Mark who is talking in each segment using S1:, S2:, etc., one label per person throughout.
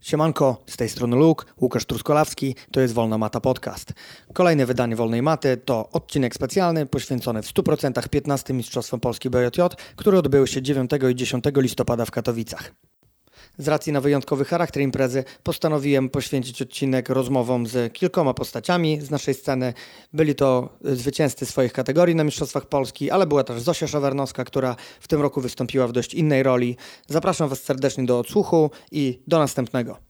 S1: Siemanko, z tej strony Luke, Łukasz Truskolawski, to jest Wolna Mata Podcast. Kolejne wydanie Wolnej Maty to odcinek specjalny poświęcony w 100% 15 Mistrzostwom Polski BJJ, które odbyły się 9 i 10 listopada w Katowicach. Z racji na wyjątkowy charakter imprezy postanowiłem poświęcić odcinek rozmowom z kilkoma postaciami z naszej sceny. Byli to zwycięzcy swoich kategorii na Mistrzostwach Polski, ale była też Zosia Szawarnowska, która w tym roku wystąpiła w dość innej roli. Zapraszam Was serdecznie do odsłuchu i do następnego.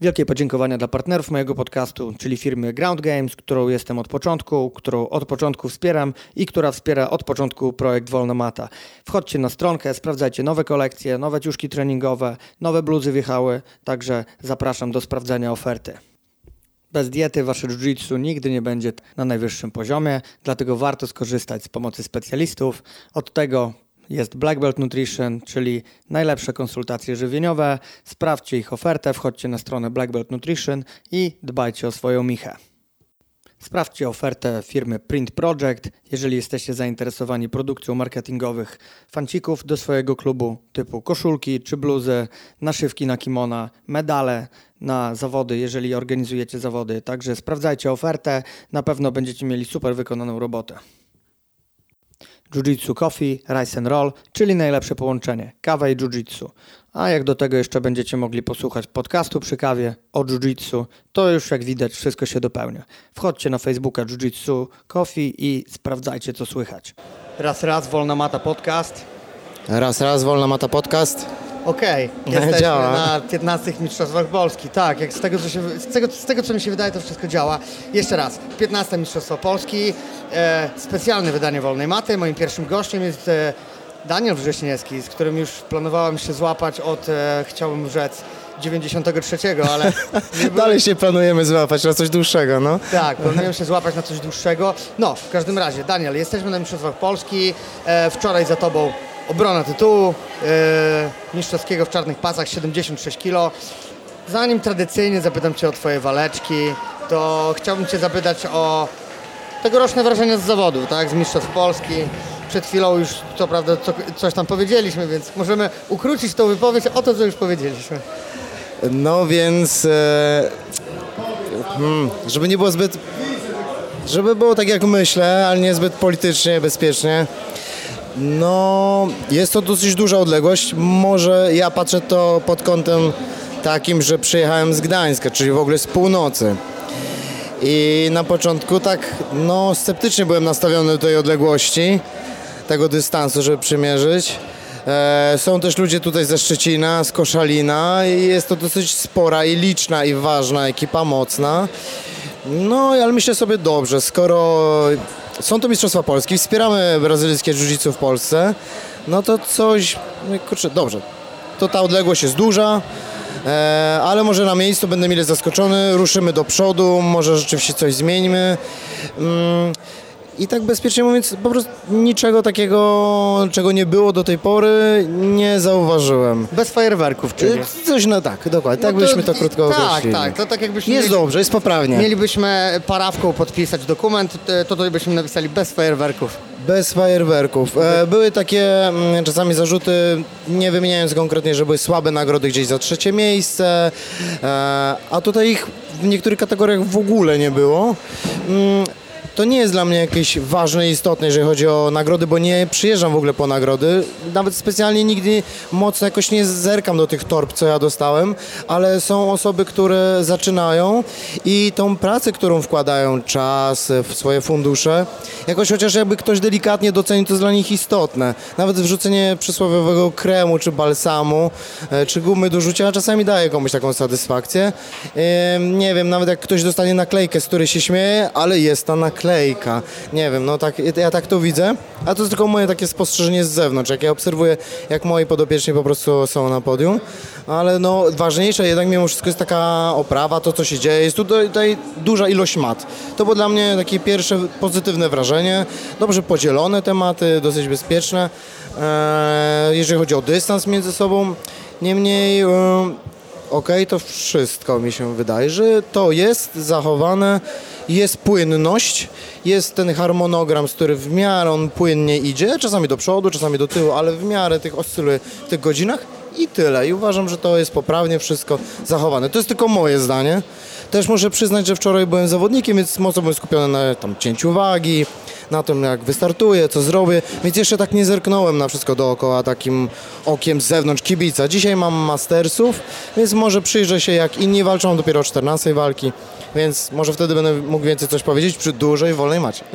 S1: Wielkie podziękowania dla partnerów mojego podcastu, czyli firmy Ground Games, którą jestem od początku, którą od początku wspieram i która wspiera od początku projekt Wolna Mata. Wchodźcie na stronkę, sprawdzajcie nowe kolekcje, nowe ciuszki treningowe, nowe bluzy wjechały, także zapraszam do sprawdzenia oferty. Bez diety wasze jiu-jitsu nigdy nie będzie na najwyższym poziomie, dlatego warto skorzystać z pomocy specjalistów. Od tego jest Black Belt Nutrition, czyli najlepsze konsultacje żywieniowe. Sprawdźcie ich ofertę, wchodźcie na stronę Black Belt Nutrition i dbajcie o swoją michę. Sprawdźcie ofertę firmy Print Project, jeżeli jesteście zainteresowani produkcją marketingowych fancików do swojego klubu typu koszulki czy bluzy, naszywki na kimona, medale na zawody, jeżeli organizujecie zawody. Także sprawdzajcie ofertę, na pewno będziecie mieli super wykonaną robotę. Jiu-Jitsu Coffee, Rice and Roll, czyli najlepsze połączenie kawa i jiu-jitsu. A jak do tego jeszcze będziecie mogli posłuchać podcastu przy kawie o jiu-jitsu, to już jak widać wszystko się dopełnia. Wchodźcie na Facebooka Jiu-Jitsu Coffee i sprawdzajcie co słychać. Raz, raz, Wolna Mata Podcast.
S2: Raz, raz, Wolna Mata Podcast.
S1: Okej,
S2: No,
S1: jesteśmy
S2: działa.
S1: na 15 Mistrzostwach Polski. Tak, jak z tego, co się, z, tego, z tego co mi się wydaje, to wszystko działa. Jeszcze raz, 15 Mistrzostwa Polski, e, specjalne wydanie Wolnej Maty. Moim pierwszym gościem jest e, Daniel Wrześniewski, z którym już planowałem się złapać od, e, chciałbym rzec, 93, ale
S2: Dalej się planujemy złapać na coś dłuższego, no.
S1: tak, planujemy się złapać na coś dłuższego. No, w każdym razie, Daniel, jesteśmy na Mistrzostwach Polski. E, wczoraj za tobą obrona tytułu e, mistrzowskiego w czarnych pasach 76 kg. Zanim tradycyjnie zapytam cię o twoje waleczki, to chciałbym cię zapytać o tegoroczne wrażenia z zawodu, tak, z Mistrzostw Polski. Przed chwilą już, co prawda, co, coś tam powiedzieliśmy, więc możemy ukrócić tą wypowiedź o to, co już powiedzieliśmy.
S2: No więc, e, hmm, żeby nie było zbyt, żeby było tak jak myślę, ale nie zbyt politycznie, bezpiecznie. No, jest to dosyć duża odległość. Może ja patrzę to pod kątem takim, że przyjechałem z Gdańska, czyli w ogóle z północy. I na początku tak, no, sceptycznie byłem nastawiony do tej odległości, tego dystansu, żeby przymierzyć. E, są też ludzie tutaj ze Szczecina, z Koszalina i jest to dosyć spora i liczna i ważna ekipa, mocna. No, ale myślę sobie dobrze, skoro są to Mistrzostwa Polski, wspieramy brazylijskie jiu-jitsu w Polsce, no to coś, no kurczę, dobrze, to ta odległość jest duża, e, ale może na miejscu będę mile zaskoczony, ruszymy do przodu, może rzeczywiście coś zmieńmy. Mm, I tak bezpiecznie mówiąc, po prostu niczego takiego, czego nie było do tej pory, nie zauważyłem.
S1: Bez fajerwerków, czyli...
S2: Coś no tak, dokładnie, tak
S1: No
S2: byśmy to krótko
S1: Tak,
S2: określili.
S1: tak, to tak jakbyśmy...
S2: Jest
S1: mieli-
S2: dobrze, jest poprawnie.
S1: Mielibyśmy parawką podpisać dokument, e, to tutaj byśmy napisali bez fajerwerków.
S2: Bez fajerwerków. E, były takie mm, czasami zarzuty, nie wymieniając konkretnie, że były słabe nagrody gdzieś za trzecie miejsce, e, a tutaj ich w niektórych kategoriach w ogóle nie było. To nie jest dla mnie jakieś ważne i istotne, jeżeli chodzi o nagrody, bo nie przyjeżdżam w ogóle po nagrody. Nawet specjalnie nigdy mocno jakoś nie zerkam do tych torb, co ja dostałem, ale są osoby, które zaczynają i tą pracę, którą wkładają, czas w swoje fundusze, jakoś chociaż jakby ktoś delikatnie docenił, to jest dla nich istotne. Nawet wrzucenie przysłowiowego kremu, czy balsamu, e, czy gumy do rzucia czasami daje komuś taką satysfakcję. Nie wiem, nawet jak ktoś dostanie naklejkę, z której się śmieje, ale jest ta naklejka. Nie wiem, no tak, ja tak to widzę, a to jest tylko moje takie spostrzeżenie z zewnątrz, jak ja obserwuję, jak moi podopieczni po prostu są na podium, ale no ważniejsze jednak mimo wszystko jest taka oprawa, to co się dzieje, jest tutaj, tutaj duża ilość mat. To było dla mnie takie pierwsze pozytywne wrażenie, dobrze podzielone tematy, dosyć bezpieczne, eee, jeżeli chodzi o dystans między sobą, niemniej... em, Okej, to wszystko mi się wydaje, że to jest zachowane, jest płynność, jest ten harmonogram, z który w miarę on płynnie idzie, czasami do przodu, czasami do tyłu, ale w miarę tych oscyluje w tych godzinach i tyle. I uważam, że to jest poprawnie wszystko zachowane. To jest tylko moje zdanie. Też muszę przyznać, że wczoraj byłem zawodnikiem, więc mocno byłem skupiony na tam cięciu wagi, na tym jak wystartuję, co zrobię, więc jeszcze tak nie zerknąłem na wszystko dookoła takim okiem z zewnątrz kibica. Dzisiaj mam mastersów, więc może przyjrzę się jak inni walczą dopiero o 14 walki, więc może wtedy będę mógł więcej coś powiedzieć przy dużej wolnej macie.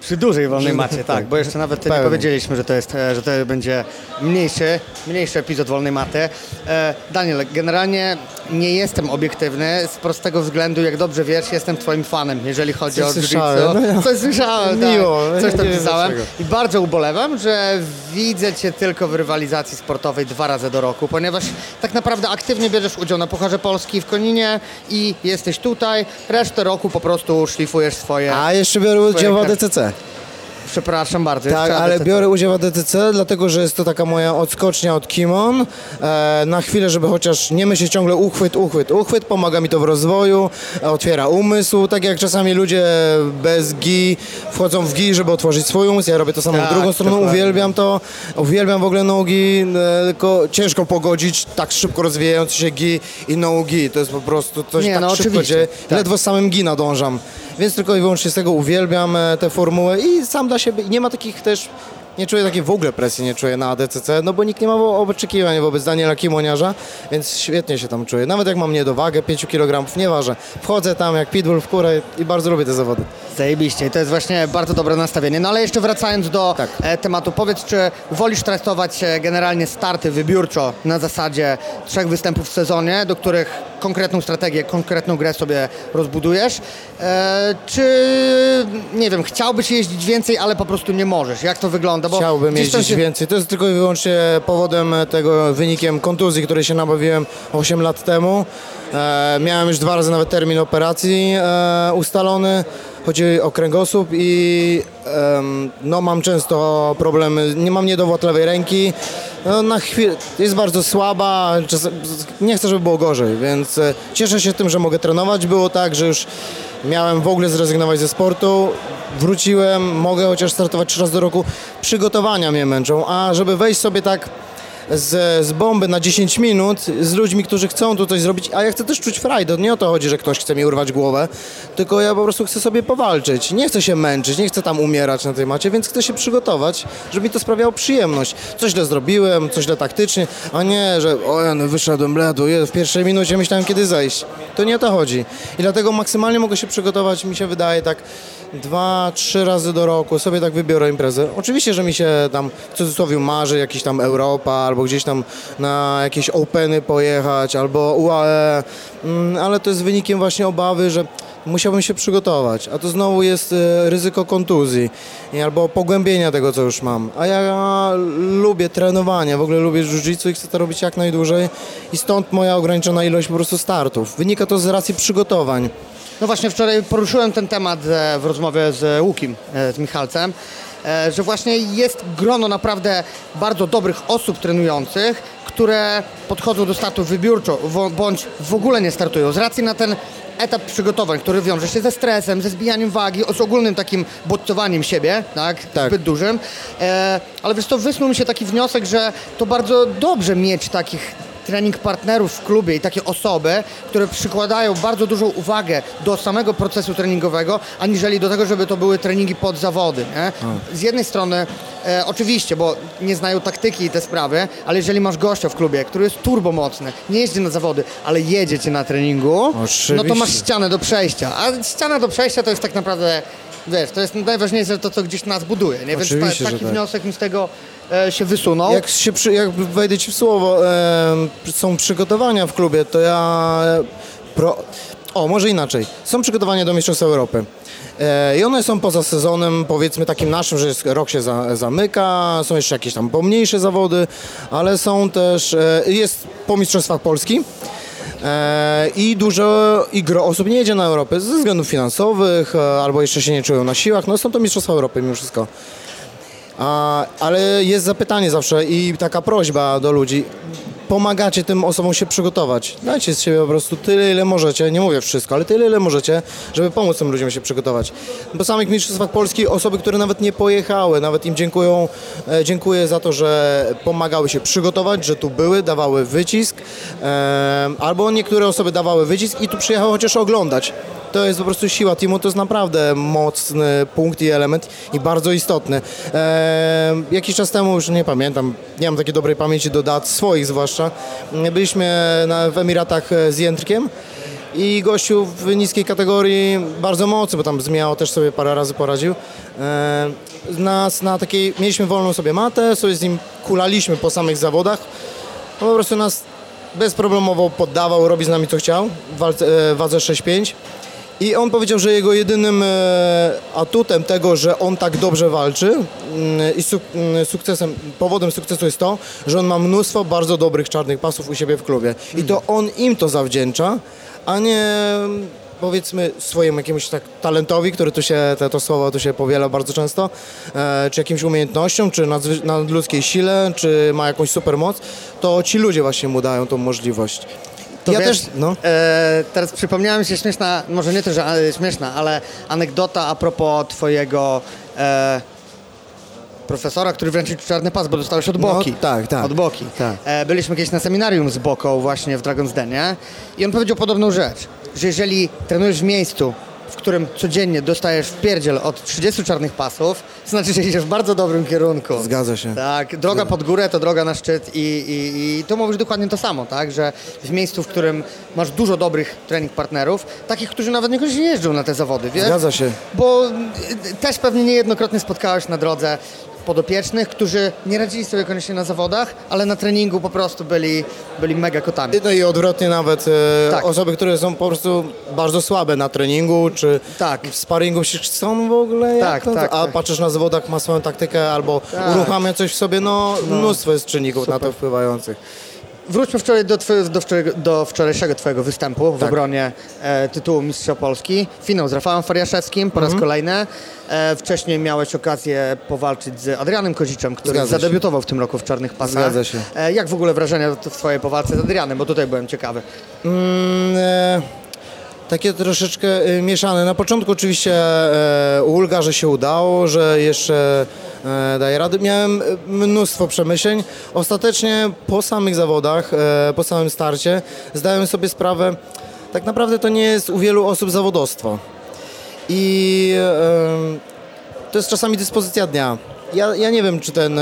S1: Przy dużej wolnej macie, tak, bo jeszcze nawet nie powiedzieliśmy, że to jest, e, że to będzie mniejszy, mniejszy epizod wolnej maty. E, Daniel, generalnie nie jestem obiektywny z prostego względu, jak dobrze wiesz, jestem twoim fanem, jeżeli chodzi
S2: Coś
S1: o jiu-jitsu.
S2: no ja-
S1: Coś słyszałem, tak.
S2: Miło,
S1: Coś tam pisałem. I bardzo ubolewam, że widzę cię tylko w rywalizacji sportowej dwa razy do roku, ponieważ tak naprawdę aktywnie bierzesz udział na Pucharze Polski w Koninie i jesteś tutaj, resztę roku po prostu szlifujesz swoje...
S2: A jeszcze biorę udział w ADCC.
S1: Przepraszam bardzo.
S2: Tak, ale biorę udział w ADCC, dlatego że jest to taka moja odskocznia od Kimon. E, na chwilę, żeby chociaż nie myśleć ciągle uchwyt, uchwyt, uchwyt, pomaga mi to w rozwoju, e, otwiera umysł, tak jak czasami ludzie bez gi wchodzą w gi, żeby otworzyć swój umysł, ja robię to samo
S1: Tak,
S2: w drugą stronę,
S1: dokładnie.
S2: uwielbiam to, uwielbiam w ogóle nogi, e, tylko ciężko pogodzić tak szybko rozwijający się gi i nogi, to jest po prostu coś
S1: Nie,
S2: tak
S1: no
S2: szybko dzieje,
S1: tak.
S2: ledwo z samym gi nadążam. Więc tylko i wyłącznie z tego uwielbiam e, tę formułę i sam dla siebie nie ma takich też, nie czuję takiej w ogóle presji, nie czuję na ADCC, no bo nikt nie ma oczekiwań wobec Daniela Kimoniarza, więc świetnie się tam czuję. Nawet jak mam niedowagę 5 kg, nie ważę. Wchodzę tam jak pitbull w kurę i bardzo lubię te zawody.
S1: Zajebiście i to jest właśnie bardzo dobre nastawienie. No ale jeszcze wracając do
S2: Tak.
S1: e, tematu, powiedz, czy wolisz traktować e, generalnie starty wybiórczo na zasadzie trzech występów w sezonie, do których konkretną strategię, konkretną grę sobie rozbudujesz, e, czy nie wiem, chciałbyś jeździć więcej, ale po prostu nie możesz? Jak to wygląda? Bo
S2: Chciałbym jeździć
S1: się-
S2: więcej. To jest tylko i wyłącznie powodem tego, wynikiem kontuzji, której się nabawiłem 8 lat temu. E, miałem już dwa razy nawet termin operacji e, ustalony. Chodzi o kręgosłup i no, mam często problemy. Nie mam niedowład lewej ręki. No, na chwilę jest bardzo słaba, nie chcę, żeby było gorzej, więc e, cieszę się tym, że mogę trenować. Było tak, że już miałem w ogóle zrezygnować ze sportu. Wróciłem, mogę chociaż startować trzy razy do roku. Przygotowania mnie męczą, a żeby wejść sobie tak z, z bomby na 10 minut z ludźmi, którzy chcą tu coś zrobić, a ja chcę też czuć frajdę. Nie o to chodzi, że ktoś chce mi urwać głowę, tylko ja po prostu chcę sobie powalczyć. Nie chcę się męczyć, nie chcę tam umierać na tej macie, więc chcę się przygotować, żeby mi to sprawiało przyjemność. Coś źle zrobiłem, coś źle taktycznie, a nie, że o ja no wyszedłem bledu, je, w pierwszej minucie myślałem kiedy zejść. To nie o to chodzi. I dlatego maksymalnie mogę się przygotować, mi się wydaje tak dwa, trzy razy do roku, sobie tak wybiorę imprezę. Oczywiście, że mi się tam w cudzysłowie marzy jakiś tam Europa, albo gdzieś tam na jakieś Openy pojechać, albo UAE, mm, ale to jest wynikiem właśnie obawy, że musiałbym się przygotować, a to znowu jest e, ryzyko kontuzji albo pogłębienia tego, co już mam. A ja lubię trenowanie, w ogóle lubię jiu-jitsu i chcę to robić jak najdłużej i stąd moja ograniczona ilość po prostu startów. Wynika to z racji przygotowań.
S1: No właśnie wczoraj poruszyłem ten temat e, w rozmowie z Łukim, e, z Michalcem, e, że właśnie jest grono naprawdę bardzo dobrych osób trenujących, które podchodzą do startu wybiórczo bądź w ogóle nie startują z racji na ten etap przygotowań, który wiąże się ze stresem, ze zbijaniem wagi, z ogólnym takim bodźcowaniem siebie, tak,
S2: Tak.
S1: zbyt dużym. E, ale wiesz to wysnuł mi się taki wniosek, że to bardzo dobrze mieć takich trening partnerów w klubie i takie osoby, które przykładają bardzo dużą uwagę do samego procesu treningowego, aniżeli do tego, żeby to były treningi pod zawody. Nie? Z jednej strony e, oczywiście, bo nie znają taktyki i te sprawy, ale jeżeli masz gościa w klubie, który jest turbomocny, nie jeździ na zawody, ale jedzie cię na treningu,
S2: Oczywiście.
S1: no to masz ścianę do przejścia. A ściana do przejścia to jest tak naprawdę, wiesz, to jest najważniejsze to, co gdzieś nas buduje. Nie? Więc
S2: Oczywiście,
S1: ta,
S2: że
S1: taki
S2: tak.
S1: wniosek mi z tego e, się wysunął.
S2: Jak, się przy, jak wejdę ci w słowo, em, są przygotowania w klubie, to ja... e, Pro, o, może inaczej. Są przygotowania do Mistrzostw Europy. E, I one są poza sezonem, powiedzmy takim naszym, że jest, rok się za, zamyka, są jeszcze jakieś tam pomniejsze zawody, ale są też, e, jest po Mistrzostwach Polski. E, I dużo i gro osób nie jedzie na Europę ze względów finansowych, e, albo jeszcze się nie czują na siłach. No są to Mistrzostwa Europy mimo wszystko. Ale jest zapytanie zawsze i taka prośba do ludzi. Pomagacie tym osobom się przygotować. Dajcie z siebie po prostu tyle, ile możecie, nie mówię wszystko, ale tyle, ile możecie, żeby pomóc tym ludziom się przygotować. Po samych Mistrzostwach Polski osoby, które nawet nie pojechały, nawet im dziękują, e, dziękuję za to, że pomagały się przygotować, że tu były, dawały wycisk, e, albo niektóre osoby dawały wycisk i tu przyjechały chociaż oglądać. To jest po prostu siła teamu, to jest naprawdę mocny punkt i element i bardzo istotny. E, jakiś czas temu, już nie pamiętam, nie mam takiej dobrej pamięci do dat, swoich zwłaszcza, byliśmy na, w Emiratach z Jędrkiem i gościu w niskiej kategorii bardzo mocny, bo tam zmieniało też sobie parę razy poradził. E, nas na takiej, mieliśmy wolną sobie matę, sobie z nim kulaliśmy po samych zawodach. No po prostu nas bezproblemowo poddawał, robi z nami co chciał w walce, e, wadze 6-5. I on powiedział, że jego jedynym e, atutem tego, że on tak dobrze walczy mm, i mm, sukcesem, powodem sukcesu jest to, że on ma mnóstwo bardzo dobrych czarnych pasów u siebie w klubie. I to on im to zawdzięcza, a nie powiedzmy swojemu jakiemuś tak talentowi, który tu się, to, to słowo tu się powiela bardzo często, e, czy jakimś umiejętnościom, czy nadludzkiej sile, czy ma jakąś supermoc, to ci ludzie właśnie mu dają tą możliwość.
S1: To ja wiesz, też, no. E, teraz przypomniała mi się śmieszna, może nie to, że ale śmieszna, ale anegdota a propos twojego e, profesora, który wręczył czarny pas, bo dostałeś od no, Boki.
S2: No, tak, tak.
S1: Od Boki. Tak. E, byliśmy kiedyś na seminarium z Boką właśnie w Dragon's Denie i on powiedział podobną rzecz, że jeżeli trenujesz w miejscu, w którym codziennie dostajesz w pierdziel od 30 czarnych pasów, znaczy, że idziesz w bardzo dobrym kierunku.
S2: Zgadza się.
S1: Tak, droga pod górę to droga na szczyt i, i, i to mówisz dokładnie to samo, tak, że w miejscu, w którym masz dużo dobrych trening partnerów, takich, którzy nawet niekoniecznie jeżdżą na te zawody, wiesz?
S2: Zgadza się.
S1: Bo y, też pewnie niejednokrotnie spotkałeś na drodze podopiecznych, którzy nie radzili sobie koniecznie na zawodach, ale na treningu po prostu byli, byli mega kotami.
S2: No i odwrotnie nawet e, tak. osoby, które są po prostu bardzo słabe na treningu, czy tak. w sparingu się chcą w ogóle, tak, tak, a tak. patrzysz na zawodach, ma swoją taktykę albo tak. uruchamia coś w sobie, no, no. mnóstwo jest czynników Super. na to wpływających.
S1: Wróćmy wczoraj do, do, do, wczorajszego Twojego występu w tak. obronie e, tytułu Mistrza Polski. Finał z Rafałem Fariaszewskim po raz mhm. kolejny. E, wcześniej miałeś okazję powalczyć z Adrianem Koziczem, który Zgadza zadebiutował w tym roku w Czarnych Pasach.
S2: Zgadza się.
S1: E, jak w ogóle wrażenia w Twojej powalce z Adrianem, bo tutaj byłem ciekawy. Mm, e,
S2: takie troszeczkę y, mieszane. Na początku oczywiście e, ulga, że się udało, że jeszcze e, daje radę. Miałem mnóstwo przemyśleń. Ostatecznie po samych zawodach, e, po samym starcie zdałem sobie sprawę, tak naprawdę to nie jest u wielu osób zawodostwo. I to jest czasami dyspozycja dnia. Ja, ja nie wiem, czy ten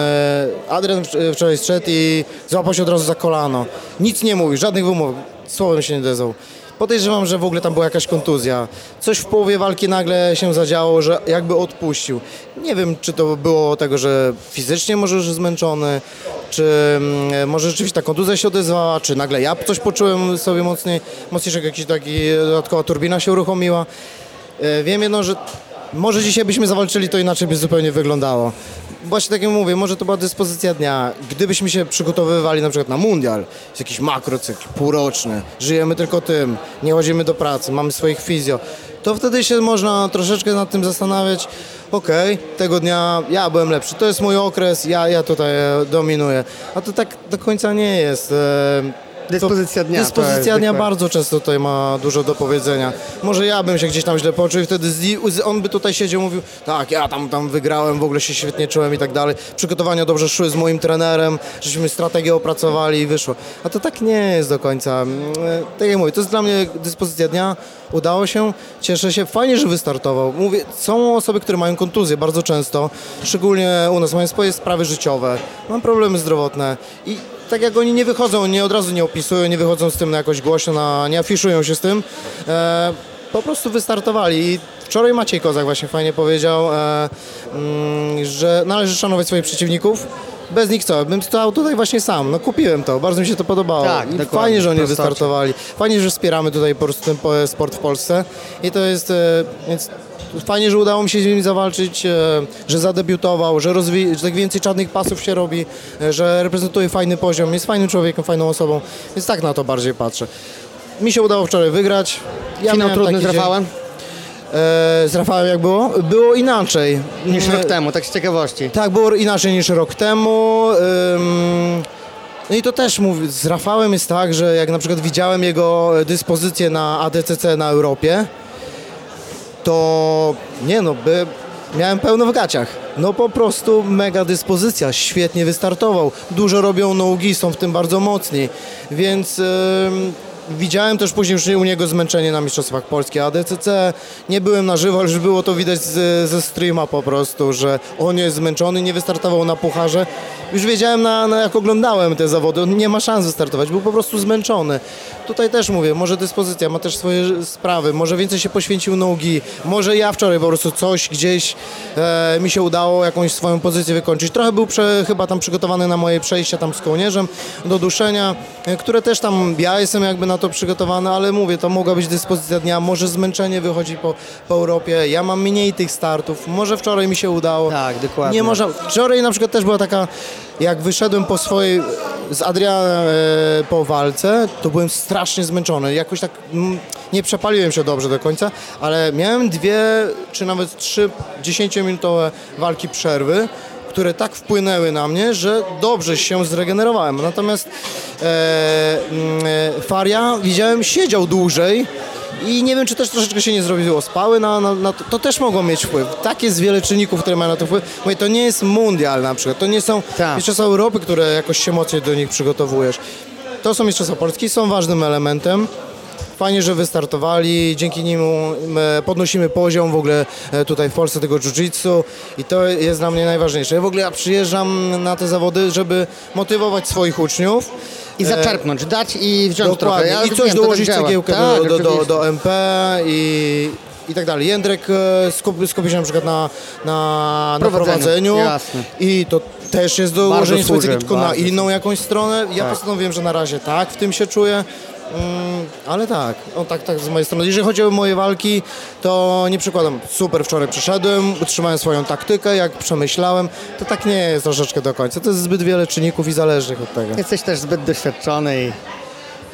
S2: Adrian wczoraj strzedł i złapał się od razu za kolano. Nic nie mówi, żadnych wymów, słowem się nie dezał. Podejrzewam, że w ogóle tam była jakaś kontuzja. Coś w połowie walki nagle się zadziało, że jakby odpuścił. Nie wiem, czy to było tego, że fizycznie może już zmęczony, czy mm, może rzeczywiście ta kontuzja się odezwała, czy nagle ja coś poczułem sobie mocniej, mocniejszego, jakiś taki dodatkowa turbina się uruchomiła. E, wiem jedno, że może dzisiaj byśmy zawalczyli, to inaczej by zupełnie wyglądało. Właśnie tak jak mówię, może to była dyspozycja dnia. Gdybyśmy się przygotowywali na przykład na mundial, jest jakiś makrocykl półroczny, żyjemy tylko tym, nie chodzimy do pracy, mamy swoich fizjo, to wtedy się można troszeczkę nad tym zastanawiać, okej, okay, tego dnia ja byłem lepszy, to jest mój okres, ja, ja tutaj dominuję. A to tak do końca nie jest. E,
S1: Dyspozycja dnia.
S2: Dyspozycja dnia bardzo często tutaj ma dużo do powiedzenia. Może ja bym się gdzieś tam źle poczuł i wtedy on by tutaj siedział mówił, tak, ja tam, tam wygrałem, w ogóle się świetnie czułem i tak dalej. Przygotowania dobrze szły z moim trenerem, żeśmy strategię opracowali i wyszło. A to tak nie jest do końca. Mm, tak jak mówię, to jest dla mnie dyspozycja dnia. Udało się, cieszę się. Fajnie, że wystartował. Mówię, są osoby, które mają kontuzje bardzo często, szczególnie u nas mają swoje sprawy życiowe, mam problemy zdrowotne i tak jak oni nie wychodzą, nie od razu nie opisują, nie wychodzą z tym na jakoś głośno, na, nie afiszują się z tym, e, po prostu wystartowali. I wczoraj Maciej Kozak właśnie fajnie powiedział, e, mm, że należy szanować swoich przeciwników. Bez nich co? Bym stał tutaj właśnie sam. No kupiłem to, bardzo mi się to podobało. Tak, fajnie, że oni wystartowali. Fajnie, że wspieramy tutaj po prostu ten sport w Polsce. I to jest, e, więc fajnie, że udało mi się z nim zawalczyć, e, że zadebiutował, że, rozwi- że tak więcej czarnych pasów się robi, e, że reprezentuje fajny poziom, jest fajnym człowiekiem, fajną osobą, więc tak na to bardziej patrzę. Mi się udało wczoraj wygrać.
S1: Ja Finał trudny z Rafałem? E,
S2: z Rafałem jak było? Było inaczej.
S1: Niż rok temu, tak z ciekawości.
S2: Tak, było inaczej niż rok temu. No i to też mówię, z Rafałem jest tak, że jak na przykład widziałem jego dyspozycję na ADCC na Europie, to nie no, by, miałem pełno w gaciach. No po prostu mega dyspozycja, świetnie wystartował. Dużo robią nogi, są w tym bardzo mocni, więc... Widziałem też później u niego zmęczenie na Mistrzostwach Polski ADCC. Nie byłem na żywo, ale już było to widać z, ze streama po prostu, że on jest zmęczony, nie wystartował na pucharze. Już wiedziałem, na, na jak oglądałem te zawody, on nie ma szans wystartować, był po prostu zmęczony. Tutaj też mówię, może dyspozycja, ma też swoje sprawy, może więcej się poświęcił nogi, może ja wczoraj po prostu coś gdzieś e, mi się udało jakąś swoją pozycję wykończyć. Trochę był prze, chyba tam przygotowany na moje przejścia tam z kołnierzem do duszenia, e, które też tam, ja jestem jakby na to przygotowany, ale mówię, to mogła być dyspozycja dnia, może zmęczenie wychodzi po, po Europie, ja mam mniej tych startów, może wczoraj mi się udało.
S1: Tak, dokładnie.
S2: Nie można, wczoraj na przykład też była taka, jak wyszedłem po swojej, z Adrianem e, po walce, to byłem strasznie zmęczony, jakoś tak mm, nie przepaliłem się dobrze do końca, ale miałem dwie, czy nawet trzy dziesięciominutowe walki przerwy, które tak wpłynęły na mnie, że dobrze się zregenerowałem. Natomiast e, mm, e, Faria widziałem siedział dłużej i nie wiem, czy też troszeczkę się nie zrobiło spały na, na, na to, to też mogło mieć wpływ. Tak jest wiele czynników, które mają na to wpływ. Mówię, to nie jest mundial na przykład, to nie są
S1: Tak.
S2: mistrzostwa Europy, które jakoś się mocniej do nich przygotowujesz. To są mistrzostwa Polski, są ważnym elementem. Fajnie, że wystartowali, dzięki nim e, podnosimy poziom w ogóle e, tutaj w Polsce tego jiu-jitsu i to jest dla mnie najważniejsze. Ja w ogóle ja przyjeżdżam na te zawody, żeby motywować swoich uczniów.
S1: I zaczerpnąć, dać i wziąć trochę.
S2: Dokładnie.
S1: Ja
S2: I coś
S1: wiem,
S2: dołożyć
S1: tak działa.
S2: cegiełkę
S1: Tak,
S2: do, do, do, do MP i, i tak dalej. Jędrek e, skupi, skupi się na przykład na, na, na
S1: Prowadzeniu, jasne.
S2: i to też jest dołożenie cegiełki, tylko na inną jakąś stronę. Ja
S1: Tak.
S2: postanowiłem, że na razie tak, w tym się czuję. Mm, ale tak, o, tak, tak z mojej strony. Jeżeli chodzi o moje walki, to nie przykładam. Super wczoraj przyszedłem, utrzymałem swoją taktykę, jak przemyślałem. To tak nie jest troszeczkę do końca. To jest zbyt wiele czynników i zależnych od tego.
S1: Jesteś też zbyt doświadczony i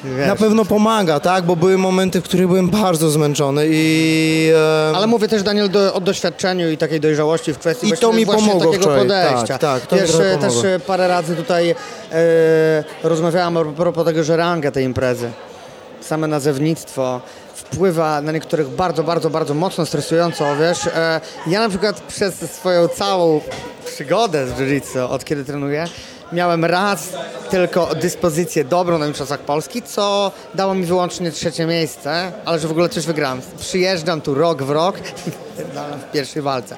S1: wiesz.
S2: Na pewno pomaga, tak? Bo były momenty, w których byłem bardzo zmęczony i... E,
S1: Ale mówię też, Daniel, do, o doświadczeniu i takiej dojrzałości w kwestii
S2: I
S1: właśnie,
S2: to mi
S1: właśnie
S2: pomogło
S1: takiego
S2: wczoraj.
S1: podejścia.
S2: Tak, tak, to
S1: Wiesz, też parę razy tutaj e, rozmawiałam a propos tego, że ranga tej imprezy, same nazewnictwo wpływa na niektórych bardzo, bardzo, bardzo mocno stresująco, wiesz. E, ja na przykład przez swoją całą przygodę z jiu-jitsu, od kiedy trenuję, miałem raz tylko dyspozycję dobrą na Mistrzostwach Polski, co dało mi wyłącznie trzecie miejsce, ale że w ogóle coś wygrałem. Przyjeżdżam tu rok w rok w pierwszej walce.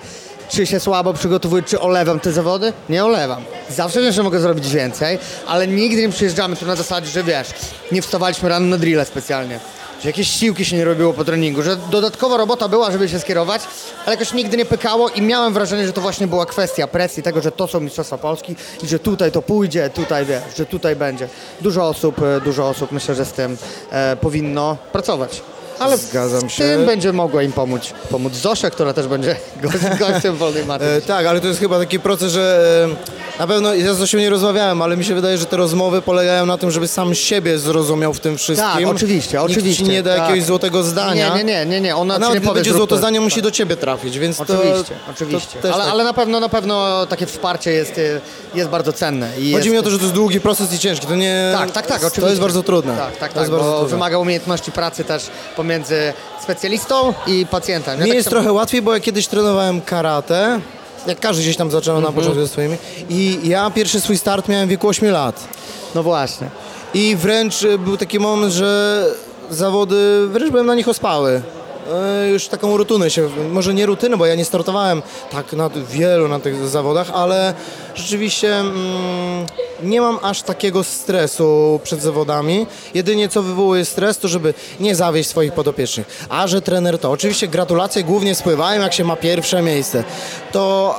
S1: Czy się słabo przygotowuję, czy olewam te zawody? Nie olewam. Zawsze wiem, że mogę zrobić więcej, ale nigdy nie przyjeżdżamy tu na zasadzie, że wiesz, nie wstawaliśmy rano na drille specjalnie. Że jakieś siłki się nie robiło po treningu, że dodatkowa robota była, żeby się skierować, ale jakoś nigdy nie pykało i miałem wrażenie, że to właśnie była kwestia presji tego, że to są Mistrzostwa Polski i że tutaj to pójdzie, tutaj wiesz, że tutaj będzie. Dużo osób, e, dużo osób myślę, że z tym e, powinno pracować. Ale
S2: Zgadzam się.
S1: tym będzie mogła im pomóc, pomóc Zosia, która też będzie gościem wolnej maty.
S2: E, tak, ale to jest chyba taki proces, że e, na pewno ja z Zosią nie rozmawiałem, ale mi się wydaje, że te rozmowy polegają na tym, żeby sam siebie zrozumiał w tym wszystkim.
S1: Tak, oczywiście,
S2: Nikt
S1: oczywiście.
S2: ci nie da
S1: tak.
S2: jakiegoś złotego zdania.
S1: Nie, nie, nie, nie, nie. ona
S2: A
S1: ci
S2: nawet
S1: nie
S2: gdy
S1: powie,
S2: będzie
S1: zrób
S2: złote
S1: to.
S2: zdanie, musi do ciebie trafić, więc to...
S1: Oczywiście, oczywiście.
S2: To
S1: ale,
S2: tak.
S1: ale na pewno, na pewno takie wsparcie jest, e, jest bardzo cenne. I
S2: Chodzi
S1: jest...
S2: mi o to, że to jest długi proces i ciężki, to nie...
S1: Tak, tak, tak, oczywiście.
S2: To jest bardzo trudne.
S1: Tak, tak,
S2: to
S1: tak,
S2: jest bardzo
S1: bo
S2: trudne.
S1: wymaga umiejętności pracy też pomiędzy specjalistą i pacjentem. Ja
S2: Mi
S1: tak
S2: jest trochę łatwiej, bo ja kiedyś trenowałem karate, jak każdy gdzieś tam zaczął
S1: Mhm.
S2: na początku ze swoimi i ja pierwszy swój start miałem w wieku 8 lat.
S1: No właśnie.
S2: I wręcz y, był taki moment, że zawody, wręcz byłem na nich ospały. E, Już taką rutynę się, może nie rutynę, bo ja nie startowałem tak na wielu na tych zawodach, ale rzeczywiście mm, nie mam aż takiego stresu przed zawodami. Jedynie co wywołuje stres, to żeby nie zawieść swoich podopiecznych. A że trener to, oczywiście gratulacje głównie spływają, jak się ma pierwsze miejsce. To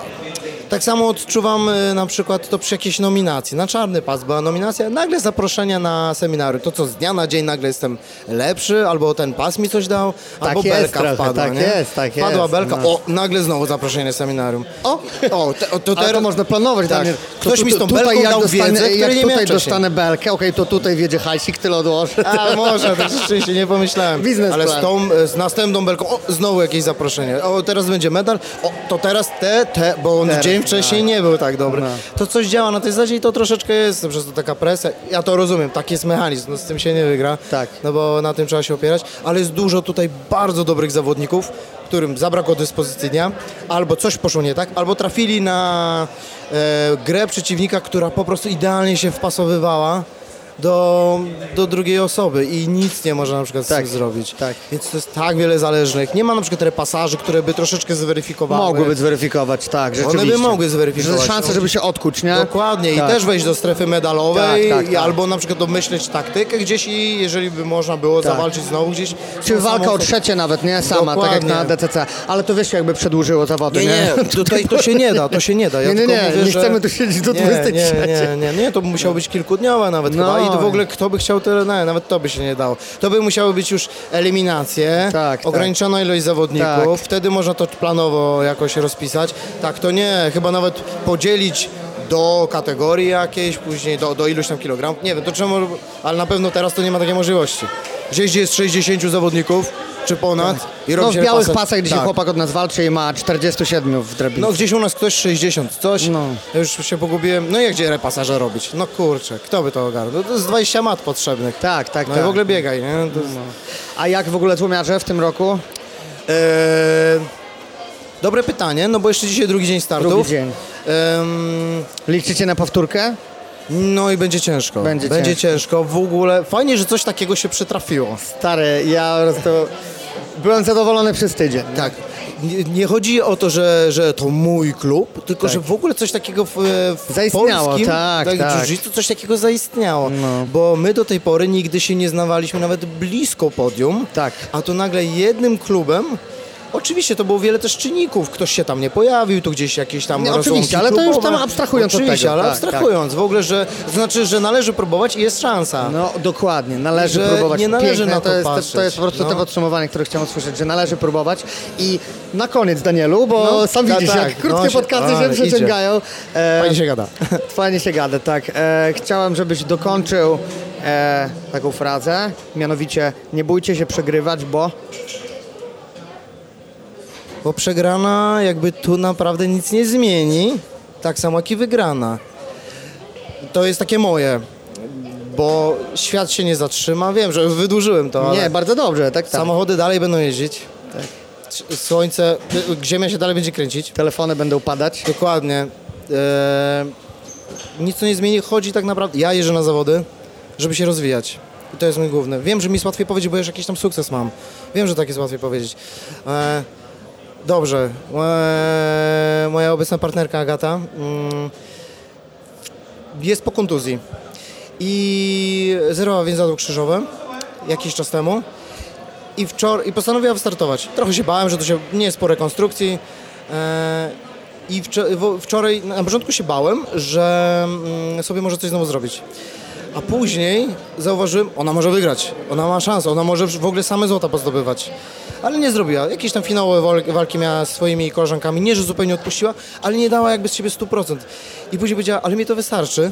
S2: tak samo odczuwam y, na przykład to przy jakiejś nominacji. Na czarny pas była nominacja, nagle zaproszenia na seminarium. To co, z dnia na dzień nagle jestem lepszy, albo ten pas mi coś dał, albo
S1: jest
S2: belka
S1: trochę,
S2: wpadła,
S1: tak
S2: nie?
S1: jest, tak
S2: Wpadła
S1: jest,
S2: belka,
S1: no.
S2: o, nagle znowu zaproszenie na seminarium.
S1: O,
S2: O, te, o to
S1: ale to
S2: teraz...
S1: można planować.
S2: Tak. Ktoś mi z tą belką dał
S1: dostanę,
S2: wiedzę,
S1: jak
S2: nie
S1: tutaj dostanę belkę, okej, to tutaj wiedzie hajsik, tyle odłożę.
S2: A może, to rzeczywiście nie pomyślałem.
S1: Biznesplan.
S2: Ale z tą, e, z następną belką, o, znowu jakieś zaproszenie. O, teraz będzie medal. O, to teraz te, te, bo on
S1: Teraz.
S2: Dzień wcześniej nie był tak dobry. To coś działa na tej zasadzie i to troszeczkę jest przez to taka presja. Ja to rozumiem, taki jest mechanizm, no z tym się nie wygra.
S1: Tak.
S2: No bo na tym trzeba się opierać, ale jest dużo tutaj bardzo dobrych zawodników, którym zabrakło dyspozycji dnia, albo coś poszło nie tak, albo trafili na e, grę przeciwnika, która po prostu idealnie się wpasowywała do, do drugiej osoby i nic nie można na przykład z
S1: Tak,
S2: tym zrobić.
S1: tak.
S2: Więc to jest tak wiele zależnych. Nie ma na przykład repasaży, które by troszeczkę zweryfikowały.
S1: Mogłyby zweryfikować, tak, rzeczywiście.
S2: by mogły zweryfikować.
S1: Że szanse, żeby się odkuć, nie?
S2: Dokładnie i
S1: Tak.
S2: też wejść do strefy medalowej,
S1: Tak, tak,
S2: i
S1: tak.
S2: albo na przykład domyśleć taktykę gdzieś i jeżeli by można było
S1: Tak.
S2: zawalczyć znowu gdzieś.
S1: Czy
S2: to
S1: walka o trzecie nawet, nie? Sama, tak jak na
S2: Dokładnie.
S1: DCC. Ale to wiesz, jakby przedłużyło zawody,
S2: Nie,
S1: nie?
S2: nie, tutaj to się nie da, to się nie da. Ja
S1: Nie, nie, nie,
S2: mówię,
S1: nie
S2: że...
S1: chcemy tu siedzieć do
S2: nie,
S1: 23.
S2: Nie, nie, nie, nie, to by musiało być kilkudniowe nawet
S1: No.
S2: chyba i to w ogóle kto by chciał tyle, nie, nawet to by się nie dało. To by musiały być już eliminacje,
S1: Tak, tak.
S2: ograniczona ilość zawodników,
S1: Tak.
S2: wtedy można to planowo jakoś rozpisać. Tak, to nie, chyba nawet podzielić do kategorii jakiejś, później do, do iluś tam kilogramów, nie wiem, to trzeba, ale na pewno teraz to nie ma takiej możliwości. Gdzieś, gdzie jest 60 zawodników, czy ponad i robi
S1: No w białych
S2: repasy-
S1: pasach, gdzie się
S2: tak.
S1: chłopak od nas walczy i ma 47 w drabinie.
S2: No gdzieś u nas ktoś 60, coś.
S1: No.
S2: Ja już się pogubiłem. No i gdzie repasaże robić? No kurczę, kto by to ogarnął? To jest 20 mat potrzebnych.
S1: Tak, tak,
S2: No
S1: tak.
S2: i w ogóle biegaj, nie? Jest...
S1: A jak w ogóle tłumiarze w tym roku?
S2: Eee, dobre pytanie, no bo jeszcze dzisiaj drugi dzień startów.
S1: Drugi dzień.
S2: Ehm,
S1: Liczycie na powtórkę?
S2: no i będzie ciężko.
S1: Będzie
S2: będzie ciężko. W ogóle fajnie, że coś takiego się przytrafiło.
S1: Stary, ja po prostu byłem zadowolony przez tydzień.
S2: Tak. Nie, nie chodzi o to, że, że to mój klub, tylko
S1: Tak.
S2: że w ogóle coś takiego w, w
S1: Zaistniało,
S2: polskim
S1: tak, tak.
S2: jiu-jitsu coś takiego zaistniało.
S1: No.
S2: Bo my do tej pory nigdy się nie znawaliśmy nawet blisko podium,
S1: Tak.
S2: a tu nagle jednym klubem Oczywiście to było wiele też czynników. Ktoś się tam nie pojawił, tu gdzieś jakieś tam rozłamki
S1: oczywiście, ale to już tam abstrahując od
S2: Oczywiście,
S1: tego,
S2: ale
S1: tak,
S2: abstrahując w ogóle, że znaczy, że należy próbować i jest szansa.
S1: No dokładnie, należy
S2: Że
S1: próbować.
S2: nie należy
S1: Piękne,
S2: na to
S1: to, jest,
S2: patrzeć,
S1: to jest po prostu
S2: no.
S1: to podsumowanie, które chciałem usłyszeć, że należy próbować. I na koniec, Danielu, bo
S2: No,
S1: sam
S2: tak,
S1: widzisz,
S2: tak,
S1: jak krótkie
S2: no się-
S1: podcasty się przeciągają. E,
S2: Fajnie się gada.
S1: Fajnie się gada, tak. E, chciałem, żebyś dokończył e, taką frazę, mianowicie nie bójcie się przegrywać, bo...
S2: Bo przegrana jakby tu naprawdę nic nie zmieni, tak samo jak i wygrana. To jest takie moje, bo świat się nie zatrzyma. Wiem, że wydłużyłem to,
S1: Nie, bardzo dobrze, tak, tak.
S2: samochody dalej będą jeździć. Słońce, ziemia się dalej będzie kręcić.
S1: Telefony będą padać.
S2: Dokładnie. Eee, nic to nie zmieni, chodzi tak naprawdę. Ja jeżdżę na zawody, żeby się rozwijać. I to jest mój główny. Wiem, że mi jest łatwiej powiedzieć, bo już jakiś tam sukces mam. Wiem, że tak jest łatwiej powiedzieć. Eee, dobrze. Eee, moja obecna partnerka Agata mm, jest po kontuzji. I zerwała więzadło krzyżowe jakiś czas temu. I, wczor- I postanowiła wystartować. Trochę się bałem, że to się nie jest po rekonstrukcji. E, I wczoraj, na początku się bałem, że mm, sobie może coś znowu zrobić. A później zauważyłem, ona może wygrać, ona ma szansę, ona może w ogóle same złota pozdobywać. Ale nie zrobiła. Jakieś tam finałowe wal- walki miała z swoimi koleżankami. Nie, że zupełnie odpuściła, ale nie dała jakby z siebie 100%. I później powiedziała, ale mi to wystarczy.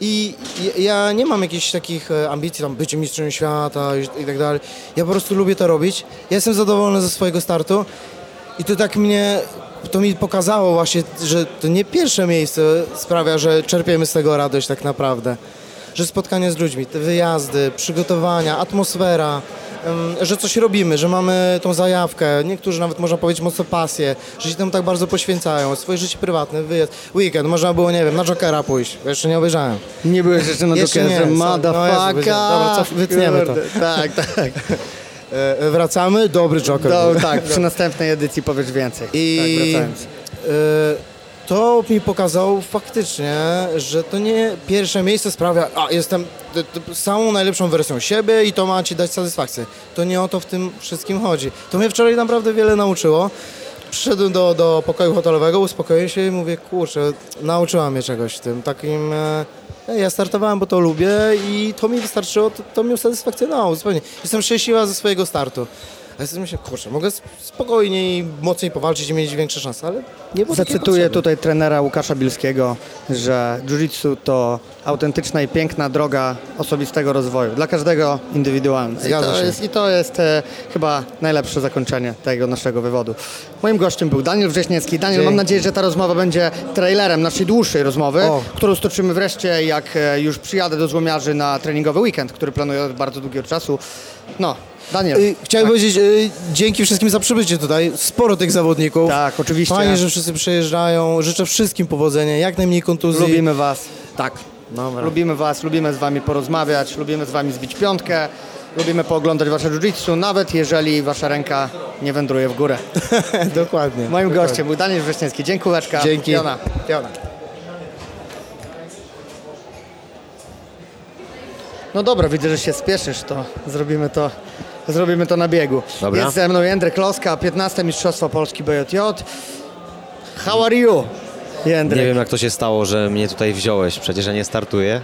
S2: I ja- nie mam jakichś takich e, ambicji, tam bycie mistrzem świata i, tak dalej. Ja po prostu lubię to robić. Ja jestem zadowolony ze swojego startu i to tak mnie, to mi pokazało właśnie, że to nie pierwsze miejsce sprawia, że czerpiemy z tego radość tak naprawdę. Że spotkanie z ludźmi, te wyjazdy, przygotowania, atmosfera, że coś robimy, że mamy tą zajawkę, niektórzy nawet można powiedzieć mocno pasję, że się temu tak bardzo poświęcają, swoje życie prywatne, wyjazd, weekend, można było, nie wiem, na Jokera pójść, jeszcze nie obejrzałem.
S1: Nie byłeś jeszcze na Jokerze,
S2: co? No dobra, co, wytniemy to.
S1: Tak, tak.
S2: E, wracamy, dobry Joker.
S1: Do, tak, przy następnej edycji powiesz więcej.
S2: I
S1: Tak, wracając.
S2: e, to mi pokazało faktycznie, że to nie pierwsze miejsce sprawia, a jestem samą najlepszą wersją siebie i to ma ci dać satysfakcję. To nie o to w tym wszystkim chodzi. To mnie wczoraj naprawdę wiele nauczyło. Przyszedłem do, do pokoju hotelowego, uspokoiłem się i mówię, kurczę, nauczyła mnie czegoś w tym takim... E, ja startowałem, bo to lubię i to mi wystarczyło, to, to mnie usatysfakcjonowało zupełnie. Jestem szczęśliwa ze swojego startu. A ja sobie myślę, kurczę, mogę sp- spokojniej, mocniej powalczyć i mieć większe szanse, ale nie było
S1: Zacytuję tutaj trenera Łukasza Bilskiego, że jiu-jitsu to autentyczna i piękna droga osobistego rozwoju. Dla każdego indywidualna. I
S2: Zgadza
S1: to
S2: się.
S1: jest, i to jest e, chyba najlepsze zakończenie tego naszego wywodu. Moim gościem był Daniel Wrześniewski. Daniel,
S2: Dzięki.
S1: mam nadzieję, że ta rozmowa będzie trailerem naszej dłuższej rozmowy,
S2: O.
S1: którą stoczymy wreszcie, jak e, już przyjadę do Złomiarzy na treningowy weekend, który planuję od bardzo długiego czasu. No, Daniel.
S2: Y, Chciałem powiedzieć, y, dzięki wszystkim za przybycie tutaj. Sporo tych zawodników.
S1: Tak, oczywiście.
S2: Fajnie, że wszyscy przyjeżdżają. Życzę wszystkim powodzenia, jak najmniej kontuzji.
S1: Lubimy Was.
S2: Tak. Dobra.
S1: Lubimy Was, lubimy z Wami porozmawiać, lubimy z Wami zbić piątkę, lubimy pooglądać Wasze jiu-jitsu, nawet jeżeli Wasza ręka nie wędruje w górę.
S2: Dokładnie.
S1: Moim
S2: Dokładnie.
S1: gościem był Daniel Wrześniewski. Dziękułeczka.
S2: Dzięki.
S1: Piona.
S2: Piona.
S1: No dobra, widzę, że się spieszysz, to zrobimy to, zrobimy to na biegu.
S3: Dobra.
S1: Jest ze mną Jędrek Kloska, 15 Mistrzostwo Polski BJJ. How are you? Jędrek.
S3: Nie wiem jak to się stało, że mnie tutaj wziąłeś, przecież ja nie startuję.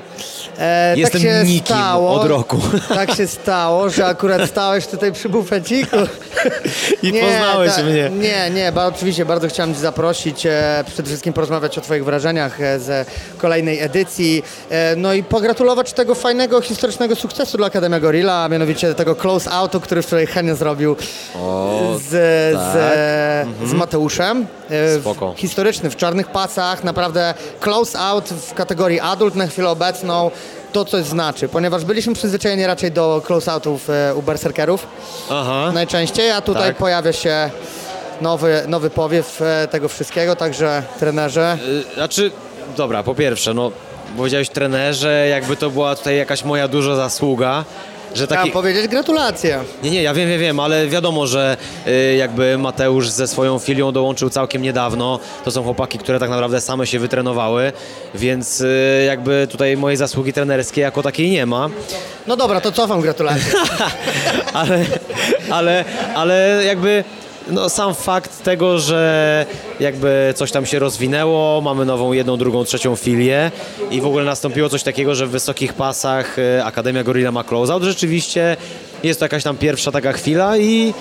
S1: E,
S3: Jestem
S1: tak
S3: nikim
S1: stało,
S3: od roku.
S1: Tak się stało, że akurat stałeś tutaj przy bufeciku.
S3: I poznałeś
S1: ta-
S3: mnie.
S1: Nie, nie, bo oczywiście bardzo chciałem Cię zaprosić, e, przede wszystkim porozmawiać o Twoich wrażeniach e, ze kolejnej edycji, e, no i pogratulować tego fajnego, historycznego sukcesu dla Akademia Gorilla, a mianowicie tego close outu, który wczoraj Henia zrobił
S3: O,
S1: z, z,
S3: tak.
S1: z Mateuszem. E, w-
S3: Spoko.
S1: Historyczny, w czarnych pasach, naprawdę close out w kategorii adult na chwilę obecną. To coś znaczy, ponieważ byliśmy przyzwyczajeni raczej do close outów e, u berserkerów
S3: Aha.
S1: najczęściej, a tutaj
S3: Tak.
S1: pojawia się nowy, nowy powiew e, tego wszystkiego, także trenerze.
S3: Y, Znaczy, dobra, po pierwsze, no powiedziałeś trenerze, jakby to była tutaj jakaś moja duża zasługa, że
S1: Chciałem
S3: taki...
S1: powiedzieć gratulacje.
S3: Nie, nie, ja wiem, wiem, wiem, ale wiadomo, że y, jakby Mateusz ze swoją filią dołączył całkiem niedawno. To są chłopaki, które tak naprawdę same się wytrenowały, więc y, jakby tutaj mojej zasługi trenerskiej jako takiej nie ma.
S1: No dobra, to cofam gratulacje.
S3: ale, ale, ale jakby no, sam fakt tego, że jakby coś tam się rozwinęło, mamy nową jedną, drugą, trzecią filię i w ogóle nastąpiło coś takiego, że w wysokich pasach e, Akademia Gorilla ma closeout, rzeczywiście jest to jakaś tam pierwsza taka chwila i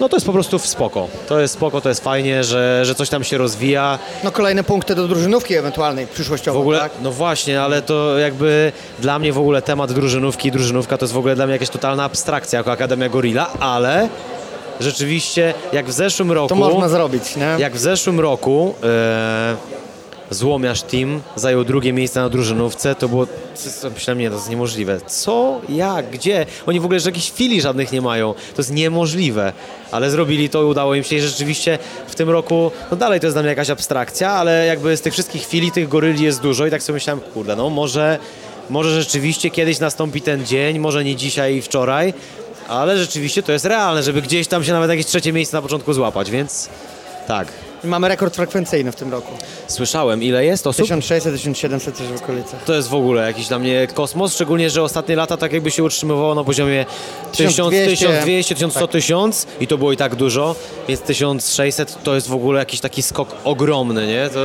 S3: no to jest po prostu spoko. To jest spoko, to jest fajnie, że, że coś tam się rozwija.
S1: No kolejne punkty do drużynówki ewentualnej,
S3: W
S1: przyszłościowo,
S3: ogóle,
S1: tak?
S3: no właśnie, ale to jakby dla mnie w ogóle temat drużynówki i drużynówka to jest w ogóle dla mnie jakaś totalna abstrakcja jako Akademia Gorilla, ale rzeczywiście jak w zeszłym roku...
S1: To można zrobić, nie?
S3: Jak w zeszłym roku e, Złomiarz Team zajął drugie miejsce na drużynówce, to było, myślałem, nie, to jest niemożliwe. Co? Jak? Gdzie? Oni w ogóle że jakichś filii żadnych nie mają. To jest niemożliwe. Ale zrobili to i udało im się i rzeczywiście w tym roku, no dalej to jest dla mnie jakaś abstrakcja, ale jakby z tych wszystkich filii tych goryli jest dużo i tak sobie myślałem, kurde, no może, może rzeczywiście kiedyś nastąpi ten dzień, może nie dzisiaj i wczoraj, ale rzeczywiście to jest realne, żeby gdzieś tam się nawet jakieś trzecie miejsce na początku złapać, więc tak.
S1: Mamy rekord frekwencyjny w tym roku.
S3: Słyszałem, ile jest osób?
S1: 1600-1700 coś w okolicach.
S3: To jest w ogóle jakiś dla mnie kosmos, szczególnie, że ostatnie lata tak jakby się utrzymywało na poziomie 1000,
S1: 1200,
S3: 1200, 1100, 1000 i to było i tak dużo, więc 1600 to jest w ogóle jakiś taki skok ogromny, nie? To...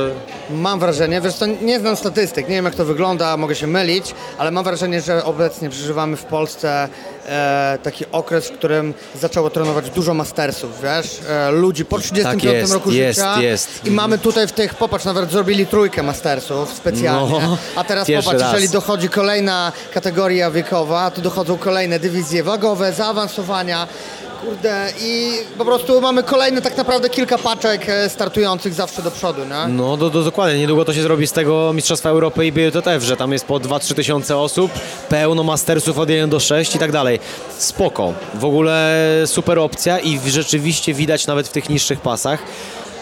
S1: Mam wrażenie, wiesz, to nie znam statystyk, nie wiem jak to wygląda, mogę się mylić, ale mam wrażenie, że obecnie przeżywamy w Polsce e, taki okres, w którym zaczęło trenować dużo mastersów, wiesz, e, ludzi po 35
S3: Tak jest,
S1: roku
S3: jest,
S1: życia
S3: jest.
S1: i mamy tutaj w tych, popatrz, nawet zrobili trójkę mastersów specjalnie,
S3: No,
S1: a teraz popatrz,
S3: raz.
S1: jeżeli dochodzi kolejna kategoria wiekowa, to dochodzą kolejne dywizje wagowe, zaawansowania, Kurde, i po prostu mamy kolejne tak naprawdę kilka paczek e, startujących zawsze do przodu, nie?
S3: No do, do, dokładnie, niedługo to się zrobi z tego Mistrzostwa Europy i BJTF, że tam jest po 2-3 tysiące osób, pełno mastersów od 1 do 6 i tak dalej. Spoko, w ogóle super opcja i rzeczywiście widać nawet w tych niższych pasach,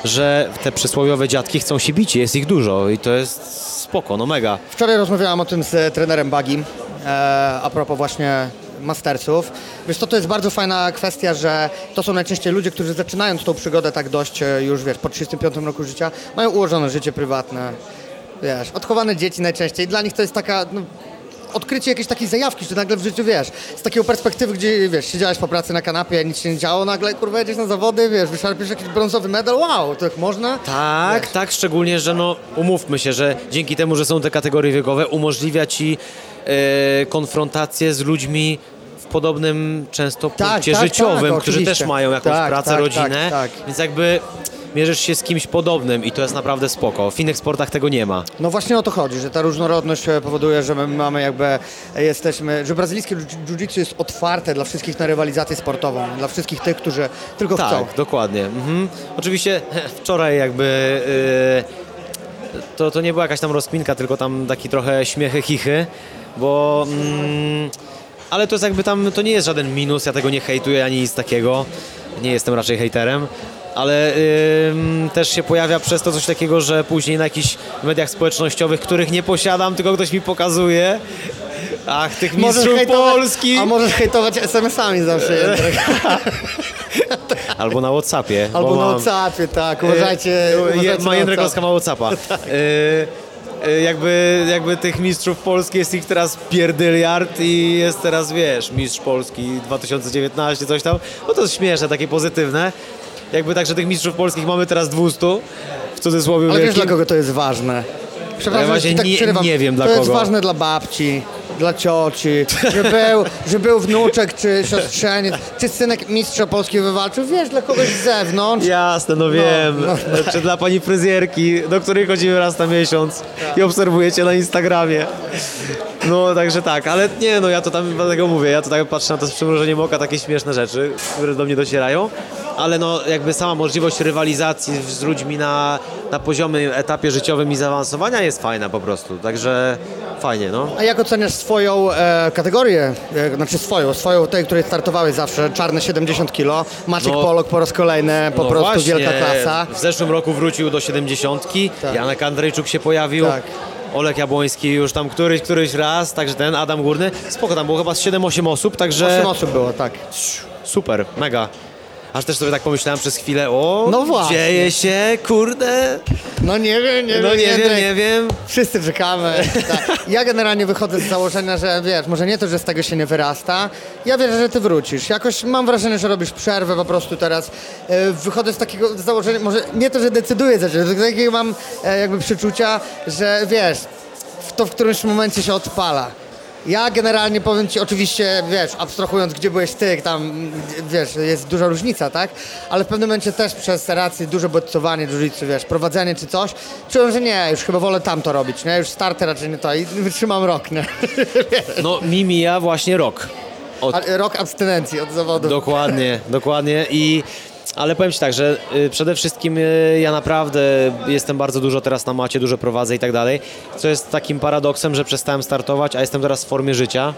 S3: że te przysłowiowe dziadki chcą się bić, jest ich dużo i to jest spoko, no mega.
S1: Wczoraj rozmawiałam o tym z e, trenerem Bagi, e, a propos właśnie mastersów. Wiesz co, to jest bardzo fajna kwestia, że to są najczęściej ludzie, którzy zaczynając tą przygodę tak dość e, już, wiesz, po 35 roku życia, mają ułożone życie prywatne, wiesz, odchowane dzieci najczęściej. Dla nich to jest taka, no, odkrycie jakiejś takiej zajawki, że nagle w życiu, wiesz, z takiej perspektywy, gdzie, wiesz, siedziałeś po pracy na kanapie, nic się nie działo, nagle, kurwa, jedziesz na zawody, wiesz, wyszarpiesz jakiś brązowy medal, wow, to jak można?
S3: Tak,
S1: Wiesz.
S3: tak, szczególnie, że no umówmy się, że dzięki temu, że są te kategorie wiekowe, umożliwia ci e, konfrontację z ludźmi podobnym często
S1: Tak,
S3: punkcie
S1: tak,
S3: życiowym,
S1: tak,
S3: którzy też mają jakąś
S1: Tak,
S3: pracę,
S1: tak,
S3: rodzinę,
S1: tak, tak.
S3: więc jakby mierzysz się z kimś podobnym i to jest naprawdę spoko. W innych sportach tego nie ma.
S1: No właśnie o to chodzi, że ta różnorodność e, powoduje, że my mamy jakby, e, jesteśmy, że brazylijskie jiu- jiu-jitsu jest otwarte dla wszystkich na rywalizację sportową, dla wszystkich tych, którzy tylko chcą.
S3: Tak, dokładnie. Mhm. Oczywiście wczoraj jakby yy, to, to nie była jakaś tam rozkminka, tylko tam taki trochę śmiechy, chichy, bo... Mm, ale to jest jakby tam, to nie jest żaden minus, ja tego nie hejtuję ani nic takiego. Nie jestem raczej hejterem. Ale ym, też się pojawia przez to coś takiego, że później na jakichś mediach społecznościowych, których nie posiadam, tylko ktoś mi pokazuje. Ach, tych mistrzów Polski!
S1: a możesz hejtować SMS-ami zawsze.
S3: Albo na Whatsappie.
S1: Albo
S3: bo
S1: na
S3: mam-
S1: Whatsappie, tak, uważajcie.
S3: E, Ma
S1: WhatsApp.
S3: Laska ma Whatsappa. E, e, jakby, jakby tych mistrzów Polski jest ich teraz pierdyliard i jest teraz, wiesz, mistrz Polski 2019, coś tam. No to jest śmieszne, takie pozytywne. Jakby także tych mistrzów polskich mamy teraz 200, w cudzysłowie
S1: Ale wiesz,
S3: wielkim.
S1: dla kogo to jest ważne? Przepraszam,
S3: Ja właśnie
S1: tak
S3: nie- nie wiem, dla
S1: To jest
S3: kogo.
S1: ważne dla babci, dla cioci, że był, że był wnuczek, czy siostrzeniec, czy synek mistrza Polski wywalczył. Wiesz, dla kogoś z zewnątrz.
S3: Jasne, no wiem.
S1: no,
S3: Czy dla pani fryzjerki, do której chodzimy raz na miesiąc i obserwujecie na Instagramie. No, także tak, ale nie, no ja to tam dlatego mówię, ja to tak patrzę na to z przymrużeniem oka, takie śmieszne rzeczy, które do mnie docierają, ale no jakby sama możliwość rywalizacji z ludźmi na, na poziomie, etapie życiowym i zaawansowania jest fajna po prostu, także fajnie, no.
S1: A jak oceniasz swoją e, kategorię, e, znaczy swoją, swoją tej, której startowałeś zawsze, czarne 70 kg, Maciek
S3: No.
S1: Polok po raz kolejny, po
S3: no
S1: prostu
S3: właśnie,
S1: wielka klasa.
S3: W zeszłym roku wrócił do 70.
S1: Tak.
S3: Janek Andrzejczuk się pojawił.
S1: Tak.
S3: Olek Jabłoński już tam któryś, któryś raz, także ten Adam Górny. Spoko, tam było chyba z 7-8 osób, także
S1: 8 osób było, tak.
S3: super, mega. Aż też sobie tak pomyślałem przez chwilę, o,
S1: No właśnie.
S3: dzieje się, kurde.
S1: No nie wiem, nie
S3: No
S1: wiem,
S3: nie wiem, nie wiem.
S1: Wszyscy czekamy. Tak. Ja generalnie wychodzę z założenia, że wiesz, może nie to, że z tego się nie wyrasta. Ja wierzę, że ty wrócisz. Jakoś mam wrażenie, że robisz przerwę po prostu teraz. E, Wychodzę z takiego założenia, może nie to, że decyduję za ciebie, tylko takiego mam e, jakby przeczucia, że wiesz, w to w którymś momencie się odpala. Ja generalnie powiem Ci, oczywiście, wiesz, abstrahując, gdzie byłeś Ty, tam, wiesz, jest duża różnica, tak? Ale w pewnym momencie też przez rację, duże bodźcowanie, jiu-jitsu, wiesz, prowadzenie czy coś, czułem, że nie, już chyba wolę tam to robić, nie? Już starty raczej nie to i wytrzymam rok, nie?
S3: No mi mija właśnie rok. Od
S1: Rok abstynencji od zawodu.
S3: Dokładnie, dokładnie i ale powiem Ci tak, że y, przede wszystkim y, ja naprawdę jestem bardzo dużo teraz na macie, dużo prowadzę i tak dalej, co jest takim paradoksem, że przestałem startować, a jestem teraz w formie życia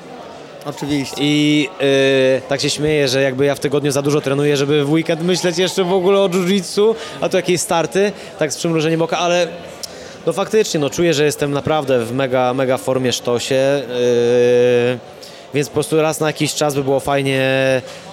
S1: Oczywiście.
S3: i y, tak się śmieję, że jakby ja w tygodniu za dużo trenuję, żeby w weekend myśleć jeszcze w ogóle o jiu-jitsu, a tu jakieś starty, tak z przymrużeniem oka, ale no faktycznie, no czuję, że jestem naprawdę w mega, mega formie sztosie, y, więc po prostu raz na jakiś czas by było fajnie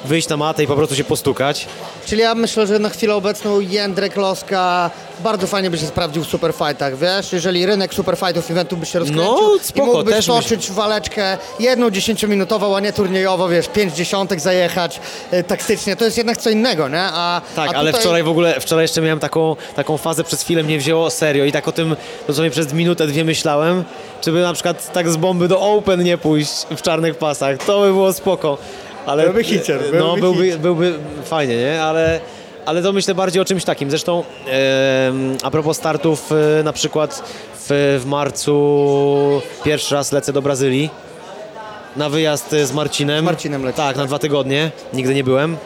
S3: wyjść na matę i po prostu się postukać.
S1: Czyli ja myślę, że na chwilę obecną Jędrek Loska bardzo fajnie by się sprawdził w superfightach, wiesz? Jeżeli rynek superfightów eventu by się rozkręcił
S3: No,
S1: i
S3: spoko,
S1: mógłbyś
S3: też
S1: toczyć waleczkę jedną dziesięciominutową, a nie turniejowo, wiesz, pięć dziesiątek zajechać e, taktycznie, to jest jednak co innego, nie? A,
S3: Tak,
S1: a
S3: ale
S1: tutaj...
S3: wczoraj w ogóle, wczoraj jeszcze miałem taką, taką fazę, przez chwilę mnie wzięło serio i tak o tym dosłownie przez minutę, dwie myślałem, czy by na przykład tak z bomby do Open nie pójść w czarnych pasach, to by było spoko. Ale,
S1: Byłby hicier,
S3: No,
S1: byłby
S3: byłby,
S1: hit.
S3: byłby fajnie, nie? Ale, ale to myślę bardziej o czymś takim. Zresztą em, a propos startów, e, na przykład w, w marcu pierwszy raz lecę do Brazylii na wyjazd z Marcinem.
S1: Z Marcinem lecisz,
S3: Tak, na dwa tygodnie. Nigdy nie byłem.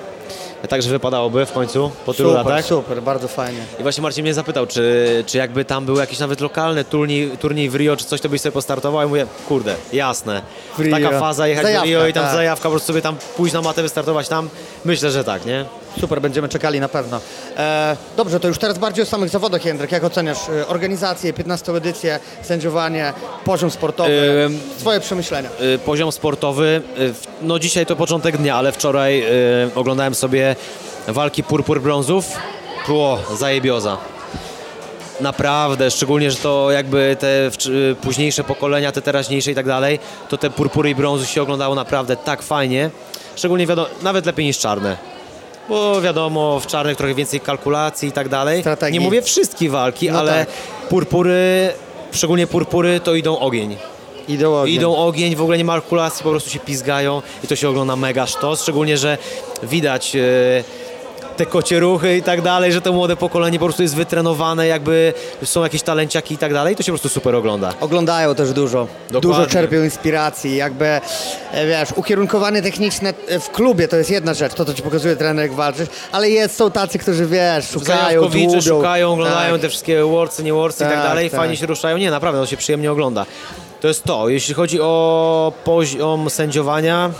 S3: Także wypadałoby w końcu, po tylu
S1: Super,
S3: latach.
S1: super, bardzo fajnie.
S3: I właśnie Marcin mnie zapytał, czy, czy jakby tam był jakiś nawet lokalny turniej, turniej w Rio, czy coś, to byś sobie postartował? I mówię, kurde, jasne. Taka faza, jechać
S1: Zajawka,
S3: do Rio i tam
S1: tak.
S3: zajawka, po prostu sobie tam pójść na matę, wystartować tam. Myślę, że tak, nie?
S1: Super, będziemy czekali na pewno. E, dobrze, to już teraz bardziej o samych zawodach, Jędrek. Jak oceniasz e, organizację, 15 edycję, sędziowanie, poziom sportowy,
S3: Ym,
S1: swoje przemyślenia?
S3: Y, poziom sportowy, w- no dzisiaj to początek dnia, ale wczoraj y, oglądałem sobie walki purpur brązów. Było zajebioza. Naprawdę, szczególnie, że to jakby te późniejsze pokolenia, te teraźniejsze i tak dalej, to te purpury i brązy się oglądało naprawdę tak fajnie. Szczególnie wiadomo, nawet lepiej niż czarne. Bo wiadomo, w czarnych trochę więcej kalkulacji i tak dalej.
S1: Strategii.
S3: Nie mówię wszystkie walki,
S1: No
S3: ale
S1: tak.
S3: purpury, szczególnie purpury, to idą ogień.
S1: Idą ogień.
S3: Idą ogień, w ogóle nie ma kalkulacji, po prostu się pizgają i to się ogląda mega sztos, szczególnie, że widać e, te kocie ruchy i tak dalej, że to młode pokolenie po prostu jest wytrenowane, jakby są jakieś talenciaki i tak dalej, to się po prostu super ogląda.
S1: Oglądają też dużo.
S3: Dokładnie.
S1: Dużo czerpią inspiracji. Jakby, e, wiesz, ukierunkowanie techniczne e, w klubie to jest jedna rzecz, to, to ci pokazuje trener, jak walczysz, ale jest, są tacy, którzy, wiesz, szukają, dłubią.
S3: szukają, oglądają
S1: Tak.
S3: te wszystkie worcy, nie worcy i tak
S1: Tak,
S3: dalej,
S1: tak.
S3: fajnie się ruszają. Nie, naprawdę, to się przyjemnie ogląda. To jest to. Jeśli chodzi o poziom sędziowania,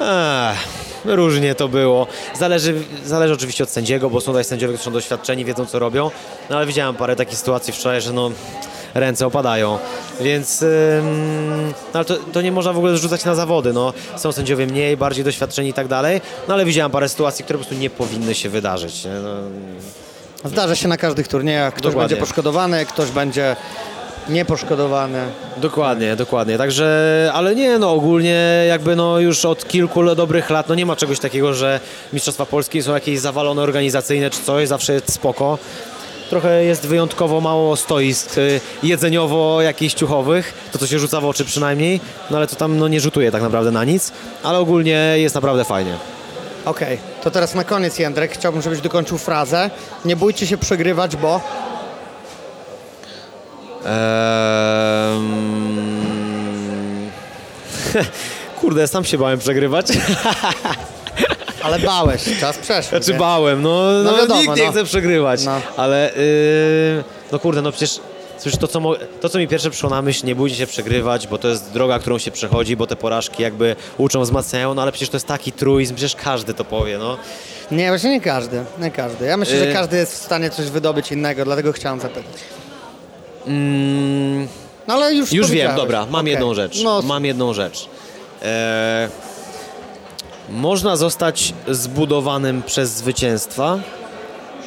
S3: ech, różnie to było. Zależy, zależy oczywiście od sędziego, bo są tutaj sędziowie, którzy są doświadczeni, wiedzą co robią, no ale widziałem parę takich sytuacji wczoraj, że no ręce opadają, więc ym, no, ale to, to nie można w ogóle zrzucać na zawody, no. Są sędziowie mniej, bardziej doświadczeni i tak dalej, no ale widziałem parę sytuacji, które po prostu nie powinny się wydarzyć. No,
S1: Zdarza się na każdych turniejach. Ktoś
S3: Dokładnie.
S1: będzie poszkodowany, ktoś będzie nieposzkodowany.
S3: Dokładnie, dokładnie. Także, ale nie, no ogólnie jakby no już od kilku dobrych lat, no nie ma czegoś takiego, że Mistrzostwa Polskie są jakieś zawalone organizacyjne czy coś, zawsze jest spoko. Trochę jest wyjątkowo mało stoisk y, jedzeniowo jakichś ciuchowych, to co się rzuca w oczy przynajmniej, no ale to tam no nie rzutuje tak naprawdę na nic, ale ogólnie jest naprawdę fajnie.
S1: Okej, to teraz na koniec, Jędrek, chciałbym, żebyś dokończył frazę. Nie bójcie się przegrywać, bo...
S3: Ehm... Kurde, sam się bałem przegrywać.
S1: Ale bałeś, czas przeszły.
S3: Znaczy
S1: nie?
S3: bałem, no,
S1: No
S3: no,
S1: wiadomo,
S3: nikt nie
S1: no.
S3: chce przegrywać,
S1: No.
S3: ale yy, no kurde, no przecież Słysz, to co, to, co mi pierwsze przyszło na myśl, nie bójcie się przegrywać, bo to jest droga, którą się przechodzi, bo te porażki jakby uczą, wzmacniają, no ale przecież to jest taki truizm, przecież każdy to powie, no.
S1: Nie, właśnie nie każdy, nie każdy. Ja myślę, że
S3: Y-
S1: każdy jest w stanie coś wydobyć innego, dlatego chciałem zapytać.
S3: Mm,
S1: No ale już
S3: już wiem, dobra, mam
S1: Okej.
S3: jedną rzecz,
S1: No,
S3: mam jedną rzecz. E, można zostać zbudowanym przez zwycięstwa,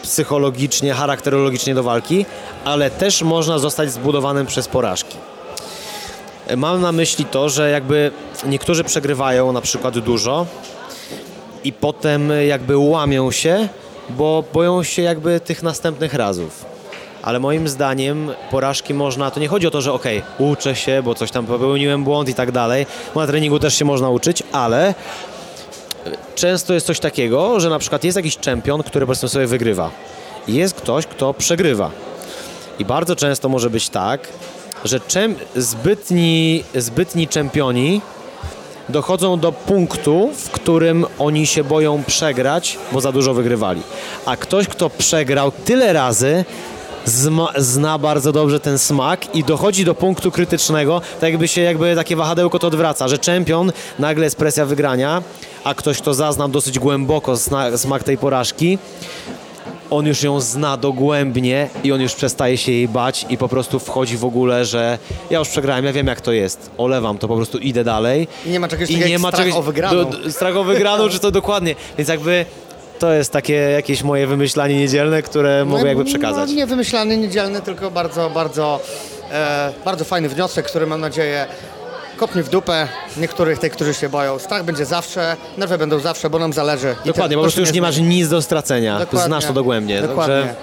S3: psychologicznie, charakterologicznie do walki, ale też można zostać zbudowanym przez porażki. E, Mam na myśli to, że jakby niektórzy przegrywają na przykład dużo i potem jakby łamią się, bo boją się jakby tych następnych razów. Ale moim zdaniem porażki można, to nie chodzi o to, że okej, uczę się, bo coś tam popełniłem błąd i tak dalej, bo na treningu też się można uczyć, ale często jest coś takiego, że na przykład jest jakiś czempion, który po prostu sobie wygrywa. Jest ktoś, kto przegrywa. I bardzo często może być tak, że czem, zbytni, zbytni czempioni dochodzą do punktu, w którym oni się boją przegrać, bo za dużo wygrywali. A ktoś, kto przegrał tyle razy, zna bardzo dobrze ten smak i dochodzi do punktu krytycznego, tak jakby się jakby takie wahadełko to odwraca, że czempion nagle jest presja wygrania, a ktoś, kto zaznał dosyć głęboko smak tej porażki, on już ją zna dogłębnie i on już przestaje się jej bać i po prostu wchodzi w ogóle, że ja już przegrałem, ja wiem jak to jest, olewam to, po prostu idę dalej.
S1: I nie ma czegoś
S3: I
S1: takiego
S3: nie
S1: jak
S3: ma
S1: strach
S3: czegoś
S1: o wygraną.
S3: Do, do, strach o wygraną, czy to dokładnie. Więc jakby to jest takie jakieś moje wymyślanie niedzielne, które mogę jakby przekazać.
S1: No, nie wymyślany, niedzielny, tylko bardzo, bardzo, e, bardzo fajny wniosek, który mam nadzieję kopnie w dupę niektórych tych, którzy się boją. Strach będzie zawsze, nerwy będą zawsze, bo nam zależy.
S3: Dokładnie,
S1: to-
S3: po prostu już nie masz nic do stracenia.
S1: Dokładnie.
S3: Znasz to dogłębnie.
S1: Dokładnie.
S3: Także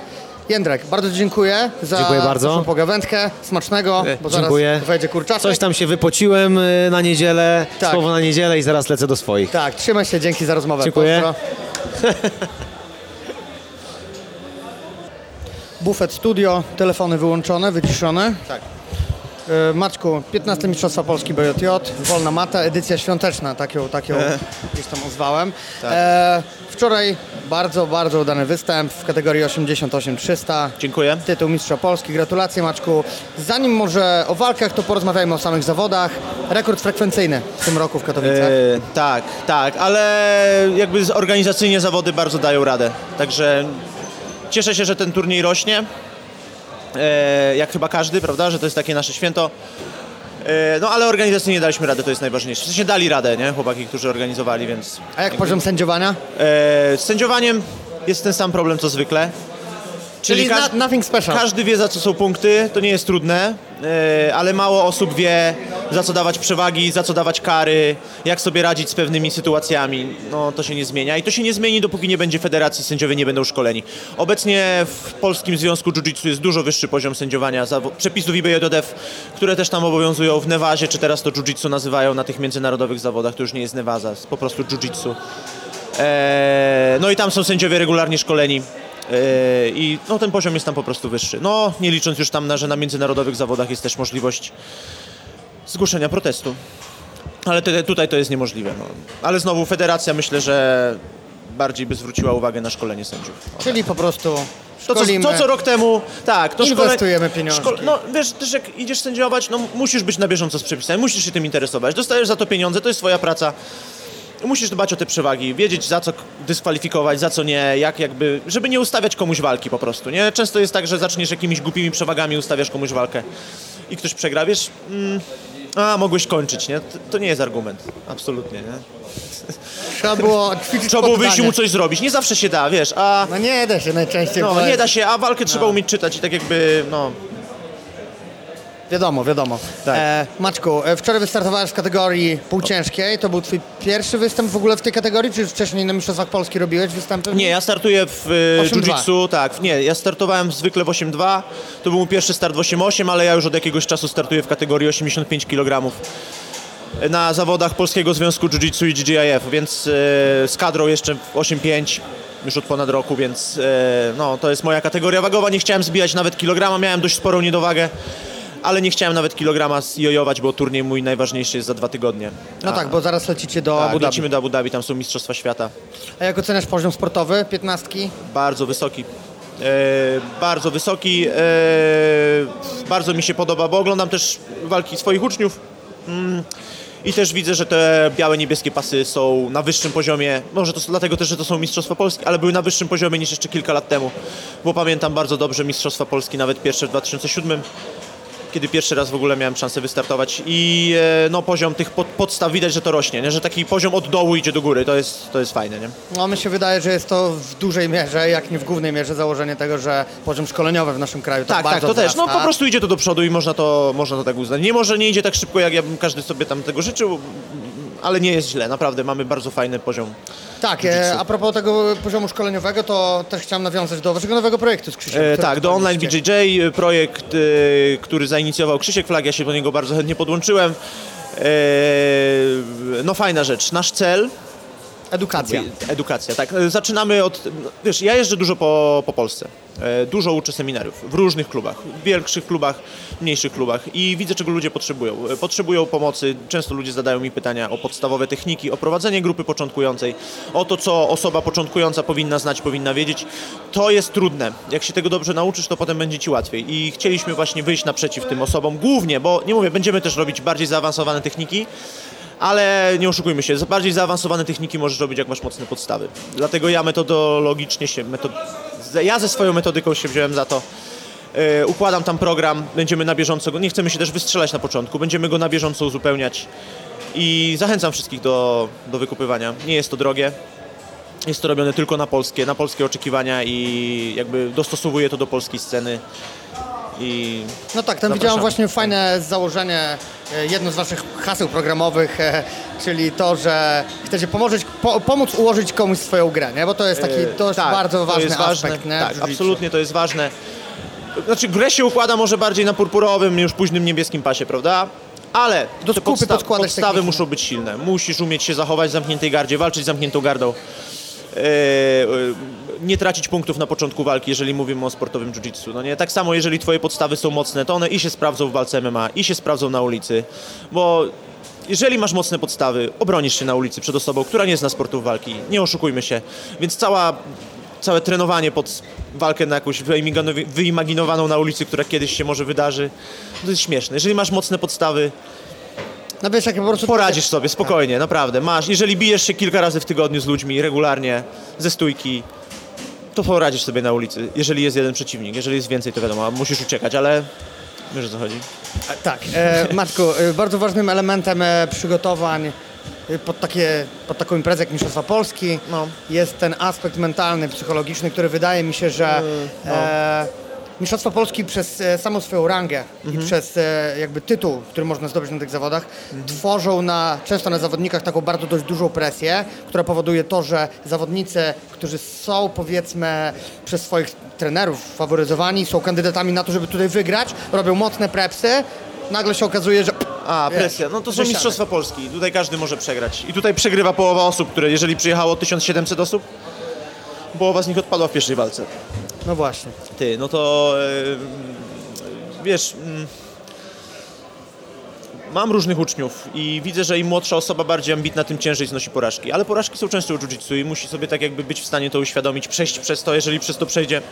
S1: Jędrek, bardzo dziękuję za
S3: Dziękuję bardzo.
S1: pogawędkę. Smacznego, bo
S3: dziękuję.
S1: zaraz wejdzie kurczaczek.
S3: coś tam się wypociłem y, na niedzielę,
S1: Tak.
S3: słowo na niedzielę i zaraz lecę do swoich.
S1: Tak, trzymaj się, dzięki za rozmowę.
S3: Dziękuję.
S1: Pozdro. Bufet Studio, telefony wyłączone, wyciszone.
S2: Tak.
S1: E, Maćku, 15 Mistrzostwa Polski BJJ, wolna mata, edycja świąteczna, tak ją, tak ją gdzieś tam ozwałem.
S2: Tak.
S1: E, wczoraj bardzo, bardzo udany występ w kategorii 88-300.
S4: Dziękuję.
S1: Tytuł Mistrza Polski, gratulacje Maczku. Zanim może o walkach, to porozmawiajmy o samych zawodach. Rekord frekwencyjny w tym roku w Katowicach.
S4: E, tak, tak, ale jakby organizacyjnie zawody bardzo dają radę. Także cieszę się, że ten turniej rośnie. E, jak chyba każdy, prawda, że to jest takie nasze święto. E, no ale organizacyjnie daliśmy radę, to jest najważniejsze. W sensie dali radę, nie? Chłopaki, którzy organizowali, więc...
S1: A jak poziom sędziowania?
S4: E, z sędziowaniem jest ten sam problem co zwykle.
S1: Czyli
S4: każ-
S1: na- nothing special.
S4: Każdy wie za co są punkty, to nie jest trudne, e, ale mało osób wie za co dawać przewagi, za co dawać kary, jak sobie radzić z pewnymi sytuacjami. No to się nie zmienia i to się nie zmieni, dopóki nie będzie federacji, sędziowie nie będą szkoleni. Obecnie w Polskim Związku Jiu-Jitsu jest dużo wyższy poziom sędziowania, zawo- przepisów IBJJF, które też tam obowiązują w Nevazie, czy teraz to Jiu-Jitsu nazywają na tych międzynarodowych zawodach, to już nie jest Nevaza, jest po prostu Jiu-Jitsu. Eee, no i tam są sędziowie regularnie szkoleni. Eee, I no, ten poziom jest tam po prostu wyższy. No, nie licząc już tam, na, że na międzynarodowych zawodach jest też możliwość zgłoszenia protestu. Ale tutaj to jest niemożliwe. No. Ale znowu federacja myślę, że bardziej by zwróciła uwagę na szkolenie sędziów.
S1: Czyli po prostu
S4: To co, to, co rok temu, tak. To
S1: Inwestujemy pieniążki.
S4: no wiesz, też jak idziesz sędziować, no musisz być na bieżąco z przepisami, musisz się tym interesować. Dostajesz za to pieniądze, to jest twoja praca. Musisz dbać o te przewagi, wiedzieć za co dyskwalifikować, za co nie, jak jakby, żeby nie ustawiać komuś walki po prostu, nie? Często jest tak, że zaczniesz jakimiś głupimi przewagami, ustawiasz komuś walkę i ktoś przegra, wiesz, mm, a mogłeś kończyć, nie? To, to nie jest argument, absolutnie, nie?
S1: Trzeba było ćwiczyć
S4: Trzeba było wyjść i mu coś zrobić, nie zawsze się da, wiesz, a...
S1: No nie da się najczęściej.
S4: No, nie da się, a walkę trzeba umieć czytać i tak jakby, no,
S1: Wiadomo, wiadomo.
S4: Tak.
S1: E, Maczku, e, wczoraj wystartowałeś w kategorii półciężkiej. To był twój pierwszy występ w ogóle w tej kategorii, czy już wcześniej na Mistrzostwach Polski robiłeś występy?
S4: Nie, ja startuję w e,
S1: 8-2.
S4: jiu-jitsu, tak, nie, ja startowałem zwykle w 8.2, to był mój pierwszy start w 8.8, ale ja już od jakiegoś czasu startuję w kategorii 85 kg na zawodach Polskiego Związku Jiu-Jitsu i GGIF, więc e, z kadrą jeszcze w 8.5 już od ponad roku, więc e, no, to jest moja kategoria wagowa, nie chciałem zbijać nawet kilograma, miałem dość sporą niedowagę, ale nie chciałem nawet kilograma jojować, bo turniej mój najważniejszy jest za dwa tygodnie.
S1: No tak, bo zaraz lecicie do
S4: Tak,
S1: Abu Dhabi.
S4: lecimy do Abu Dhabi, tam są Mistrzostwa Świata.
S1: A jak oceniasz poziom sportowy? Piętnastki?
S4: Bardzo wysoki. E, bardzo wysoki. E, bardzo mi się podoba, bo oglądam też walki swoich uczniów. Mm, I też widzę, że te białe, niebieskie pasy są na wyższym poziomie. Może to dlatego też, że to są Mistrzostwa Polski, ale były na wyższym poziomie niż jeszcze kilka lat temu. Bo pamiętam bardzo dobrze Mistrzostwa Polski, nawet pierwsze w 2007 kiedy pierwszy raz w ogóle miałem szansę wystartować i e, no, poziom tych pod, podstaw widać, że to rośnie, nie? że taki poziom od dołu idzie do góry, to jest, to jest fajne. Nie?
S1: No mi się wydaje, że jest to w dużej mierze, jak nie w głównej mierze, założenie tego, że poziom szkoleniowy w naszym kraju tak,
S4: Tak, tak,
S1: bardzo
S4: to też. No
S1: wzrasta.
S4: po prostu idzie to do przodu i można to, można to tak uznać. Nie może nie idzie tak szybko, jak ja bym każdy sobie tam tego życzył, ale nie jest źle, naprawdę mamy bardzo fajny poziom.
S1: Tak, e, a propos tego poziomu szkoleniowego, to też chciałem nawiązać do waszego nowego projektu z Krzysiem.
S4: E, tak, do Online. BJJ, e, projekt, e, który zainicjował Krzysiek Flag, ja się do niego bardzo chętnie podłączyłem. E, no fajna rzecz. Nasz cel
S1: Edukacja.
S4: Edukacja, tak. Zaczynamy od. Wiesz, ja jeżdżę dużo po, po Polsce. E, Dużo uczę seminariów w różnych klubach, w większych klubach, mniejszych klubach i widzę, czego ludzie potrzebują. E, Potrzebują pomocy. Często ludzie zadają mi pytania o podstawowe techniki, o prowadzenie grupy początkującej, o to, co osoba początkująca powinna znać, powinna wiedzieć. To jest trudne. Jak się tego dobrze nauczysz, to potem będzie ci łatwiej. I chcieliśmy właśnie wyjść naprzeciw tym osobom, głównie, bo nie mówię, będziemy też robić bardziej zaawansowane techniki, ale nie oszukujmy się, bardziej zaawansowane techniki możesz robić, jak masz mocne podstawy. Dlatego ja metodologicznie się, metod... ja ze swoją metodyką się wziąłem za to. E, układam tam program, będziemy na bieżąco go, nie chcemy się też wystrzelać na początku, będziemy go na bieżąco uzupełniać i zachęcam wszystkich do, do wykupywania. Nie jest to drogie, jest to robione tylko na polskie, na polskie oczekiwania i jakby dostosowuję to do polskiej sceny. I
S1: No tak, tam widziałem właśnie fajne założenie, e, jedno z waszych haseł programowych, e, czyli to, że chcecie pomożeć, po, pomóc ułożyć komuś swoją grę, nie? Bo to jest taki dość
S4: tak,
S1: bardzo ważny aspekt,
S4: ważne.
S1: nie?
S4: Tak, absolutnie to jest ważne. Znaczy grę się układa może bardziej na purpurowym, już późnym niebieskim pasie, prawda? Ale
S1: Do
S4: te
S1: podkładać
S4: podstawy muszą być silne. Musisz umieć się zachować w zamkniętej gardzie, walczyć z zamkniętą gardą. E, e, nie tracić punktów na początku walki, jeżeli mówimy o sportowym jiu-jitsu. No nie? Tak samo, jeżeli twoje podstawy są mocne, to one i się sprawdzą w walce MMA, i się sprawdzą na ulicy, bo jeżeli masz mocne podstawy, obronisz się na ulicy przed osobą, która nie zna sportów walki. Nie oszukujmy się. Więc cała, całe trenowanie pod walkę na jakąś wyimaginowaną na ulicy, która kiedyś się może wydarzy, to jest śmieszne. Jeżeli masz mocne podstawy,
S1: No wiesz, jak po prostu...
S4: poradzisz sobie spokojnie, naprawdę. Masz, jeżeli bijesz się kilka razy w tygodniu z ludźmi, regularnie, ze stójki, to poradzisz sobie na ulicy, jeżeli jest jeden przeciwnik. Jeżeli jest więcej, to wiadomo, musisz uciekać, ale wiesz o co chodzi.
S1: Tak, e, e, bardzo ważnym elementem e, przygotowań e, pod, takie, pod taką imprezę jak Mistrzostwa Polski
S4: No.
S1: jest ten aspekt mentalny, psychologiczny, który wydaje mi się, że
S4: no.
S1: e, Mistrzostwa Polski przez e, samą swoją rangę
S4: Mhm.
S1: i przez e, jakby tytuł, który można zdobyć na tych zawodach, tworzą na, często na zawodnikach taką bardzo dość dużą presję, która powoduje to, że zawodnicy, którzy są powiedzmy przez swoich trenerów faworyzowani, są kandydatami na to, żeby tutaj wygrać, robią mocne prepsy, nagle się okazuje, że
S4: A, presja. No to są. Mistrzostwa Polski. Tutaj każdy może przegrać. I tutaj przegrywa połowa osób, które jeżeli przyjechało 1700 osób, połowa z nich odpadła w pierwszej walce.
S1: no właśnie.
S4: Ty, no to e, wiesz, mm, mam różnych uczniów i widzę, że im młodsza osoba bardziej ambitna, tym ciężej znosi porażki. Ale porażki są często u i musi sobie tak jakby być w stanie to uświadomić, przejść przez to, jeżeli przez to przejdzie,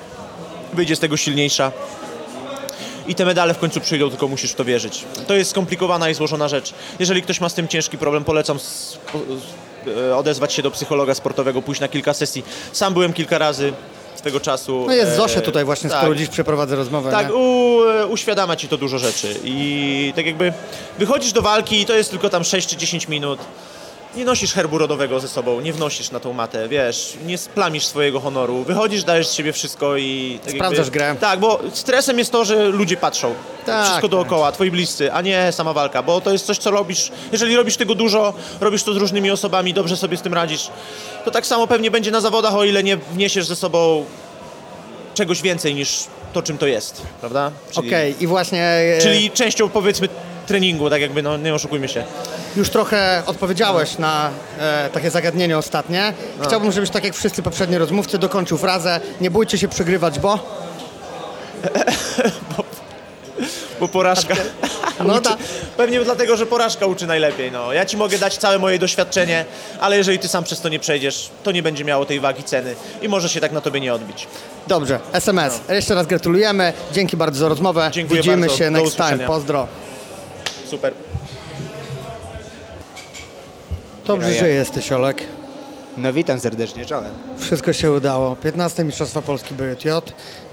S4: wyjdzie z tego silniejsza. I te medale w końcu przyjdą, tylko musisz w to wierzyć. To jest skomplikowana i złożona rzecz. Jeżeli ktoś ma z tym ciężki problem, polecam e, odezwać się do psychologa sportowego, pójść na kilka sesji. Sam byłem kilka razy swego czasu.
S1: No jest
S4: E,
S1: Zosia tutaj właśnie, z
S4: tak.
S1: którą dziś przeprowadzę rozmowę.
S4: Tak,
S1: nie?
S4: u, uświadamia ci to dużo rzeczy i tak jakby wychodzisz do walki i to jest tylko tam 6 czy 10 minut. Nie nosisz herbu rodowego ze sobą, nie wnosisz na tą matę, wiesz, nie splamisz swojego honoru, wychodzisz, dajesz z siebie wszystko i... Tak
S1: Sprawdzasz
S4: jakby,
S1: grę.
S4: Tak, bo stresem jest to, że ludzie patrzą.
S1: Tak,
S4: wszystko
S1: tak.
S4: dookoła, twoi bliscy, a nie sama walka, bo to jest coś, co robisz, jeżeli robisz tego dużo, robisz to z różnymi osobami, dobrze sobie z tym radzisz, to tak samo pewnie będzie na zawodach, o ile nie wniesiesz ze sobą czegoś więcej niż to, czym to jest, prawda?
S1: Okej, i właśnie e,
S4: czyli częścią powiedzmy treningu, tak jakby, no nie oszukujmy się.
S1: już trochę odpowiedziałeś na e, takie zagadnienie ostatnie.
S4: No.
S1: Chciałbym, żebyś tak jak wszyscy poprzedni rozmówcy dokończył frazę Nie bójcie się przegrywać, bo...
S4: Bo porażka.
S1: No tak.
S4: Pewnie dlatego, że porażka uczy najlepiej. No. Ja ci mogę dać całe moje doświadczenie, ale jeżeli ty sam przez to nie przejdziesz, to nie będzie miało tej wagi ceny i może się tak na tobie nie odbić.
S1: Dobrze, SMS. Jeszcze raz gratulujemy. Dzięki bardzo za rozmowę.
S4: No. Dziękuję
S1: Widzimy
S4: bardzo.
S1: się
S4: Do
S1: next time.
S4: usłyszenia.
S1: Pozdro.
S4: Super.
S1: Dobrze, że jesteś, Olek.
S5: No witam serdecznie, czołem.
S1: Wszystko się udało. 15 Mistrzostwa Polski BJJ,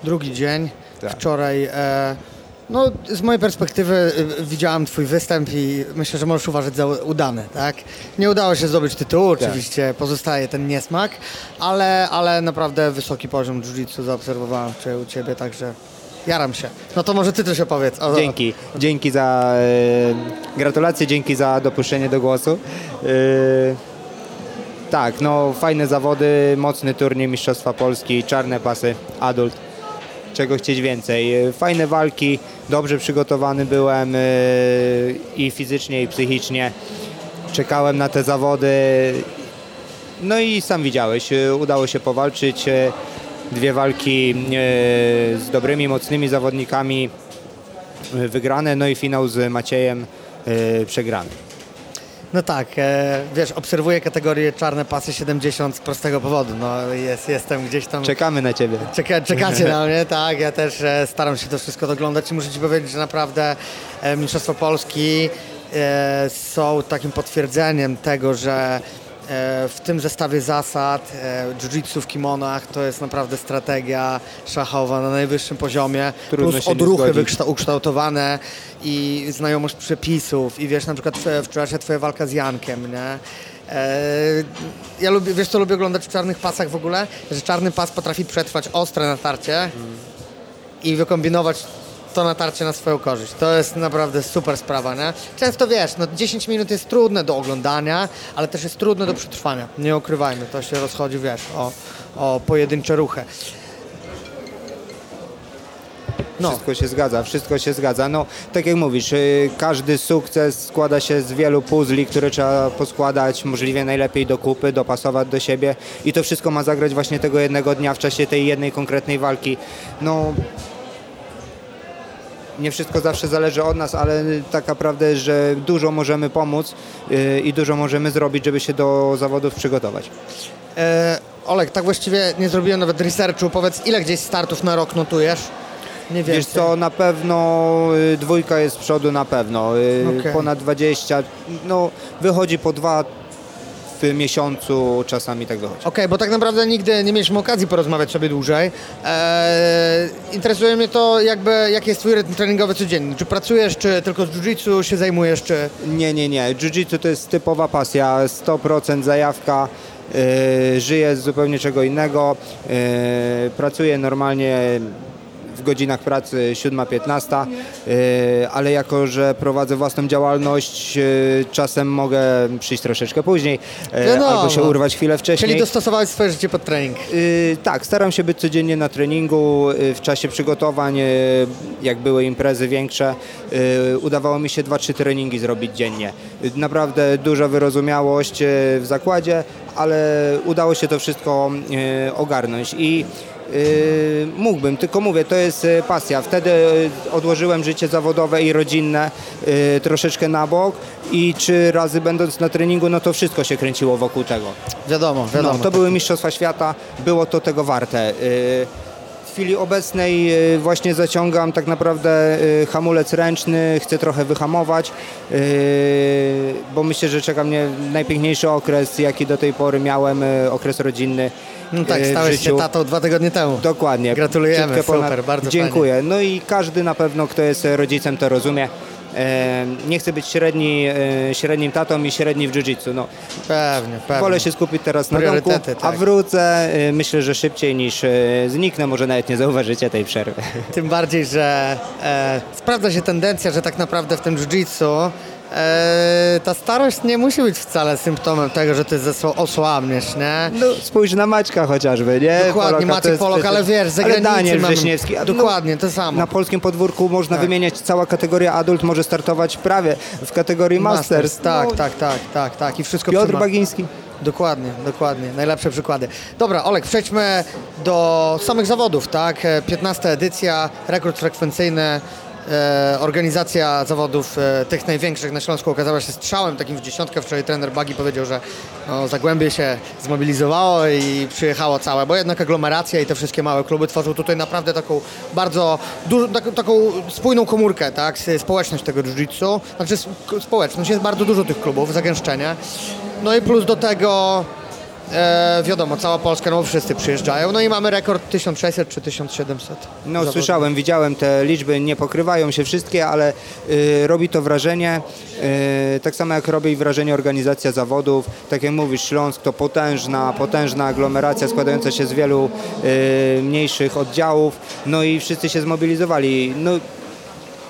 S1: drugi dzień.
S5: Tak.
S1: Wczoraj, e, no z mojej perspektywy e, widziałam Twój występ i myślę, że możesz uważać za udany, tak? Nie udało się zdobyć tytułu,
S5: Tak.
S1: oczywiście pozostaje ten niesmak, ale, ale naprawdę wysoki poziom jiu-jitsu zaobserwowałem u Ciebie, także jaram się. No to może Ty też opowiedz. O,
S5: Dzięki, dzięki za e, gratulacje, dzięki za dopuszczenie do głosu. E, tak, no fajne zawody, mocny turniej Mistrzostwa Polski, czarne pasy, adult. Czego chcieć więcej. E, Fajne walki, dobrze przygotowany byłem e, i fizycznie, i psychicznie. Czekałem na te zawody. No i sam widziałeś, e, udało się powalczyć. Dwie walki e, z dobrymi, mocnymi zawodnikami e, wygrane, no i finał z Maciejem e, przegrany.
S1: No tak, wiesz, obserwuję kategorię czarne pasy 70 z prostego powodu. No jest, jestem gdzieś tam...
S5: Czekamy na Ciebie.
S1: Czeka, czekacie na mnie, tak. Ja też staram się to wszystko doglądać i muszę Ci powiedzieć, że naprawdę Mistrzostwa Polski są takim potwierdzeniem tego, że w tym zestawie zasad e, jiu-jitsu w kimonach to jest naprawdę strategia szachowa na najwyższym poziomie,
S5: Trudno
S1: plus odruchy ukształtowane i znajomość przepisów i wiesz, na przykład wczorajsza twoja walka z Jankiem, nie? E, Ja lubię, wiesz co lubię oglądać w czarnych pasach w ogóle? Że czarny pas potrafi przetrwać ostre natarcie i wykombinować to natarcie na swoją korzyść. To jest naprawdę super sprawa, nie? Często wiesz, no 10 minut jest trudne do oglądania, ale też jest trudne do przetrwania. Nie ukrywajmy, to się rozchodzi, wiesz, o, o pojedyncze ruchy. No.
S5: Wszystko się zgadza, wszystko się zgadza. No, tak jak mówisz, y, każdy sukces składa się z wielu puzli, które trzeba poskładać możliwie najlepiej do kupy, dopasować do siebie i to wszystko ma zagrać właśnie tego jednego dnia w czasie tej jednej konkretnej walki. No, nie wszystko zawsze zależy od nas, ale tak naprawdę, że dużo możemy pomóc y, i dużo możemy zrobić, żeby się do zawodów przygotować.
S1: E, Olek, tak właściwie nie zrobiłem nawet researchu. Powiedz, ile gdzieś startów na rok notujesz? Nie wiem.
S5: Wiesz co, na pewno y, dwójka jest z przodu na pewno, y,
S1: Okej.
S5: ponad 20, no wychodzi po dwa w miesiącu, czasami tak wychodzi.
S1: Okej, bo tak naprawdę nigdy nie mieliśmy okazji porozmawiać sobie dłużej. Eee, interesuje mnie to, jakby, jaki jest twój rytm treningowy codzienny. Czy pracujesz, czy tylko z jiu-jitsu się zajmujesz, czy...
S5: Nie, nie, nie, jiu-jitsu to jest typowa pasja, 100% zajawka, y, żyję z zupełnie czego innego, y, pracuję normalnie godzinach pracy 7-15, y, ale jako, że prowadzę własną działalność, y, czasem mogę przyjść troszeczkę później, y,
S1: Wiadomo.
S5: albo się urwać chwilę wcześniej.
S1: Czyli dostosowałeś swoje życie pod trening.
S5: Tak, staram się być codziennie na treningu. W czasie przygotowań, jak były imprezy większe, udawało mi się 2-3 treningi zrobić dziennie. Naprawdę duża wyrozumiałość w zakładzie, ale udało się to wszystko ogarnąć i mógłbym, tylko mówię, to jest y, pasja. Wtedy y, odłożyłem życie zawodowe i rodzinne y, troszeczkę na bok i trzy razy będąc na treningu, no to wszystko się kręciło wokół tego.
S1: Wiadomo, wiadomo.
S5: No, to były Mistrzostwa Świata, było to tego warte. W chwili obecnej właśnie zaciągam tak naprawdę hamulec ręczny, chcę trochę wyhamować, bo myślę, że czeka mnie najpiękniejszy okres, jaki do tej pory miałem, okres rodzinny.
S1: No tak,
S5: w
S1: stałeś się tatą dwa tygodnie temu.
S5: Dokładnie.
S1: Gratulujemy,
S5: Ciutkę
S1: super, bardzo
S5: Dziękuję. No i każdy na pewno, kto jest rodzicem, to rozumie. E, Nie chcę być średni, e, średnim tatą i średni w jiu-jitsu. No,
S1: Pewnie, pewnie.
S5: Wolę się skupić teraz na domku,
S1: Priorytety,
S5: a
S1: tak.
S5: wrócę myślę, że szybciej niż zniknę, może nawet nie zauważycie tej przerwy.
S1: Tym bardziej, że e, sprawdza się tendencja, że tak naprawdę w tym jiu-jitsu e, ta starość nie musi być wcale symptomem tego, że ty zesło- osłabniesz, nie?
S5: No, spójrz na Maćka chociażby, nie?
S1: Dokładnie,
S5: Poloka, to
S1: Maciek
S5: jest
S1: Polok,
S5: przecież-
S1: ale wiesz, za
S5: ale
S1: granicą
S5: Daniel
S1: mamy-
S5: Wrześniewski. a
S1: Dokładnie, to samo.
S5: Na polskim podwórku można
S1: Tak.
S5: wymieniać cała kategoria adult, może startować prawie w kategorii Masters.
S1: tak,
S5: No,
S1: tak, tak, tak, tak. I wszystko
S5: Piotr
S1: trzyma.
S5: Bagiński.
S1: Dokładnie, dokładnie. Najlepsze przykłady. Dobra, Olek, przejdźmy do samych zawodów, tak? E, 15 edycja, rekord frekwencyjny. E, organizacja zawodów e, tych największych na Śląsku okazała się strzałem takim w dziesiątkę. Wczoraj trener Bagi powiedział, że no, Zagłębie się zmobilizowało i przyjechało całe, bo jednak aglomeracja i te wszystkie małe kluby tworzą tutaj naprawdę taką bardzo taką, taką spójną komórkę, tak? Społeczność tego jiu-jitsu. Znaczy sp- społeczność, jest bardzo dużo tych klubów, zagęszczenie. No i plus do tego e, wiadomo, cała Polska, no wszyscy przyjeżdżają. No i mamy rekord 1600 czy 1700.
S5: No
S1: zawodów.
S5: słyszałem, widziałem te liczby, nie pokrywają się wszystkie, ale y, robi to wrażenie, y, tak samo jak robi wrażenie organizacja zawodów. Tak jak mówisz, Śląsk to potężna, potężna aglomeracja składająca się z wielu y, mniejszych oddziałów, no i wszyscy się zmobilizowali. No,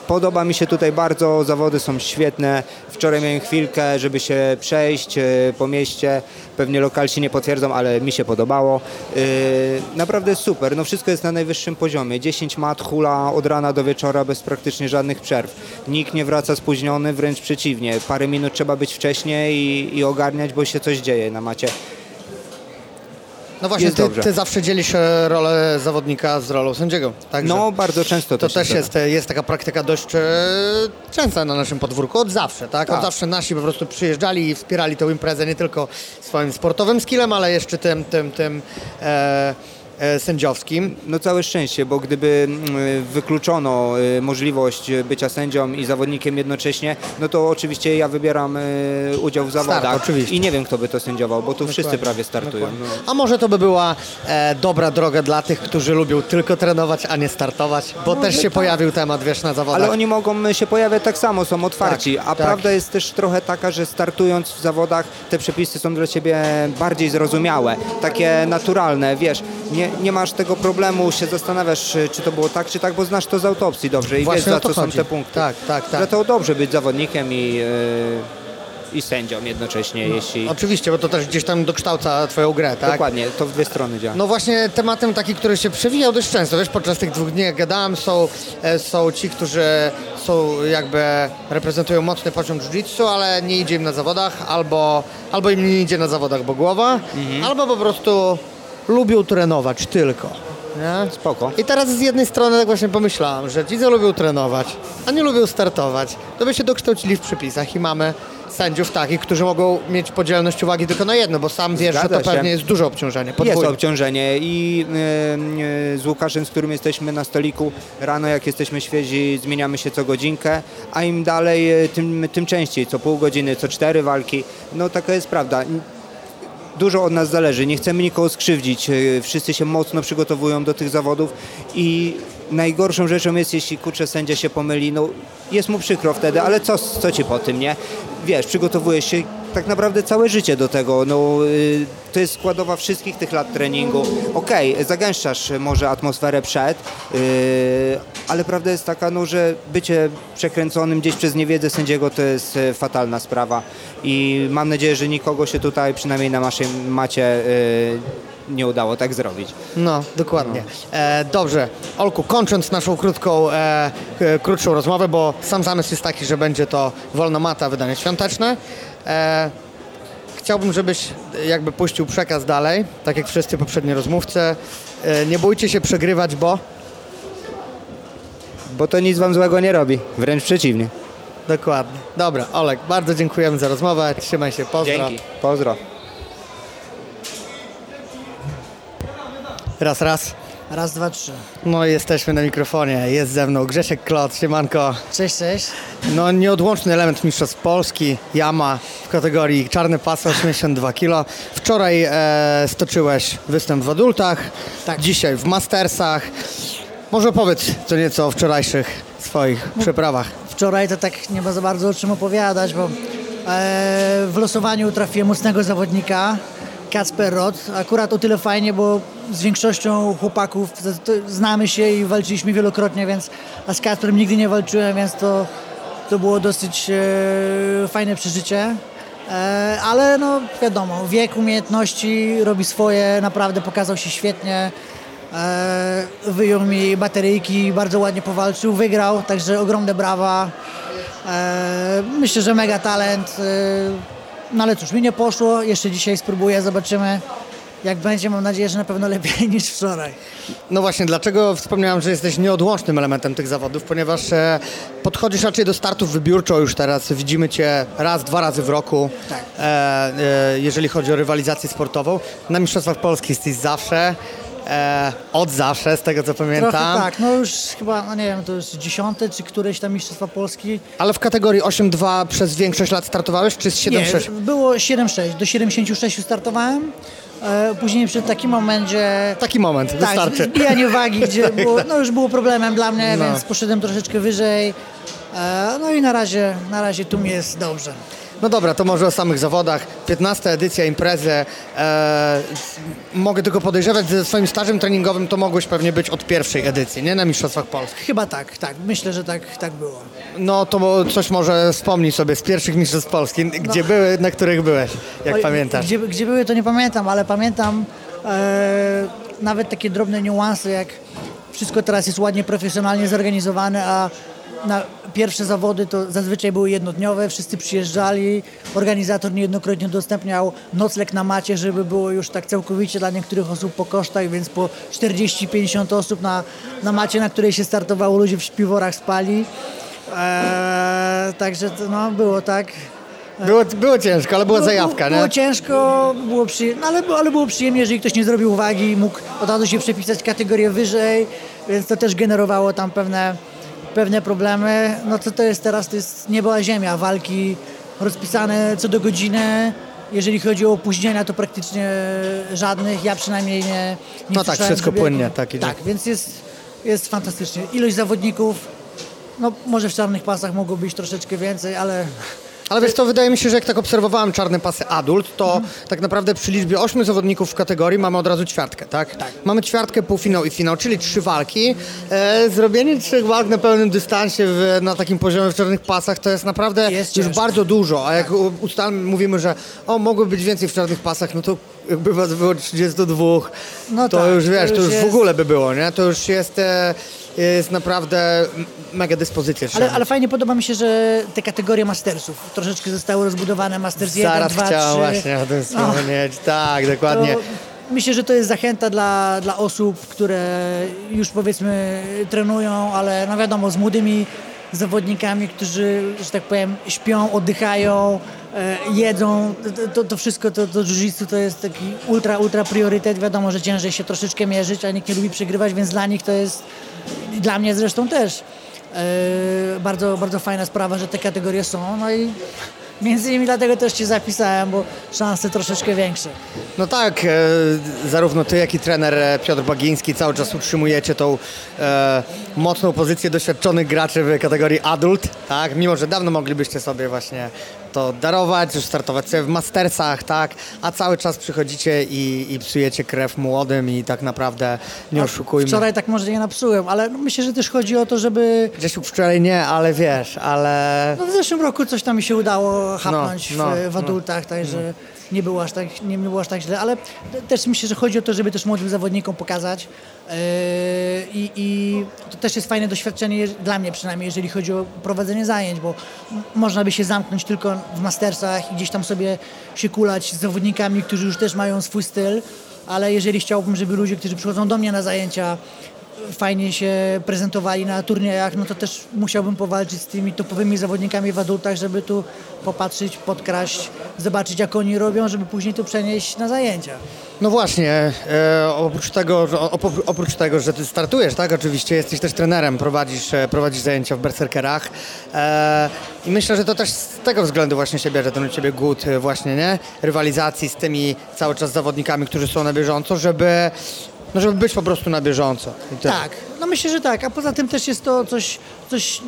S5: Podoba mi się tutaj bardzo, zawody są świetne. Wczoraj miałem chwilkę, żeby się przejść e, po mieście. Pewnie lokalsi nie potwierdzą, ale mi się podobało. E, Naprawdę super, no wszystko jest na najwyższym poziomie. 10 mat hula od rana do wieczora bez praktycznie żadnych przerw. Nikt nie wraca spóźniony, wręcz przeciwnie. Parę minut trzeba być wcześniej i, i ogarniać, bo się coś dzieje na macie.
S1: No właśnie, ty, ty zawsze dzielisz e, rolę zawodnika z rolą sędziego. Także
S5: No bardzo często
S1: to też
S5: zdarza.
S1: jest, e, jest taka praktyka dość e, częsta na naszym podwórku, od zawsze, tak? Od
S5: Tak.
S1: zawsze nasi po prostu przyjeżdżali i wspierali tą imprezę nie tylko swoim sportowym skillem, ale jeszcze tym, tym, tym e, sędziowskim.
S5: No całe szczęście, bo gdyby mm, wykluczono y, możliwość bycia sędzią i zawodnikiem jednocześnie, no to oczywiście ja wybieram y, udział w zawodach
S1: oczywiście.
S5: i nie wiem kto by to sędziował, bo tu wszyscy prawie startują. No.
S1: A może to by była e, dobra droga dla tych, którzy lubią tylko trenować, a nie startować, bo też się pojawił temat, wiesz, na zawodach.
S5: Ale oni mogą się pojawiać tak samo, są otwarci,
S1: Tak,
S5: a
S1: tak.
S5: prawda jest też trochę taka, że startując w zawodach te przepisy są dla ciebie bardziej zrozumiałe, takie naturalne, wiesz, nie, nie masz tego problemu, się zastanawiasz, czy to było tak, czy tak, bo znasz to z autopsji dobrze i
S1: Właśnie
S5: wiesz, za co
S1: chodzi.
S5: są te punkty.
S1: Tak, tak, tak.
S5: Że to dobrze być zawodnikiem i, yy, i sędzią jednocześnie, jeśli...
S1: Oczywiście, bo to też gdzieś tam dokształca twoją grę, tak?
S5: Dokładnie, to w dwie strony działa.
S1: No właśnie tematem taki, który się przewijał dość często, wiesz, podczas tych dwóch dni jak gadałem, są, e, są ci, którzy są jakby, reprezentują mocny poziom jiu-jitsu, ale nie idzie im na zawodach, albo, albo im nie idzie na zawodach, bo głowa, albo po prostu lubią trenować tylko. Nie?
S5: Spoko.
S1: I teraz z jednej strony tak właśnie pomyślałem, że ci, co lubią trenować, a nie lubią startować, to by się dokształcili w przepisach i mamy sędziów takich, którzy mogą mieć podzielność uwagi tylko na jedno, bo sam wiesz, że
S5: Zgadza
S1: to
S5: się.
S1: pewnie jest duże obciążenie.
S5: Jest
S1: podwójne.
S5: obciążenie i y, z Łukaszem, z którym jesteśmy na stoliku, rano jak jesteśmy świeżi, zmieniamy się co godzinkę, a im dalej, y, tym, tym częściej, co pół godziny, co cztery walki. No taka jest prawda. Dużo od nas zależy, nie chcemy nikogo skrzywdzić, y, wszyscy się mocno przygotowują do tych zawodów i najgorszą rzeczą jest, jeśli kurczę sędzia się pomyli, no jest mu przykro wtedy, ale co, co ci po tym, nie? Wiesz, przygotowujesz się, tak naprawdę całe życie do tego. No, y, to jest składowa wszystkich tych lat treningu. Okej, zagęszczasz może atmosferę przed, y, ale prawda jest taka, no, że bycie przekręconym gdzieś przez niewiedzę sędziego to jest y, fatalna sprawa i mam nadzieję, że nikogo się tutaj, przynajmniej na naszej macie, nie udało tak zrobić.
S1: No, dokładnie. E, dobrze, Olku, kończąc naszą krótką, e, k- krótszą rozmowę, bo sam zamysł jest taki, że będzie to wolna mata, wydanie świąteczne. E, chciałbym, żebyś e, jakby puścił przekaz dalej, tak jak wszyscy poprzedni rozmówcy. E, nie bójcie się przegrywać, bo...
S5: Bo to nic wam złego nie robi, wręcz przeciwnie.
S1: Dokładnie. Dobra, Olek, bardzo dziękujemy za rozmowę. Trzymaj się, pozdro.
S5: Dzięki. Pozdro.
S1: Raz, raz.
S6: Raz, dwa, trzy.
S1: No i jesteśmy na mikrofonie. Jest ze mną Grzesiek Klot, siemanko.
S6: Cześć, cześć.
S1: No nieodłączny element Mistrzostw Polski, Yama w kategorii czarny pas 82 kg. Wczoraj e, stoczyłeś występ w adultach,
S6: Tak.
S1: dzisiaj w Mastersach. Może powiedz co nieco o wczorajszych swoich przeprawach.
S6: Wczoraj to tak nie ma za bardzo o czym opowiadać, bo e, w losowaniu trafiłem mocnego zawodnika, Kacper Roth. Akurat o tyle fajnie, bo z większością chłopaków znamy się i walczyliśmy wielokrotnie, więc a z Kacperem nigdy nie walczyłem, więc to, to było dosyć e, fajne przeżycie. E, ale no wiadomo, wiek, umiejętności robi swoje, naprawdę pokazał się świetnie. E, wyjął mi bateryjki, bardzo ładnie powalczył, wygrał, także ogromne brawa. E, myślę, że mega talent. E, no ale cóż, mi nie poszło, jeszcze dzisiaj spróbuję, zobaczymy jak będzie. Mam nadzieję, że na pewno lepiej niż wczoraj.
S1: No właśnie, dlaczego wspomniałem, że jesteś nieodłącznym elementem tych zawodów, ponieważ e, podchodzisz raczej do startów wybiórczo już teraz. Widzimy Cię raz, dwa razy w roku,
S6: Tak.
S1: e, e, jeżeli chodzi o rywalizację sportową. Na Mistrzostwach Polski jesteś zawsze, e, od zawsze, z tego co pamiętam.
S6: Trochę tak, no już chyba, no nie wiem, to jest dziesiąte czy któreś tam Mistrzostwa Polski.
S1: Ale w kategorii 8-2 przez większość lat startowałeś, czy z 7-6?
S6: Nie, było 7-6, do 76 startowałem. E, później przy takim momencie
S1: Taki moment,
S6: Tak,
S1: wystarczy.
S6: zbijanie wagi, gdzie było, no już było problemem dla mnie,
S1: No.
S6: więc poszedłem troszeczkę wyżej. E, no i na razie, na razie tu mi jest dobrze.
S1: No dobra, to może o samych zawodach. 15 edycja imprezy. E, mogę tylko podejrzewać, że ze swoim stażem treningowym to mogłeś pewnie być od pierwszej edycji, nie? Na Mistrzostwach Polski.
S6: Chyba tak, tak. Myślę, że tak, tak było.
S1: No to coś może wspomnij sobie z pierwszych Mistrzostw Polski, gdzie były, na których byłeś, jak
S6: Oj,
S1: pamiętasz.
S6: Gdzie, gdzie były, to nie pamiętam, ale pamiętam e, nawet takie drobne niuanse, jak wszystko teraz jest ładnie, profesjonalnie zorganizowane, a na pierwsze zawody to zazwyczaj były jednodniowe, wszyscy przyjeżdżali, organizator niejednokrotnie udostępniał nocleg na macie, żeby było już tak całkowicie dla niektórych osób po kosztach, więc po 40-50 osób na, na macie, na której się startowało, ludzie w śpiworach spali. E, także to, no, było tak.
S1: Było, było ciężko, ale była zajawka,
S6: było, było
S1: nie?
S6: ciężko, było przyjemnie, ale, było- ale było przyjemnie, jeżeli ktoś nie zrobił uwagi, mógł od razu się przepisać kategorię wyżej, więc to też generowało tam pewne, pewne problemy. No co to jest teraz, to jest niebo ziemia, walki rozpisane co do godziny. Jeżeli chodzi o opóźnienia, to praktycznie żadnych, ja przynajmniej nie, nie
S1: No tak, wszystko płynnie, tak idzie.
S6: Tak, więc jest, jest fantastycznie. Ilość zawodników, no może w czarnych pasach mogło być troszeczkę więcej, ale
S1: Ale wiesz co, wydaje mi się, że jak tak obserwowałem czarne pasy adult, to tak naprawdę przy liczbie ośmiu zawodników w kategorii mamy od razu ćwiartkę, tak? Mamy ćwiartkę, półfinał i finał, czyli trzy walki. E, zrobienie trzech walk na pełnym dystansie w, na takim poziomie w czarnych pasach to jest naprawdę
S6: Jest
S1: już
S6: ciężko.
S1: bardzo dużo, a jak ustalmy, mówimy, że o, mogło być więcej w czarnych pasach, no to jakby was było 32,
S6: No
S1: to
S6: tak,
S1: już
S6: to
S1: wiesz, to
S6: już
S1: już w ogóle by było, nie? To już jest, e, jest naprawdę mega dyspozycja.
S6: Ale, ale fajnie podoba mi się, że te kategorie mastersów troszeczkę zostały rozbudowane. Masters 1,
S1: Zaraz
S6: 2,
S1: chciałem
S6: 3.
S1: właśnie o tym wspomnieć. Tak, dokładnie.
S6: To myślę, że to jest zachęta dla, dla osób, które już powiedzmy trenują, ale no wiadomo, z młodymi zawodnikami, którzy, że tak powiem, śpią, oddychają, e, jedzą, to, to, wszystko, to, to jiu-jitsu to jest taki ultra, ultra priorytet. Wiadomo, że ciężej się troszeczkę mierzyć, a nikt nie lubi przegrywać, więc dla nich to jest, i dla mnie zresztą też, e, bardzo, bardzo fajna sprawa, że te kategorie są. No i między innymi dlatego też Cię zapisałem, bo szanse troszeczkę większe.
S1: No tak, e, zarówno ty, jak i trener e, Piotr Bagiński cały czas utrzymujecie tą e, mocną pozycję doświadczonych graczy w kategorii adult, tak? Mimo, że dawno moglibyście sobie właśnie to darować, już startować sobie w Mastersach, tak? A cały czas przychodzicie i, i psujecie krew młodym i tak naprawdę nie oszukujmy.
S6: Wczoraj tak może nie napsułem, ale no myślę, że też chodzi o to, żeby...
S1: Grzesiu wczoraj nie, ale wiesz, ale...
S6: No w zeszłym roku coś tam mi się udało hapnąć
S1: no,
S6: w, w
S1: no.
S6: adultach, także nie, było aż tak, nie, było aż tak źle, ale też myślę, że chodzi o to, żeby też młodym zawodnikom pokazać yy, i, i to też jest fajne doświadczenie, dla mnie przynajmniej, jeżeli chodzi o prowadzenie zajęć, bo można by się zamknąć tylko w mastersach i gdzieś tam sobie się kulać z zawodnikami, którzy już też mają swój styl, ale jeżeli chciałbym, żeby ludzie, którzy przychodzą do mnie na zajęcia, fajnie się prezentowali na turniejach, no to też musiałbym powalczyć z tymi topowymi zawodnikami w adultach, żeby tu popatrzeć, podkraść, zobaczyć jak oni robią, żeby później to przenieść na zajęcia.
S1: No właśnie, e, oprócz, tego, oprócz tego, że ty startujesz, tak, oczywiście jesteś też trenerem, prowadzisz, e, prowadzisz zajęcia w Berserkerach e, i myślę, że to też z tego względu właśnie się bierze ten u ciebie głód e, właśnie, nie, rywalizacji z tymi cały czas zawodnikami, którzy są na bieżąco, żeby, no żeby być po prostu na bieżąco. Tyle.
S6: Tak, no myślę, że tak, a poza tym też jest to coś, coś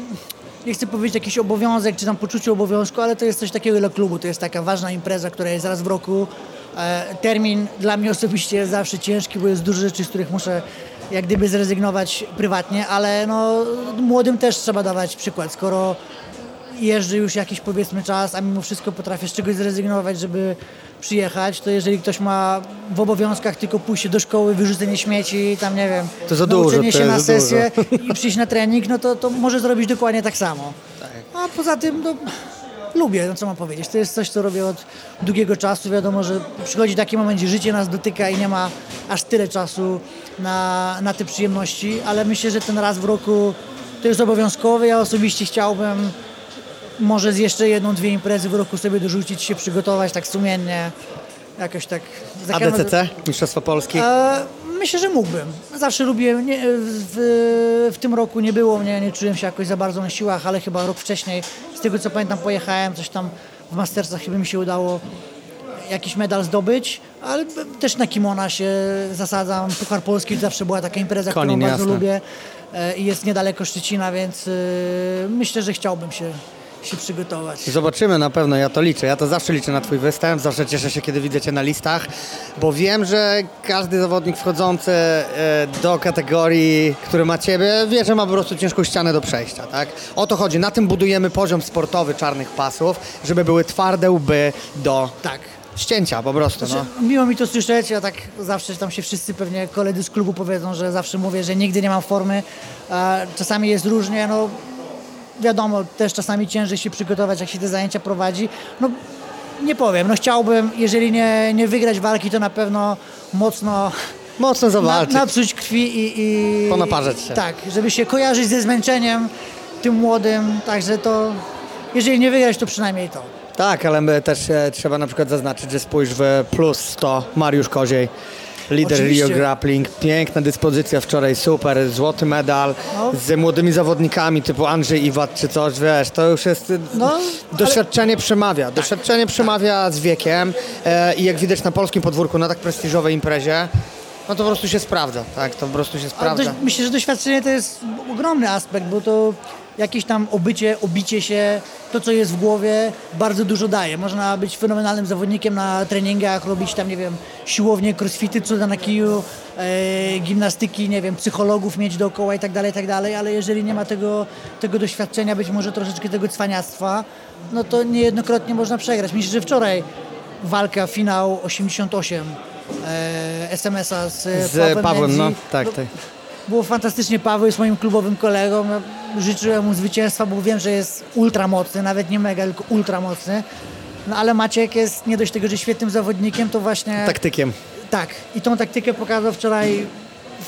S6: nie chcę powiedzieć jakiś obowiązek, czy tam poczucie obowiązku, ale to jest coś takiego dla klubu, to jest taka ważna impreza, która jest raz w roku. E, termin dla mnie osobiście jest zawsze ciężki, bo jest dużo rzeczy, z których muszę jak gdyby zrezygnować prywatnie, ale no młodym też trzeba dawać przykład, skoro jeżdżę już jakiś powiedzmy czas, a mimo wszystko potrafię z czegoś zrezygnować, żeby przyjechać, to jeżeli ktoś ma w obowiązkach tylko pójście do szkoły, wyrzucenie śmieci, tam nie wiem,
S1: To za dużo,
S6: nauczenie
S1: to
S6: się na sesję i przyjść na trening, no to, to może zrobić dokładnie tak samo. A poza tym, no, lubię, no co mam powiedzieć, to jest coś, co robię od długiego czasu, wiadomo, że przychodzi taki moment, gdzie życie nas dotyka i nie ma aż tyle czasu na, na te przyjemności, ale myślę, że ten raz w roku to jest obowiązkowy, ja osobiście chciałbym może z jeszcze jedną, dwie imprezy w roku sobie dorzucić, się przygotować tak sumiennie, jakoś tak...
S1: ADCC, Mistrzostwo Polski.
S6: E, myślę, że mógłbym. Zawsze lubię. Nie, w, w tym roku nie było mnie, nie czułem się jakoś za bardzo na siłach, ale chyba rok wcześniej, z tego co pamiętam, pojechałem, coś tam w Mastersach chyba mi się udało jakiś medal zdobyć, ale też na kimona się zasadzam. Puchar Polski zawsze była taka impreza,
S1: Konin,
S6: którą bardzo
S1: jasne.
S6: lubię e, i jest niedaleko Szczecina, więc e, myślę, że chciałbym się, się przygotować.
S1: Zobaczymy na pewno, ja to liczę. Ja to zawsze liczę na Twój występ, zawsze cieszę się, kiedy widzę Cię na listach, bo wiem, że każdy zawodnik wchodzący e, do kategorii, który ma Ciebie, wie, że ma po prostu ciężką ścianę do przejścia, tak? O to chodzi. Na tym budujemy poziom sportowy czarnych pasów, żeby były twarde łby do
S6: Tak.
S1: ścięcia po prostu, no.
S6: Znaczy, Miło mi to słyszeć, ja tak zawsze tam się wszyscy pewnie koledzy z klubu powiedzą, że zawsze mówię, że nigdy nie mam formy. E, Czasami jest różnie, no wiadomo, też czasami ciężej się przygotować, jak się te zajęcia prowadzi. No nie powiem, no chciałbym, jeżeli nie, nie wygrać walki, to na pewno mocno
S1: Mocno
S6: na,
S1: zawalczyć.
S6: napsuć krwi i, i...
S1: Ponaparzać się.
S6: Tak, żeby się kojarzyć ze zmęczeniem tym młodym, także to, jeżeli nie wygrać, to przynajmniej to.
S1: Tak, ale my też e, trzeba na przykład zaznaczyć, że spójrz w plus 100 Mariusz Koziej. Lider
S6: Oczywiście.
S1: Rio Grappling, piękna dyspozycja wczoraj, super, złoty medal
S6: No.
S1: z młodymi zawodnikami typu Andrzej Iwat czy coś, wiesz, to już jest, y,
S6: No,
S1: doświadczenie przemawia, doświadczenie przemawia z wiekiem e, i jak widać na polskim podwórku, na tak prestiżowej imprezie, no to po prostu się sprawdza, tak, to po prostu się
S6: Ale
S1: sprawdza.
S6: dość, myślę, że doświadczenie to jest ogromny aspekt, bo to jakieś tam obycie, obicie się, to co jest w głowie bardzo dużo daje. Można być fenomenalnym zawodnikiem na treningach, robić tam, nie wiem, siłownie, crossfity, cuda na kiju, e, gimnastyki, nie wiem, psychologów mieć dookoła i tak dalej, tak dalej, ale jeżeli nie ma tego, tego doświadczenia, być może troszeczkę tego cwaniactwa, no to niejednokrotnie można przegrać. Myślę, że wczoraj walka, finał 88 e, SMS-a z,
S1: Z
S6: Pawłem,
S1: Pawłem, no, tak, tak.
S6: Było fantastycznie. Paweł jest moim klubowym kolegą. Życzyłem mu zwycięstwa, bo wiem, że jest ultra mocny, nawet nie mega, tylko ultra mocny. No ale Maciek jest nie dość tego, że świetnym zawodnikiem, to właśnie...
S1: Taktykiem.
S6: Tak. I tą taktykę pokazał wczoraj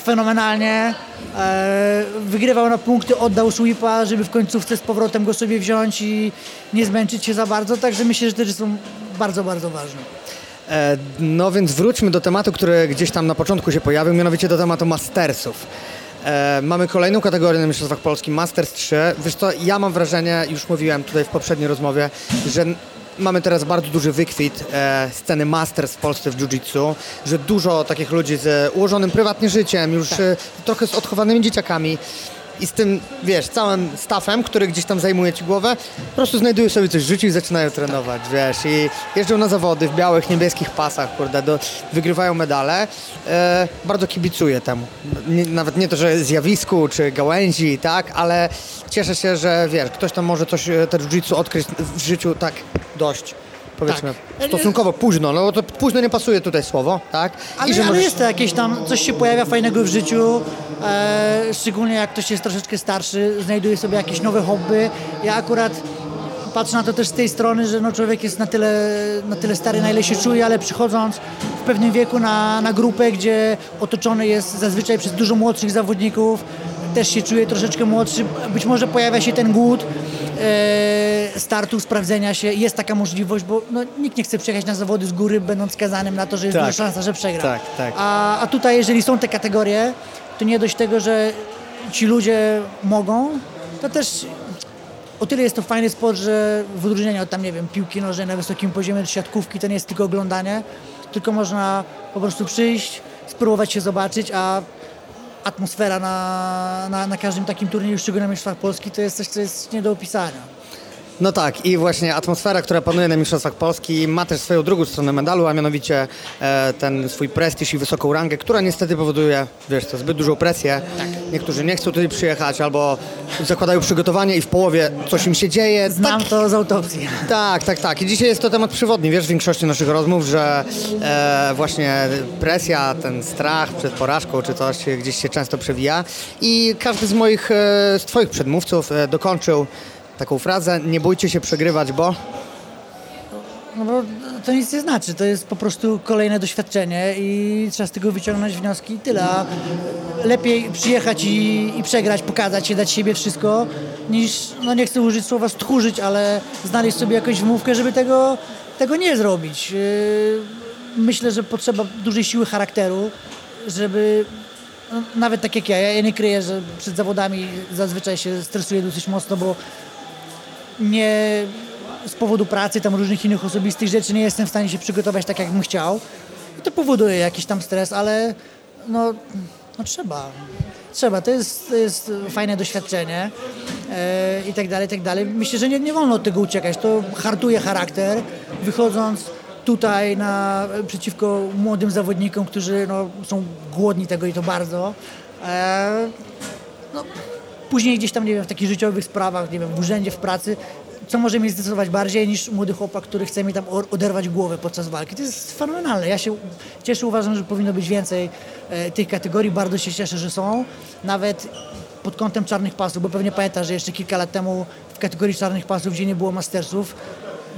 S6: fenomenalnie. E, wygrywał na punkty, oddał sweepa, żeby w końcówce z powrotem go sobie wziąć i nie zmęczyć się za bardzo. Także myślę, że te rzeczy są bardzo, bardzo ważne.
S1: E, No więc wróćmy do tematu, który gdzieś tam na początku się pojawił, mianowicie do tematu Mastersów. E, mamy kolejną kategorię na Mistrzostwach Polskim, Masters 3. Wiesz co, ja mam wrażenie, już mówiłem tutaj w poprzedniej rozmowie, że mamy teraz bardzo duży wykwit e, sceny Masters w Polsce w Jiu-Jitsu, że dużo takich ludzi z ułożonym prywatnie życiem, już e, trochę z odchowanymi dzieciakami, i z tym, wiesz, całym staffem, który gdzieś tam zajmuje ci głowę, po prostu znajdują sobie coś w życiu i zaczynają trenować, wiesz, i jeżdżą na zawody w białych, niebieskich pasach, kurde, do, wygrywają medale. E, bardzo kibicuję temu. Nie, nawet nie to, że zjawisku czy gałęzi, tak, ale cieszę się, że wiesz, ktoś tam może coś, e, te jiu-jitsu odkryć w życiu tak dość. Powiedzmy,
S6: Tak.
S1: stosunkowo późno, no bo to późno nie pasuje tutaj słowo, tak?
S6: Ale,
S1: że
S6: ale
S1: możesz-
S6: jest to jakieś tam, coś się pojawia fajnego w życiu, e, szczególnie jak ktoś jest troszeczkę starszy, znajduje sobie jakieś nowe hobby. Ja akurat patrzę na to też z tej strony, że no człowiek jest na tyle, na tyle stary, na ile się czuje, ale przychodząc w pewnym wieku na, na grupę, gdzie otoczony jest zazwyczaj przez dużo młodszych zawodników, też się czuje troszeczkę młodszy, być może pojawia się ten głód e, startu, sprawdzenia się, jest taka możliwość, bo no, nikt nie chce przyjechać na zawody z góry, będąc skazanym na to, że jest
S1: Tak.
S6: duża szansa, że przegra.
S1: Tak, tak.
S6: A, a tutaj, jeżeli są te kategorie, to nie dość tego, że ci ludzie mogą, to też o tyle jest to fajny sport, że w odróżnieniu od tam, nie wiem, piłki nożnej na wysokim poziomie czy siatkówki, to nie jest tylko oglądanie, tylko można po prostu przyjść, spróbować się zobaczyć, a atmosfera na, na, na każdym takim turnieju, szczególnie na Mistrzostwach Polski, to jest coś, co jest nie do opisania.
S1: No tak, i właśnie atmosfera, która panuje na Mistrzostwach Polski ma też swoją drugą stronę medalu, a mianowicie e, ten swój prestiż i wysoką rangę, która niestety powoduje, wiesz co, zbyt dużą presję. Niektórzy nie chcą tutaj przyjechać albo zakładają przygotowanie i w połowie coś im się dzieje.
S6: Znam
S1: Tak,
S6: to z autopsji.
S1: tak, tak, tak. I dzisiaj jest to temat przewodni, wiesz, w większości naszych rozmów, że e, właśnie presja, ten strach przed porażką czy coś gdzieś się często przewija. I każdy z moich, e, z twoich przedmówców e, dokończył taką frazę, nie bójcie się przegrywać, bo...
S6: No bo to nic nie znaczy, to jest po prostu kolejne doświadczenie i trzeba z tego wyciągnąć wnioski i tyle. Lepiej przyjechać i, i przegrać, pokazać się, dać siebie wszystko, niż, no nie chcę użyć słowa stchórzyć, ale znaleźć sobie jakąś wymówkę, żeby tego, tego nie zrobić. Yy, Myślę, że potrzeba dużej siły charakteru, żeby no, nawet tak jak ja, ja nie kryję, że przed zawodami zazwyczaj się stresuję dosyć mocno, bo nie z powodu pracy, tam różnych innych osobistych rzeczy nie jestem w stanie się przygotować tak, jak bym chciał. I to powoduje jakiś tam stres, ale no, no trzeba. Trzeba, to jest, to jest fajne doświadczenie e, i tak dalej, i tak dalej. Myślę, że nie, nie wolno od tego uciekać. To hartuje charakter, wychodząc tutaj na, przeciwko młodym zawodnikom, którzy no, są głodni tego i to bardzo. E, no, później gdzieś tam, nie wiem, w takich życiowych sprawach, nie wiem, w urzędzie, w pracy, co może mnie zdecydować bardziej niż młody chłopak, który chce mi tam oderwać głowę podczas walki. To jest fenomenalne. Ja się cieszę, uważam, że powinno być więcej e, tych kategorii. Bardzo się cieszę, że są. Nawet pod kątem czarnych pasów, bo pewnie pamiętasz, że jeszcze kilka lat temu w kategorii czarnych pasów, gdzie nie było mastersów,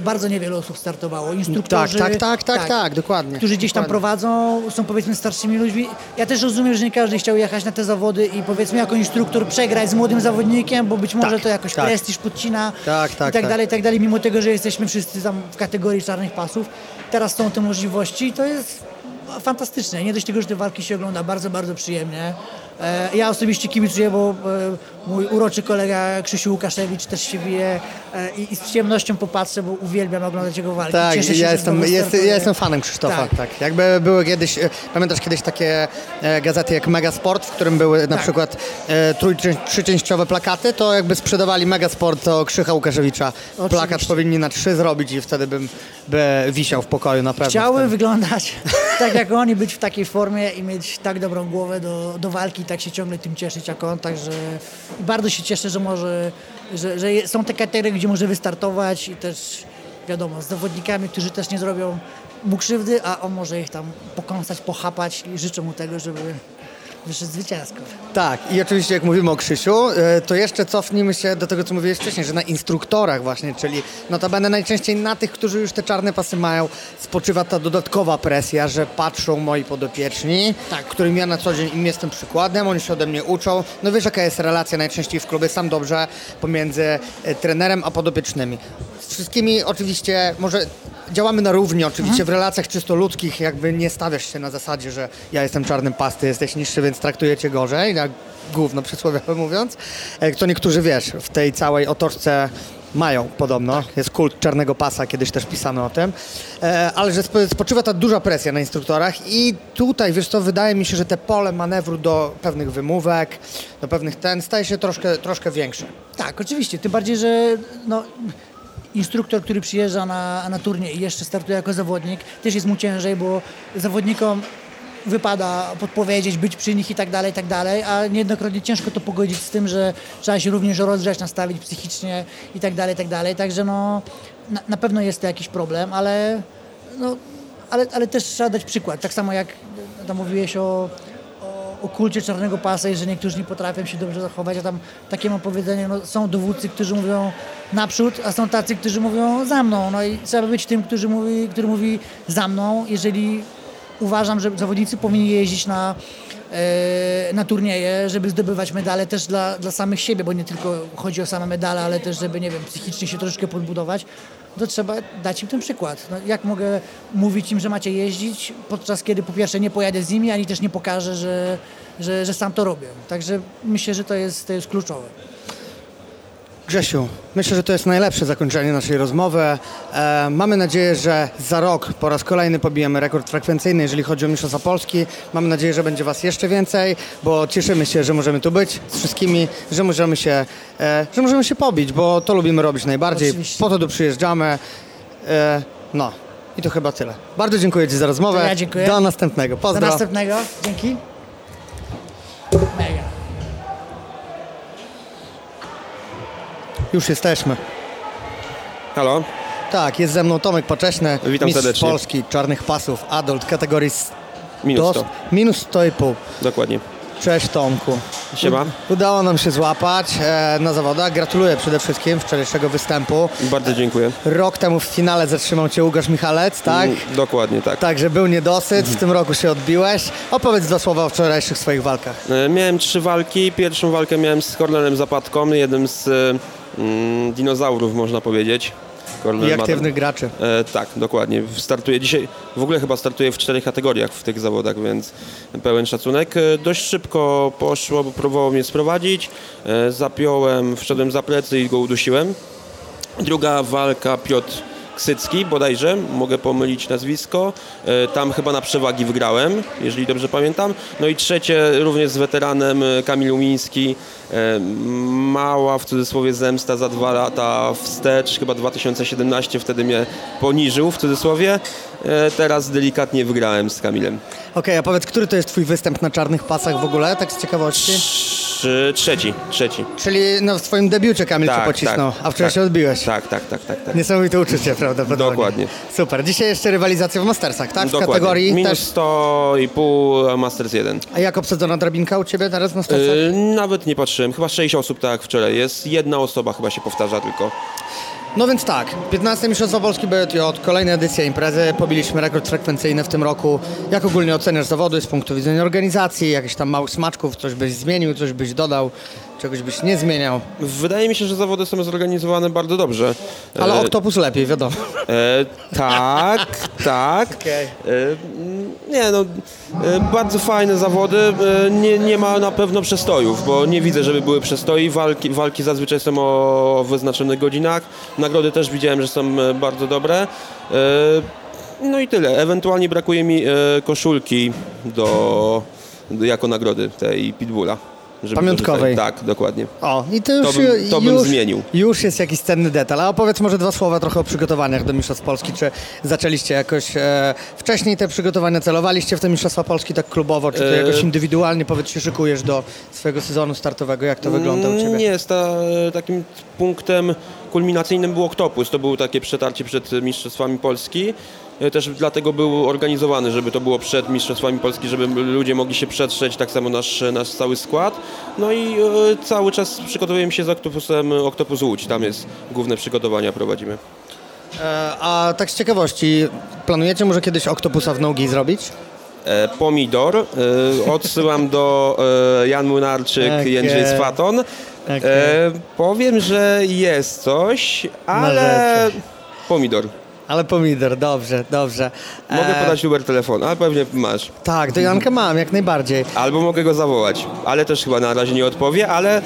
S6: bardzo niewiele osób startowało. Instruktorzy,
S1: Tak, tak, tak, tak, tak, dokładnie.
S6: Którzy gdzieś tam
S1: Dokładnie.
S6: prowadzą, są powiedzmy starszymi ludźmi. Ja też rozumiem, że nie każdy chciał jechać na te zawody i powiedzmy jako instruktor przegrać z młodym zawodnikiem, bo być może
S1: Tak,
S6: to jakoś
S1: tak.
S6: prestiż podcina
S1: Tak, tak,
S6: i tak,
S1: tak.
S6: dalej, i tak dalej, mimo tego, że jesteśmy wszyscy tam w kategorii czarnych pasów. Teraz są te możliwości i to jest fantastyczne. Nie dość tego, że te walki się ogląda bardzo, bardzo przyjemnie. E, Ja osobiście kibicuję, bo e, mój uroczy kolega Krzysiu Łukaszewicz też się bije e, i z przyjemnością popatrzę, bo uwielbiam oglądać jego walki.
S1: Tak,
S6: Cieszę się,
S1: ja jestem, jest, ja jestem fanem Krzysztofa,
S6: Tak.
S1: tak. Jakby były kiedyś, pamiętasz kiedyś takie gazety jak Megasport, w którym były na
S6: Tak.
S1: przykład e, trójczę- trzyczęściowe plakaty, to jakby sprzedawali Megasport to Krzycha Łukaszewicza.
S6: Oczywiście.
S1: Plakat powinni na trzy zrobić i wtedy bym by wisiał w pokoju na pewno.
S6: Chciały
S1: wtedy.
S6: wyglądać tak jak oni, być w takiej formie i mieć tak dobrą głowę do, do walki tak się ciągle tym cieszyć jak on, także bardzo się cieszę, że może, że, że są te kategorie, gdzie może wystartować i też wiadomo, z zawodnikami, którzy też nie zrobią mu krzywdy, a on może ich tam pokąsać, pochapać i życzę mu tego, żeby wyszedł zwycięsko.
S1: Tak, i oczywiście jak mówimy o Krzysiu, e, to jeszcze cofnijmy się do tego, co mówiłeś wcześniej, że na instruktorach właśnie, czyli notabene najczęściej na tych, którzy już te czarne pasy mają, spoczywa ta dodatkowa presja, że patrzą moi podopieczni,
S6: Tak.
S1: którym ja na co dzień im jestem przykładem, oni się ode mnie uczą. No wiesz, jaka jest relacja najczęściej w klubie, sam dobrze, pomiędzy e, trenerem a podopiecznymi. Z wszystkimi oczywiście, może działamy na równi oczywiście, w relacjach czysto ludzkich, jakby nie stawiasz się na zasadzie, że ja jestem czarnym pasty, jesteś niższy, więc traktujecie gorzej, jak gówno przysłowiowo mówiąc. E, To niektórzy, wiesz, w tej całej otoczce Mają podobno. Jest kult czarnego pasa, kiedyś też pisano o tym. E, ale że spo- spoczywa ta duża presja na instruktorach i tutaj, wiesz co, wydaje mi się, że te pole manewru do pewnych wymówek, do pewnych ten, staje się troszkę, troszkę większe.
S6: Tak, oczywiście. Tym bardziej, że no, instruktor, który przyjeżdża na, na turniej i jeszcze startuje jako zawodnik, też jest mu ciężej, bo zawodnikom wypada podpowiedzieć, być przy nich i tak dalej, i tak dalej, a niejednokrotnie ciężko to pogodzić z tym, że trzeba się również rozgrzać, nastawić psychicznie i tak dalej, i tak dalej. Także no, na, na pewno jest to jakiś problem, ale, no, ale, ale też trzeba dać przykład. Tak samo jak tam mówiłeś o, o, kulcie czarnego pasa i że niektórzy nie potrafią się dobrze zachować. Ja tam takie mam powiedzenie, no, są dowódcy, którzy mówią naprzód, a są tacy, którzy mówią za mną. No i trzeba być tym, który mówi, który mówi za mną, jeżeli uważam, że zawodnicy powinni jeździć na, na turnieje, żeby zdobywać medale też dla, dla samych siebie, bo nie tylko chodzi o same medale, ale też, żeby, nie wiem, psychicznie się troszeczkę podbudować, to trzeba dać im ten przykład. No, jak mogę mówić im, że macie jeździć, podczas kiedy po pierwsze nie pojadę z nimi, ani też nie pokażę, że, że, że sam to robię. Także myślę, że to jest, to jest kluczowe.
S1: Grzesiu, myślę, że to jest najlepsze zakończenie naszej rozmowy. E, mamy nadzieję, że za rok po raz kolejny pobijemy rekord frekwencyjny, jeżeli chodzi o Mistrzostwa Polski. Mamy nadzieję, że będzie Was jeszcze więcej, bo cieszymy się, że możemy tu być z wszystkimi, że możemy się, e, że możemy się pobić, bo to lubimy robić najbardziej.
S6: Oczywiście.
S1: Po to tu przyjeżdżamy. E, no. I to chyba tyle. Bardzo dziękuję Ci za rozmowę.
S6: To ja dziękuję.
S1: Do następnego.
S6: Do
S1: Pozdro.
S6: następnego. Dzięki. Mega.
S1: Już jesteśmy.
S7: Halo,
S1: Tak, jest ze mną Tomek Pocześny,
S7: Witam
S1: mistrz
S7: serdecznie.
S1: Polski czarnych pasów, adult kategorii
S7: minus
S1: do-
S7: 100.
S1: minus 100,5.
S7: Dokładnie.
S1: Cześć Tomku.
S7: Siema.
S1: Udało nam się złapać e, na zawodach. Gratuluję przede wszystkim wczorajszego występu.
S7: Bardzo dziękuję.
S1: Rok temu w finale zatrzymał Cię Łukasz Michalec, tak?
S7: Mm, Dokładnie tak.
S1: Także był niedosyt, w tym roku się odbiłeś. Opowiedz dwa słowa o wczorajszych swoich walkach.
S7: E, Miałem trzy walki. Pierwszą walkę miałem z Kornelem Zapadką, jednym z e, mm, dinozaurów, można powiedzieć.
S1: I aktywnych graczy.
S7: E, tak, dokładnie. Startuję dzisiaj, w ogóle chyba startuję w czterech kategoriach w tych zawodach, więc pełen szacunek. E, dość szybko poszło, bo próbował mnie sprowadzić. E, zapiąłem, wszedłem za plecy i go udusiłem. Druga walka Piotr Ksycki bodajże, mogę pomylić nazwisko. E, Tam chyba na przewagi wygrałem, jeżeli dobrze pamiętam. No i trzecie również z weteranem e, Kamil Umiński. E, Mała w cudzysłowie zemsta za dwa lata wstecz, chyba 2017 wtedy mnie poniżył w cudzysłowie. E, Teraz delikatnie wygrałem z Kamilem.
S1: Okej, a powiedz, który to jest Twój występ na czarnych pasach w ogóle, tak z ciekawości?
S7: Trzy, trzeci, trzeci.
S1: Czyli no, w swoim debiucie Kamil Cię pocisnął, a wczoraj
S7: tak,
S1: się odbiłeś.
S7: Tak, tak, tak, tak. tak.
S1: Niesamowite uczucie prawdopodobnie.
S7: Dokładnie.
S1: Super. Dzisiaj jeszcze rywalizacja w Mastersach, tak? W
S7: Dokładnie.
S1: kategorii
S7: Minus
S1: też.
S7: 100 i pół, Masters 1.
S1: A jak obsadzona drabinka u Ciebie teraz w Mastersach?
S7: Yy, nawet nie patrzyłem. Chyba 6 osób tak jak wczoraj jest. Jedna osoba chyba się powtarza tylko.
S1: No więc tak, 15 Mistrzostwo Polski BJJ, kolejna edycja imprezy, pobiliśmy rekord frekwencyjny w tym roku. Jak ogólnie oceniasz zawody z punktu widzenia organizacji, jakichś tam małych smaczków, coś byś zmienił, coś byś dodał, czegoś byś nie zmieniał,
S7: Wydaje mi się, że zawody są zorganizowane bardzo dobrze.
S1: ale
S7: E,
S1: Oktopus lepiej, wiadomo.
S7: E, tak, tak.
S1: Okej.
S7: E, nie no, e, bardzo fajne zawody. E, nie, nie ma na pewno przestojów, bo nie widzę, żeby były przestoje. Walki, walki zazwyczaj są o wyznaczonych godzinach. Nagrody też widziałem, że są e, bardzo dobre. No i tyle. Ewentualnie brakuje mi koszulki do, do, jako nagrody tej Pitbulla.
S1: Pamiątkowej.
S7: Tak, dokładnie.
S1: O, i to już,
S7: To bym- to bym
S1: już,
S7: zmienił.
S1: już jest jakiś cenny detal. A opowiedz może dwa słowa trochę o przygotowaniach do Mistrzostw Polski. Czy zaczęliście jakoś e, wcześniej te przygotowania, celowaliście w te Mistrzostwa Polski tak klubowo, czy to
S7: E,
S1: jakoś indywidualnie, powiedz, się szykujesz do swojego sezonu startowego, jak to wygląda u Ciebie?
S7: Nie, sta, takim punktem kulminacyjnym był Oktopus. To było takie przetarcie przed Mistrzostwami Polski. E, Też dlatego był organizowany, żeby to było przed Mistrzostwami Polski, żeby ludzie mogli się przetrzeć, tak samo nasz, nasz cały skład. No i e, cały czas przygotowujemy się z Oktopusem Oktopus Łódź. Tam jest główne przygotowania prowadzimy.
S1: E, a tak z ciekawości, planujecie może kiedyś Oktopusa w nogi zrobić?
S7: Pomidor. Odsyłam do Jan Młynarczyk
S1: Okej.
S7: i Jędrzej Swaton.
S1: Okej.
S7: E, powiem, że jest coś, ale pomidor.
S1: Ale pomidor, dobrze, dobrze.
S7: Mogę
S1: E,
S7: podać numer telefonu, ale pewnie masz.
S1: Tak, do Janka mam, jak najbardziej.
S7: Albo mogę go zawołać, ale też chyba na razie nie odpowie, ale e,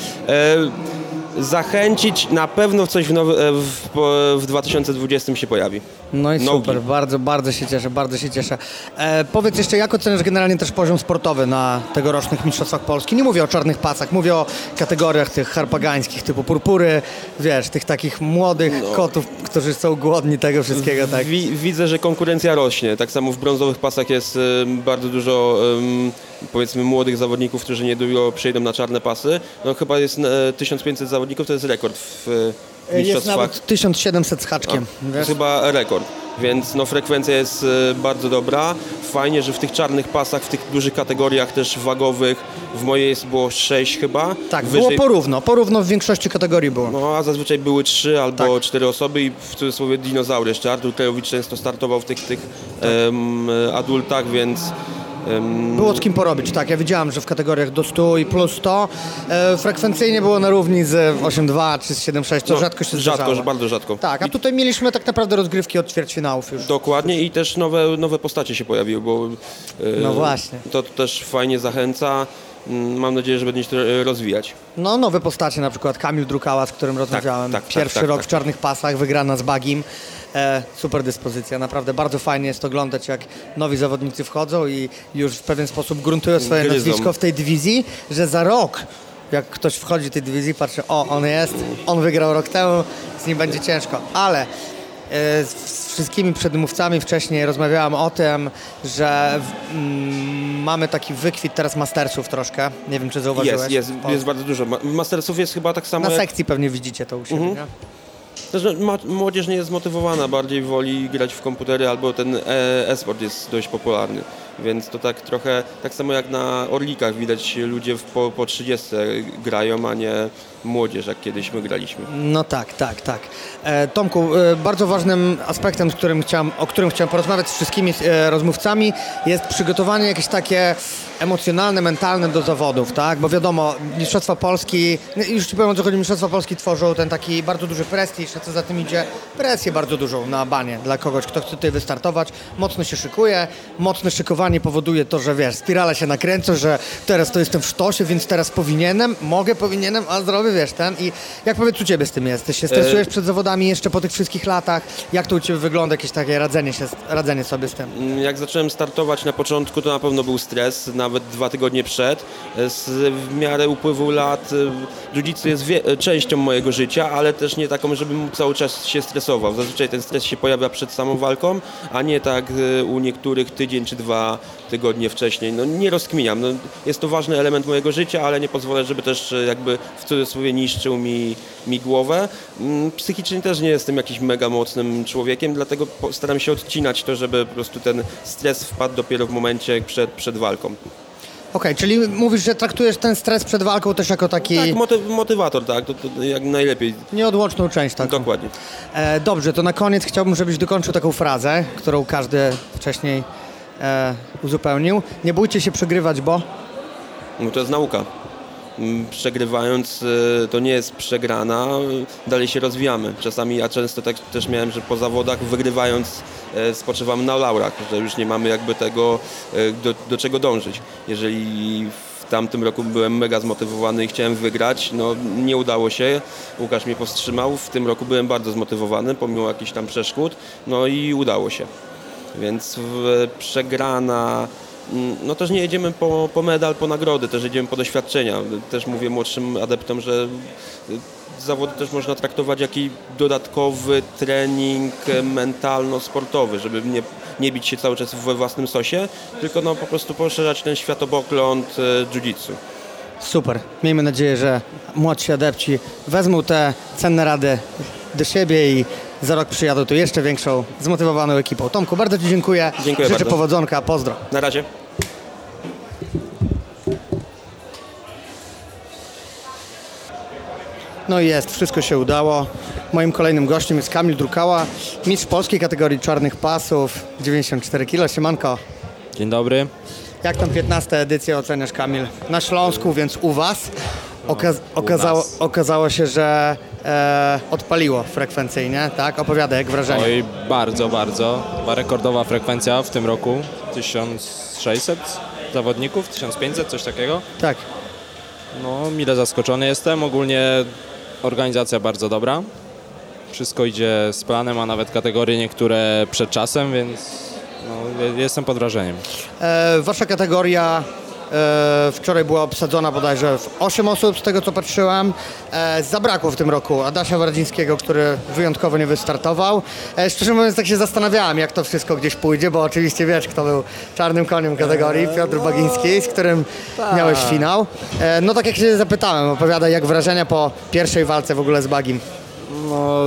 S7: zachęcić, na pewno coś w, nowy, e, w, w 2020 się pojawi.
S1: No i
S7: Nogi.
S1: super, bardzo, bardzo się cieszę, bardzo się cieszę. E, powiedz jeszcze, jak oceniasz generalnie też poziom sportowy na tegorocznych Mistrzostwach Polski? Nie mówię o czarnych pasach, mówię o kategoriach tych harpagańskich, typu purpury, wiesz, tych takich młodych kotów, którzy są głodni tego wszystkiego, tak?
S7: Wi, widzę, że konkurencja rośnie. Tak samo w brązowych pasach jest em, bardzo dużo em, powiedzmy młodych zawodników, którzy niedługo przejdą na czarne pasy. No chyba jest e, 1500 zawodników, to jest rekord w e,
S1: Jest
S7: mistrzostwach.
S1: nawet 1700 z haczkiem,
S7: To jest chyba rekord, więc no, frekwencja jest e, bardzo dobra. Fajnie, że w tych czarnych pasach, w tych dużych kategoriach też wagowych, w mojej jest było 6 chyba.
S1: Tak,
S7: Wyżej-
S1: było porówno, porówno w większości kategorii było.
S7: No, a zazwyczaj były trzy albo
S1: Tak.
S7: cztery osoby i w cudzysłowie dinozaury. Jeszcze Artur Krajowicz często startował w tych, tych
S1: Tak.
S7: em, adultach, więc
S1: Było z kim porobić, tak. Ja widziałem, że w kategoriach do 100 i plus 100 e, frekwencyjnie było na równi z 8.2 czy z 7.6, co
S7: no,
S1: rzadko się
S7: rzadko,
S1: zdarzało.
S7: że bardzo rzadko.
S1: Tak, a tutaj mieliśmy tak naprawdę rozgrywki od ćwierćfinałów już.
S7: Dokładnie i też nowe, nowe postacie się pojawiły, bo e,
S1: No właśnie.
S7: to też fajnie zachęca. Mm, Mam nadzieję, że będzie się to rozwijać.
S1: No, nowe postacie, na przykład Kamil Drukała, z którym rozmawiałem.
S7: tak, tak,
S1: Pierwszy
S7: tak,
S1: rok
S7: tak.
S1: w czarnych pasach, wygrana z Bagim. E, super dyspozycja, naprawdę bardzo fajnie jest oglądać, jak nowi zawodnicy wchodzą i już w pewien sposób gruntują swoje
S7: Gryzą.
S1: nazwisko w tej dywizji, że za rok, jak ktoś wchodzi do tej dywizji, patrzy, o, on jest, on wygrał rok temu, z nim będzie ciężko. Ale e, z wszystkimi przedmówcami wcześniej rozmawiałam o tym, że mm, mamy taki wykwit teraz mastersów troszkę. Nie wiem, czy zauważyłeś.
S7: Jest, jest, jest bardzo dużo. Ma- Mastersów jest chyba tak samo
S1: Na
S7: jak
S1: sekcji pewnie widzicie to u siebie,
S7: Mhm. Że ma- młodzież nie jest zmotywowana, bardziej woli grać w komputery albo ten e- e-sport jest dość popularny. Więc to tak trochę, tak samo jak na Orlikach widać ludzie po, po 30 grają, a nie młodzież jak kiedyś my graliśmy.
S1: No tak, tak, tak. E, Tomku, e, bardzo ważnym aspektem, z którym chciałem, o którym chciałem porozmawiać z wszystkimi e, rozmówcami, jest przygotowanie jakieś takie emocjonalne, mentalne do zawodów, tak? Bo wiadomo, Mistrzostwa Polski, no już ci powiem o co chodzi, Mistrzostwa Polski tworzą ten taki bardzo duży prestiż, a co za tym idzie, presję bardzo dużą na banie dla kogoś, kto chce tutaj wystartować, mocno się szykuje, mocne szykowanie powoduje to, że wiesz, spirale się nakręcą, że teraz to jestem w sztosie, więc teraz powinienem, mogę, powinienem, a zrobię, wiesz, ten i jak powiedz u Ciebie z tym jest? Ty się stresujesz przed zawodami jeszcze po tych wszystkich latach? Jak to u Ciebie wygląda, jakieś takie radzenie, się, radzenie sobie z tym?
S7: Jak zacząłem startować na początku, to na pewno był stres, nawet dwa tygodnie przed. Z, w miarę upływu lat e, jiu-jitsu jest e, częścią mojego życia, ale też nie taką, żebym cały czas się stresował. Zazwyczaj ten stres się pojawia przed samą walką, a nie tak e, u niektórych tydzień czy dwa tygodnie wcześniej. No, nie rozkminiam. No, jest to ważny element mojego życia, ale nie pozwolę, żeby też e, jakby w cudzysłowie niszczył mi, mi głowę. Mm, Psychicznie też nie jestem jakimś mega mocnym człowiekiem, dlatego staram się odcinać to, żeby po prostu ten stres wpadł dopiero w momencie przed, przed walką.
S1: Okej, czyli mówisz, że traktujesz ten stres przed walką też jako taki
S7: Tak, moty- motywator, tak, to, to jak najlepiej.
S1: nieodłączną część taką.
S7: Dokładnie.
S1: E, dobrze, to na koniec chciałbym, żebyś dokończył taką frazę, którą każdy wcześniej e, uzupełnił. Nie bójcie się przegrywać, bo...
S7: No to jest nauka. Mm, Przegrywając y, to nie jest przegrana, dalej się rozwijamy. Czasami ja często tak też miałem, że po zawodach wygrywając y, spoczywamy na laurach, że już nie mamy jakby tego, y, do, do czego dążyć. Jeżeli w tamtym roku byłem mega zmotywowany i chciałem wygrać, no nie udało się, Łukasz mnie powstrzymał, w tym roku byłem bardzo zmotywowany pomimo jakichś tam przeszkód, no i udało się. Więc przegrana. mm, No też nie jedziemy po, po medal, po nagrody, też jedziemy po doświadczenia. Też mówię młodszym adeptom, że y, zawody też można traktować jak i dodatkowy trening e, mentalno-sportowy, żeby nie, nie bić się cały czas we własnym sosie, tylko no po prostu poszerzać ten światopogląd e, jiu-jitsu.
S1: Super. Miejmy nadzieję, że młodsi adepci wezmą te cenne rady do siebie i za rok przyjadą tu jeszcze większą, zmotywowaną ekipą. Tomku, bardzo Ci dziękuję.
S7: Dziękuję
S1: Życzę
S7: bardzo.
S1: powodzonka. Pozdro.
S7: Na razie.
S1: No i jest, wszystko się udało. Moim kolejnym gościem jest Kamil Drukała, mistrz polskiej kategorii czarnych pasów, 94 kg. Siemanko.
S8: Dzień dobry.
S1: Jak tam 15 edycję oceniasz, Kamil? Na Śląsku, więc u Was. Okaz- okazało, okazało się, że e, odpaliło frekwencyjnie, tak? Opowiadaj, jak wrażenie.
S8: Oj, bardzo, bardzo. Była rekordowa frekwencja w tym roku. 1600 zawodników, 1500, coś takiego.
S1: Tak.
S8: No, mile zaskoczony jestem. Ogólnie organizacja bardzo dobra. Wszystko idzie z planem, a nawet kategorie niektóre przed czasem, więc no, je- jestem pod wrażeniem.
S1: E, wasza kategoria wczoraj była obsadzona bodajże w 8 osób, z tego co patrzyłem. E, zabrakło w tym roku Adasia Wardzińskiego, który wyjątkowo nie wystartował. E, szczerze mówiąc, tak się zastanawiałem, jak to wszystko gdzieś pójdzie, bo oczywiście wiesz, kto był czarnym koniem kategorii, Piotr Bagiński, z którym miałeś finał. E, no tak jak się zapytałem, opowiadaj, jak wrażenia po pierwszej walce w ogóle z Bagim.
S8: No,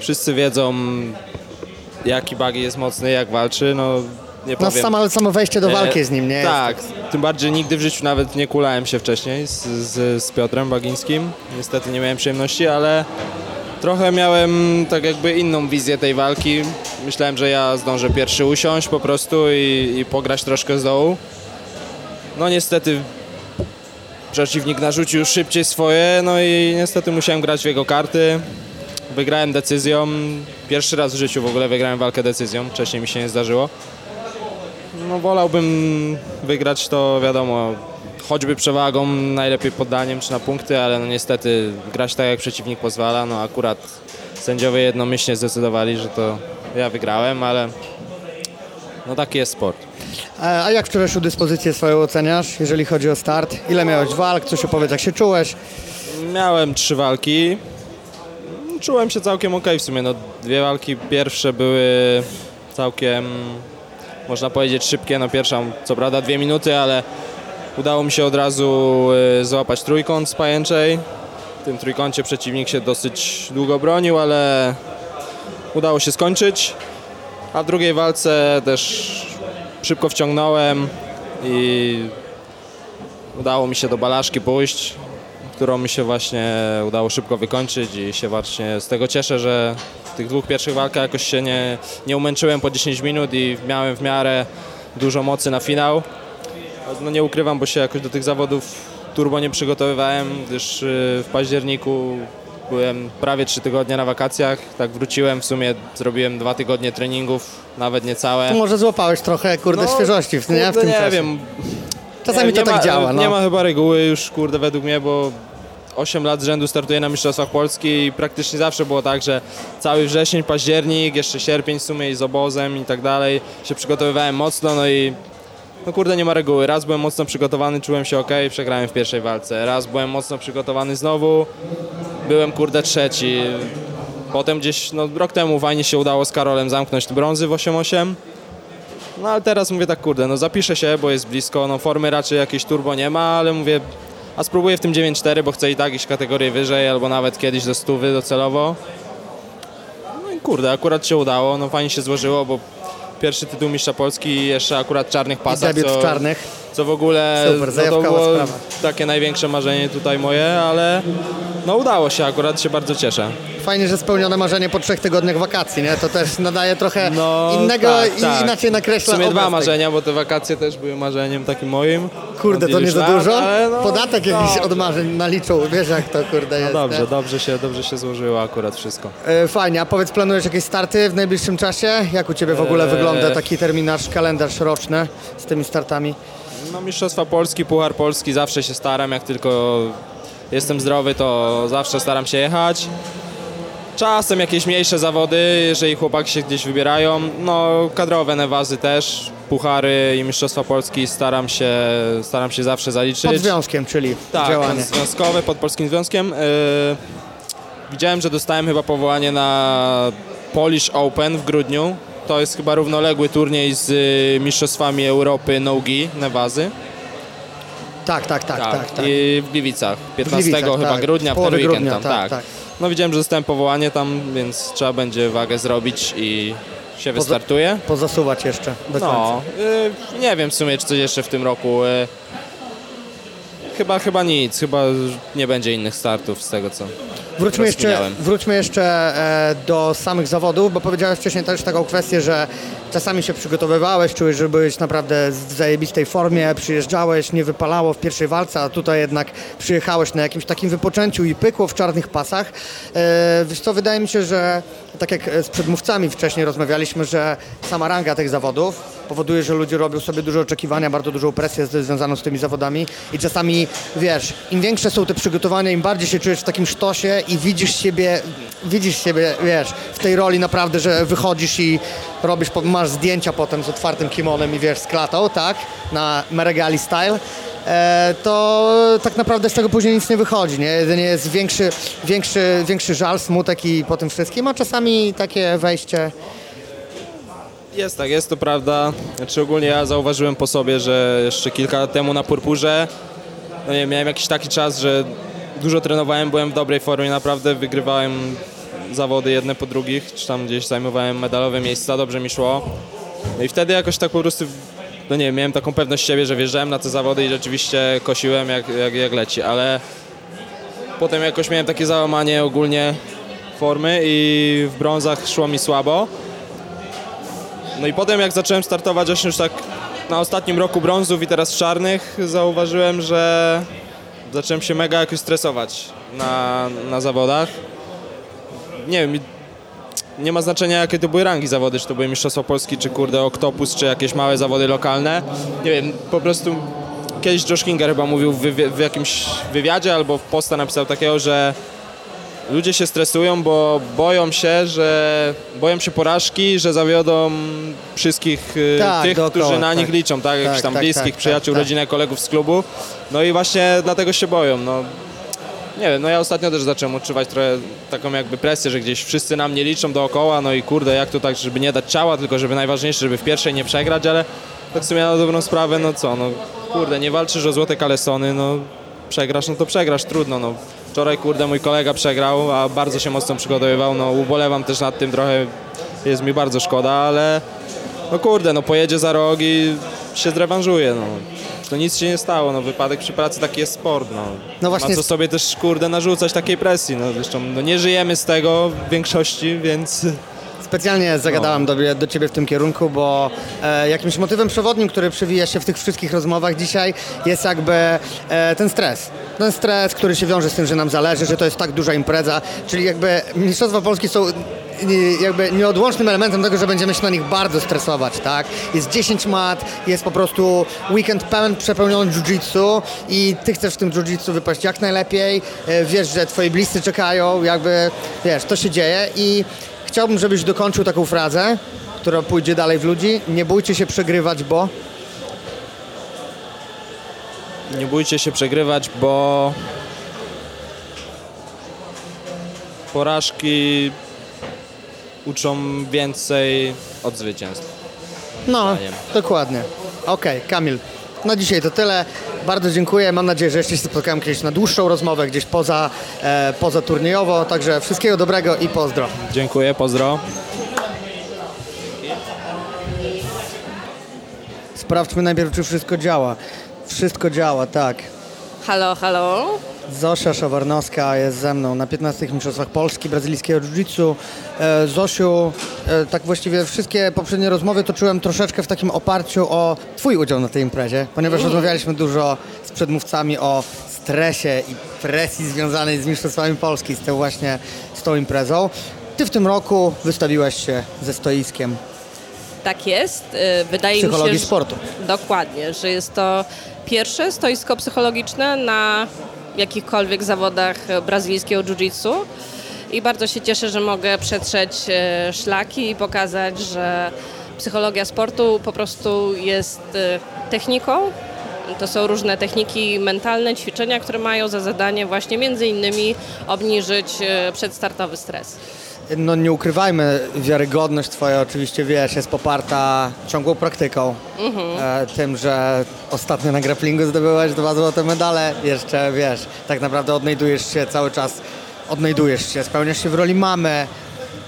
S8: wszyscy wiedzą, jaki Bagi jest mocny, jak walczy. No, nie
S1: No
S8: powiem.
S1: samo, samo wejście do walki
S8: E,
S1: z nim, nie?
S8: Tak, tym bardziej nigdy w życiu nawet nie kulałem się wcześniej z, z, z Piotrem Bagińskim. Niestety nie miałem przyjemności, ale trochę miałem tak jakby inną wizję tej walki. Myślałem, że ja zdążę pierwszy usiąść po prostu i, i pograć troszkę z dołu. No niestety przeciwnik narzucił szybciej swoje, no i niestety musiałem grać w jego karty. Wygrałem decyzją. Pierwszy raz w życiu w ogóle wygrałem walkę decyzją. Wcześniej mi się nie zdarzyło. No wolałbym wygrać to wiadomo, choćby przewagą, najlepiej poddaniem czy na punkty, ale no niestety grać tak jak przeciwnik pozwala, no akurat sędziowie jednomyślnie zdecydowali, że to ja wygrałem, ale no taki jest sport.
S1: E, A jak wczorajszą dyspozycję swoją oceniasz, jeżeli chodzi o start? Ile miałeś walk? Coś opowiedz, jak się czułeś?
S8: Miałem trzy walki. Czułem się całkiem ok w sumie. No, dwie walki pierwsze były całkiem, można powiedzieć, szybkie. No, pierwsza, co prawda, dwie minuty, ale udało mi się od razu y, złapać trójkąt z pajęczej. W tym trójkącie przeciwnik się dosyć długo bronił, ale udało się skończyć. A w drugiej walce też szybko wciągnąłem i udało mi się do balaszki pójść, którą mi się właśnie udało szybko wykończyć i się właśnie z tego cieszę, że w tych dwóch pierwszych walkach jakoś się nie, nie umęczyłem po 10 minut i miałem w miarę dużo mocy na finał. No nie ukrywam, bo się jakoś do tych zawodów turbo nie przygotowywałem, gdyż y, w październiku byłem prawie 3 tygodnie na wakacjach, tak wróciłem, w sumie zrobiłem dwa tygodnie treningów, nawet niecałe.
S1: Tu może złapałeś trochę, kurde,
S8: No,
S1: świeżości w, nie? w tym
S8: nie
S1: czasie.
S8: wiem,
S1: Czasami
S8: nie,
S1: to
S8: nie
S1: tak
S8: ma,
S1: działa, no.
S8: Nie ma chyba reguły już, kurde, według mnie, bo 8 lat z rzędu startuję na Mistrzostwach Polski i praktycznie zawsze było tak, że cały wrzesień, październik, jeszcze sierpień w sumie i z obozem i tak dalej się przygotowywałem mocno, no i no kurde, nie ma reguły. Raz byłem mocno przygotowany, czułem się ok, przegrałem w pierwszej walce. Raz byłem mocno przygotowany znowu, byłem kurde trzeci. Potem gdzieś, no rok temu fajnie się udało z Karolem zamknąć brązy w 8-8. No ale teraz mówię tak, kurde, no zapiszę się, bo jest blisko, no formy raczej jakieś turbo nie ma, ale mówię, a spróbuję w tym 9-4, bo chcę i tak iść kategorię wyżej, albo nawet kiedyś do stówy docelowo. No i kurde, akurat się udało, no fajnie się złożyło, bo pierwszy tytuł mistrza Polski i jeszcze akurat czarnych
S1: I
S8: pasach,
S1: debiut
S8: co,
S1: czarnych.
S8: Co w ogóle
S1: Super,
S8: no to było
S1: sprawa.
S8: takie największe marzenie tutaj moje, ale no udało się, akurat się bardzo cieszę.
S1: Fajnie, że spełnione marzenie po trzech tygodniach wakacji, nie? To też nadaje trochę
S8: No,
S1: innego
S8: tak,
S1: i
S8: tak.
S1: inaczej
S8: W
S1: nakreśla
S8: sumie dwa marzenia, bo te wakacje też były marzeniem takim moim.
S1: Kurde, to nie za dużo?
S8: no,
S1: Podatek jakiś od marzeń naliczył, wiesz jak to kurde jest.
S8: No dobrze,
S1: nie?
S8: dobrze się, dobrze się złożyło akurat wszystko.
S1: E, Fajnie, a powiedz, planujesz jakieś starty w najbliższym czasie? Jak u Ciebie w ogóle
S8: Eee.
S1: wygląda taki terminarz, kalendarz roczny z tymi startami?
S8: No Mistrzostwa Polski, Puchar Polski, zawsze się staram, jak tylko jestem zdrowy, to zawsze staram się jechać. Czasem jakieś mniejsze zawody, jeżeli chłopaki się gdzieś wybierają. No kadrowe newazy też, puchary i Mistrzostwa Polski staram się, staram się zawsze zaliczyć.
S1: Pod związkiem, czyli
S8: Tak,
S1: działanie.
S8: związkowe pod Polskim Związkiem. Yy, widziałem, że dostałem chyba powołanie na Polish Open w grudniu. To jest chyba równoległy turniej z y, Mistrzostwami Europy Nogi Nevazy.
S1: Tak, tak, tak, tak. tak.
S8: I w Gliwicach. 15
S1: Gliwicach,
S8: chyba
S1: tak.
S8: grudnia, w
S1: Połowy
S8: ten weekend
S1: grudnia,
S8: tam.
S1: tak,
S8: Tak,
S1: tak.
S8: No widziałem, że dostałem powołanie tam, więc trzeba będzie wagę zrobić i się wystartuje.
S1: Pozasuwać jeszcze do końca.
S8: No, y, nie wiem w sumie, czy coś jeszcze w tym roku. Y, chyba, chyba nic, chyba nie będzie innych startów z tego co.
S1: Wróćmy jeszcze, wróćmy jeszcze e, do samych zawodów, bo powiedziałeś wcześniej też taką kwestię, że czasami się przygotowywałeś, czułeś, że byłeś naprawdę w zajebistej formie, przyjeżdżałeś, nie wypalało w pierwszej walce, a tutaj jednak przyjechałeś na jakimś takim wypoczęciu i pykło w czarnych pasach. E, wiesz co, wydaje mi się, że tak jak z przedmówcami wcześniej rozmawialiśmy, że sama ranga tych zawodów powoduje, że ludzie robią sobie duże oczekiwania, bardzo dużą presję związaną z tymi zawodami i czasami, wiesz, im większe są te przygotowania, im bardziej się czujesz w takim sztosie i widzisz siebie, widzisz siebie, wiesz, w tej roli naprawdę, że wychodzisz i robisz, masz zdjęcia potem z otwartym kimonem i wiesz, z klatą, tak, na Meregali Style, e, to tak naprawdę z tego później nic nie wychodzi, nie? Jedynie jest większy, większy, większy żal, smutek i po tym wszystkim, a czasami takie wejście
S8: Jest tak, jest to prawda. Znaczy ogólnie ja zauważyłem po sobie, że jeszcze kilka lat temu na Purpurze no nie, miałem jakiś taki czas, że dużo trenowałem, byłem w dobrej formie, naprawdę wygrywałem zawody jedne po drugich, czy tam gdzieś zajmowałem medalowe miejsca, dobrze mi szło. No i wtedy jakoś tak po prostu, no nie miałem taką pewność siebie, że wjeżdżałem na te zawody i rzeczywiście kosiłem jak, jak, jak leci, ale potem jakoś miałem takie załamanie ogólnie formy i w brązach szło mi słabo. No i potem jak zacząłem startować właśnie już tak na ostatnim roku brązów i teraz czarnych, zauważyłem, że zacząłem się mega jakoś stresować na, na zawodach. Nie wiem, nie ma znaczenia jakie to były rangi zawody, czy to były Mistrzostwa Polski, czy kurde Oktopus, czy jakieś małe zawody lokalne. Nie wiem, po prostu kiedyś Josh Kinger chyba mówił w, w jakimś wywiadzie albo w posta napisał takiego, że ludzie się stresują, bo boją się, że boją się porażki, że zawiodą wszystkich y,
S1: Tak,
S8: tych,
S1: dookoła,
S8: którzy na
S1: tak.
S8: nich liczą, tak? Jakichś
S1: Tak,
S8: tam
S1: tak,
S8: bliskich,
S1: tak,
S8: przyjaciół,
S1: tak, tak.
S8: rodzinę, kolegów z klubu. No i właśnie dlatego się boją. No. Nie wiem, no ja ostatnio też zacząłem odczuwać trochę taką jakby presję, że gdzieś wszyscy na mnie liczą dookoła, no i kurde, jak to tak, żeby nie dać ciała, tylko żeby najważniejsze, żeby w pierwszej nie przegrać, ale tak w sumie na dobrą sprawę, no co, no kurde, nie walczysz o złote kalesony, no przegrasz, no to przegrasz, trudno, no. Wczoraj, kurde, mój kolega przegrał, a bardzo się mocno przygotowywał, no ubolewam też nad tym trochę, jest mi bardzo szkoda, ale no kurde, no pojedzie za rok i się zrewanżuje, no. To nic się nie stało, no wypadek przy pracy taki jest sport, no.
S1: No właśnie
S8: Ma co sobie też, kurde, narzucać takiej presji, no zresztą no nie żyjemy z tego w większości, więc
S1: Specjalnie zagadałem do, do Ciebie w tym kierunku, bo e, jakimś motywem przewodnim, który przewija się w tych wszystkich rozmowach dzisiaj jest jakby e, ten stres. Ten stres, który się wiąże z tym, że nam zależy, że to jest tak duża impreza, czyli jakby Mistrzostwa Polski są jakby nieodłącznym elementem tego, że będziemy się na nich bardzo stresować, tak? Jest 10 mat, jest po prostu weekend pełen przepełniony jiu-jitsu i ty chcesz w tym jiu-jitsu wypaść jak najlepiej, e, wiesz, że twoi bliscy czekają, jakby, wiesz, to się dzieje i Chciałbym, żebyś dokończył taką frazę, która pójdzie dalej w ludzi. Nie bójcie się przegrywać, bo...
S8: nie bójcie się przegrywać, bo porażki uczą więcej od zwycięstw.
S1: No,
S8: Zdaniem.
S1: dokładnie. Okej, Kamil. Na dzisiaj to tyle. Bardzo dziękuję. Mam nadzieję, że jeszcze się spotkamy kiedyś na dłuższą rozmowę, gdzieś poza, e, poza turniejowo. Także wszystkiego dobrego i pozdro.
S8: Dziękuję, pozdro.
S1: Sprawdźmy najpierw, czy wszystko działa. Wszystko działa, tak.
S9: Halo, halo.
S1: Zosia Szawarnowska jest ze mną na 15 Mistrzostwach Polski brazylijskiego Jiu-Jitsu. E, Zosiu, e, tak właściwie wszystkie poprzednie rozmowy toczyłem troszeczkę w takim oparciu o Twój udział na tej imprezie, ponieważ rozmawialiśmy dużo z przedmówcami o stresie i presji związanej z Mistrzostwami Polski, z tą właśnie, z tą imprezą. Ty w tym roku wystawiłeś się ze stoiskiem
S9: Tak jest. Y, Wydaje mi się,
S1: psychologii
S9: że...
S1: sportu.
S9: Dokładnie, że jest to pierwsze stoisko psychologiczne na jakichkolwiek zawodach brazylijskiego jiu-jitsu. I bardzo się cieszę, że mogę przetrzeć e, szlaki i pokazać, że psychologia sportu po prostu jest e, techniką. To są różne techniki mentalne, ćwiczenia, które mają za zadanie właśnie między innymi obniżyć e, przedstartowy stres.
S1: No nie ukrywajmy, wiarygodność twoja oczywiście, wiesz, jest poparta ciągłą praktyką. E, tym, że ostatnio na grapplingu zdobyłaś dwa złote medale. Jeszcze, wiesz, tak naprawdę odnajdujesz się cały czas, odnajdujesz się, spełniasz się w roli mamy.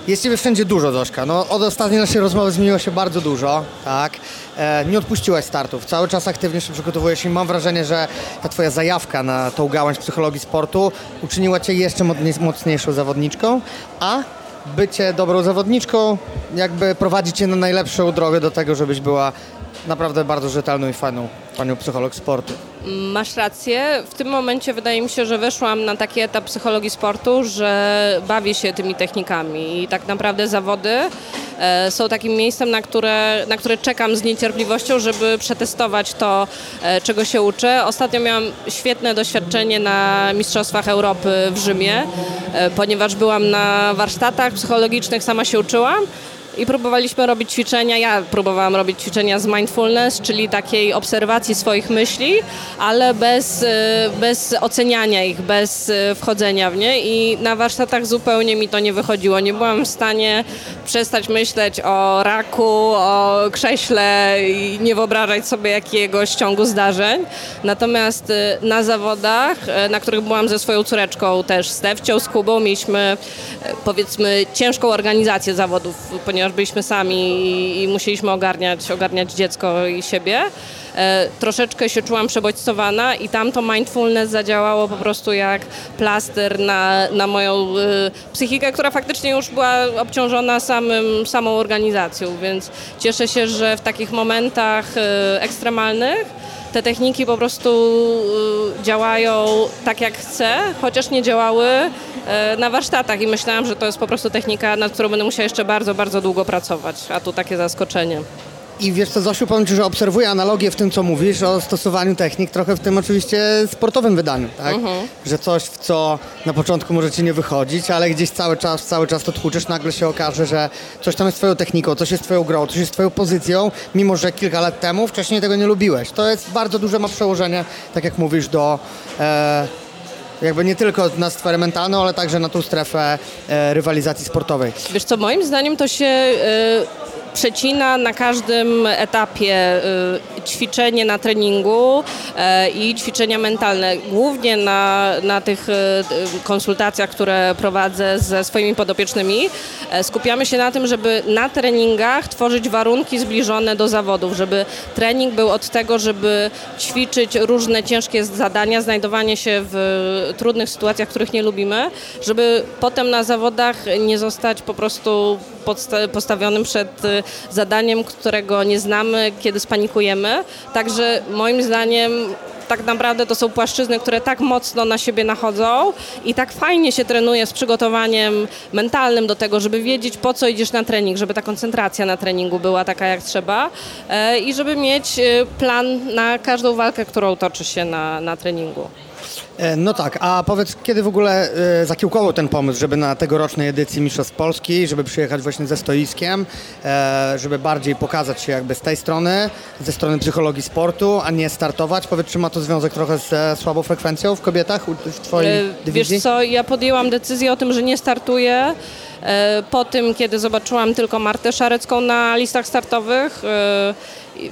S1: Jest ciebie wszędzie dużo, Zośka. No, od ostatniej naszej rozmowy zmieniło się bardzo dużo, tak? E, nie odpuściłaś startów, cały czas aktywnie się przygotowujesz i mam wrażenie, że ta twoja zajawka na tą gałąź psychologii sportu uczyniła cię jeszcze mocniejszą zawodniczką, a bycie dobrą zawodniczką jakby prowadzi cię na najlepszą drogę do tego, żebyś była naprawdę bardzo rzetelną i fajną panią psycholog sportu.
S9: Masz rację. W tym momencie wydaje mi się, że weszłam na taki etap psychologii sportu, że bawię się tymi technikami i tak naprawdę zawody e, są takim miejscem, na które, na które czekam z niecierpliwością, żeby przetestować to, e, czego się uczę. Ostatnio miałam świetne doświadczenie na Mistrzostwach Europy w Rzymie, e, ponieważ byłam na warsztatach psychologicznych, sama się uczyłam. I próbowaliśmy robić ćwiczenia, ja próbowałam robić ćwiczenia z mindfulness, czyli takiej obserwacji swoich myśli, ale bez, y, bez oceniania ich, bez y, wchodzenia w nie i na warsztatach zupełnie mi to nie wychodziło. Nie byłam w stanie przestać myśleć o raku, o krześle i nie wyobrażać sobie jakiegoś ciągu zdarzeń. Natomiast y, na zawodach, na których byłam ze swoją córeczką też, z Tewcią, z Kubą, mieliśmy powiedzmy ciężką organizację zawodów, ponieważ ponieważ byliśmy sami i, i musieliśmy ogarniać, ogarniać dziecko i siebie. E, troszeczkę się czułam przebodźcowana i tam to mindfulness zadziałało po prostu jak plaster na, na moją e, psychikę, która faktycznie już była obciążona samym, samą organizacją, więc cieszę się, że w takich momentach e, ekstremalnych te techniki po prostu y, działają tak jak chcę, chociaż nie działały y, na warsztatach i myślałam, że to jest po prostu technika, nad którą będę musiała jeszcze bardzo, bardzo długo pracować, a tu takie zaskoczenie.
S1: I wiesz co, Zosiu, powiem Ci, że obserwuję analogię w tym, co mówisz o stosowaniu technik, trochę w tym oczywiście sportowym wydaniu, tak? Mhm. Że coś, w co na początku może Ci nie wychodzić, ale gdzieś cały czas, cały czas to tłuczesz, nagle się okaże, że coś tam jest Twoją techniką, coś jest Twoją grą, coś jest Twoją pozycją, mimo że kilka lat temu wcześniej tego nie lubiłeś. To jest bardzo duże ma przełożenie, tak jak mówisz, do... E, jakby nie tylko na sferę mentalną, ale także na tą strefę e, rywalizacji sportowej.
S9: Wiesz co, moim zdaniem to się... E, przecina na każdym etapie y, ćwiczenie na treningu y, i ćwiczenia mentalne. Głównie na, na tych y, konsultacjach, które prowadzę ze swoimi podopiecznymi, skupiamy się na tym, żeby na treningach tworzyć warunki zbliżone do zawodów, żeby trening był od tego, żeby ćwiczyć różne ciężkie zadania, znajdowanie się w trudnych sytuacjach, których nie lubimy, żeby potem na zawodach nie zostać po prostu postawionym przed y, zadaniem, którego nie znamy, kiedy spanikujemy. Także moim zdaniem tak naprawdę to są płaszczyzny, które tak mocno na siebie nachodzą i tak fajnie się trenuje z przygotowaniem mentalnym do tego, żeby wiedzieć po co idziesz na trening, żeby ta koncentracja na treningu była taka jak trzeba e, i żeby mieć y, plan na każdą walkę, którą toczy się na, na treningu.
S1: E, no tak, a powiedz, kiedy w ogóle e, zakiełkował ten pomysł, żeby na tegorocznej edycji Mistrzostw Polski, żeby przyjechać właśnie ze stoiskiem, e, żeby bardziej pokazać się jakby z tej strony, ze strony psychologii sportu, a nie startować? Powiedz, czy ma to związek trochę z słabą frekwencją w kobietach w twojej dywizji?
S9: Wiesz co, ja podjęłam decyzję o tym, że nie startuję po tym, kiedy zobaczyłam tylko Martę Szarecką na listach startowych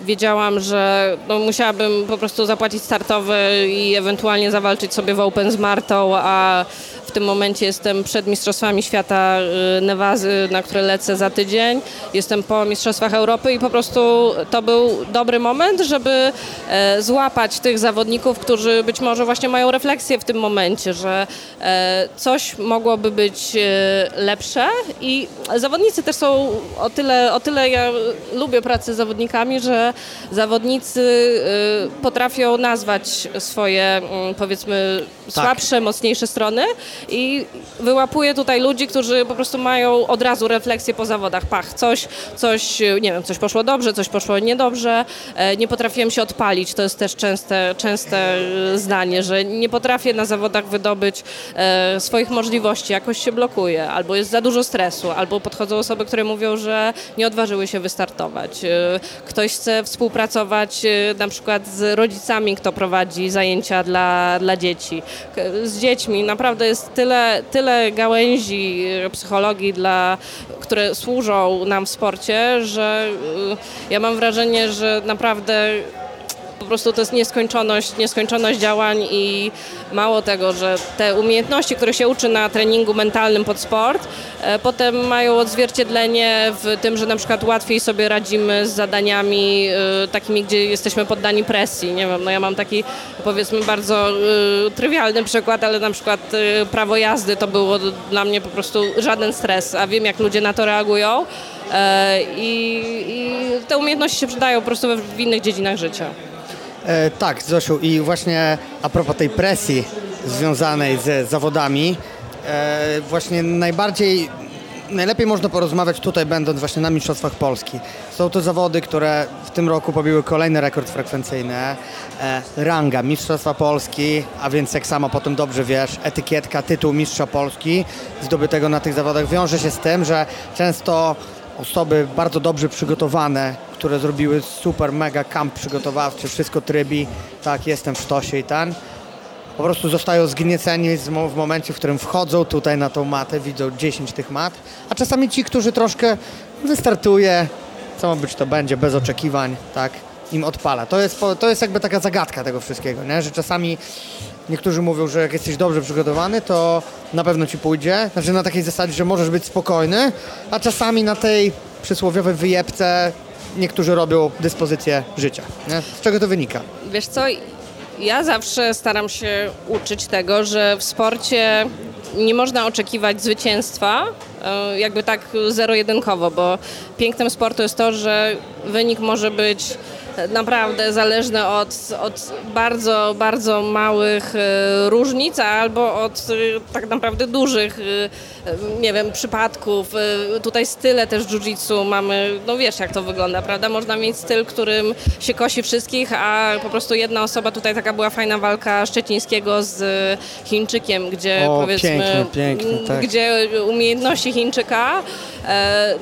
S9: wiedziałam, że no, musiałabym po prostu zapłacić startowy i ewentualnie zawalczyć sobie w Open z Martą, a w tym momencie jestem przed Mistrzostwami Świata y, Nevazy, na które lecę za tydzień. Jestem po Mistrzostwach Europy i po prostu to był dobry moment, żeby e, złapać tych zawodników, którzy być może właśnie mają refleksję w tym momencie, że e, coś mogłoby być e, lepsze i zawodnicy też są o tyle, o tyle ja lubię pracę z zawodnikami, że że zawodnicy y, potrafią nazwać swoje, mm, powiedzmy, tak. słabsze, mocniejsze strony i wyłapuję tutaj ludzi, którzy po prostu mają od razu refleksję po zawodach. Pach, coś, coś, nie wiem, coś poszło dobrze, coś poszło niedobrze, e, nie potrafiłem się odpalić. To jest też częste, częste y, zdanie, że nie potrafię na zawodach wydobyć e, swoich możliwości, jakoś się blokuje, albo jest za dużo stresu, albo podchodzą osoby, które mówią, że nie odważyły się wystartować. E, ktoś chce współpracować y, na przykład z rodzicami, kto prowadzi zajęcia dla, dla dzieci. Z dziećmi naprawdę jest tyle, tyle gałęzi y, psychologii, dla, które służą nam w sporcie, że y, ja mam wrażenie, że naprawdę po prostu to jest nieskończoność, nieskończoność działań i mało tego, że te umiejętności, które się uczy na treningu mentalnym pod sport, e, potem mają odzwierciedlenie w tym, że na przykład łatwiej sobie radzimy z zadaniami e, takimi, gdzie jesteśmy poddani presji. Nie wiem, no ja mam taki powiedzmy bardzo e, trywialny przykład, ale na przykład prawo jazdy to było dla mnie po prostu żaden stres, a wiem jak ludzie na to reagują. I, i te umiejętności się przydają po prostu w innych dziedzinach życia.
S1: E, tak, Zosiu, i właśnie a propos tej presji związanej z zawodami, e, właśnie najbardziej, najlepiej można porozmawiać tutaj, będąc właśnie na Mistrzostwach Polski. Są to zawody, które w tym roku pobiły kolejny rekord frekwencyjny. E, ranga Mistrzostwa Polski, a więc jak sama potem dobrze wiesz, etykietka, tytuł Mistrza Polski zdobytego na tych zawodach wiąże się z tym, że często osoby bardzo dobrze przygotowane, które zrobiły super, mega kamp przygotowawczy, wszystko trybi, tak, jestem w sztosie i ten, po prostu zostają zgnieceni w momencie, w którym wchodzą tutaj na tą matę, widzą 10 tych mat, a czasami ci, którzy troszkę wystartuje, co ma być to będzie, bez oczekiwań, tak, im odpala. To jest, to jest jakby taka zagadka tego wszystkiego, nie? że czasami niektórzy mówią, że jak jesteś dobrze przygotowany, to na pewno ci pójdzie, znaczy na takiej zasadzie, że możesz być spokojny, a czasami na tej przysłowiowej wyjebce niektórzy robią dyspozycję życia. Nie? Z czego to wynika?
S9: Wiesz co, ja zawsze staram się uczyć tego, że w sporcie nie można oczekiwać zwycięstwa, e, jakby tak zero-jedynkowo, bo pięknem sportu jest to, że wynik może być naprawdę zależny od, od bardzo, bardzo małych e, różnic, albo od e, tak naprawdę dużych, e, nie wiem, przypadków. Tutaj style też jiu-jitsu mamy, no wiesz jak to wygląda, prawda? Można mieć styl, którym się kosi wszystkich, a po prostu jedna osoba, tutaj taka była fajna walka Szczecińskiego z Chińczykiem, gdzie
S1: O,
S9: powiedzmy,
S1: pięknie, pięknie,
S9: m,
S1: tak.
S9: gdzie umiejętności Chińczyka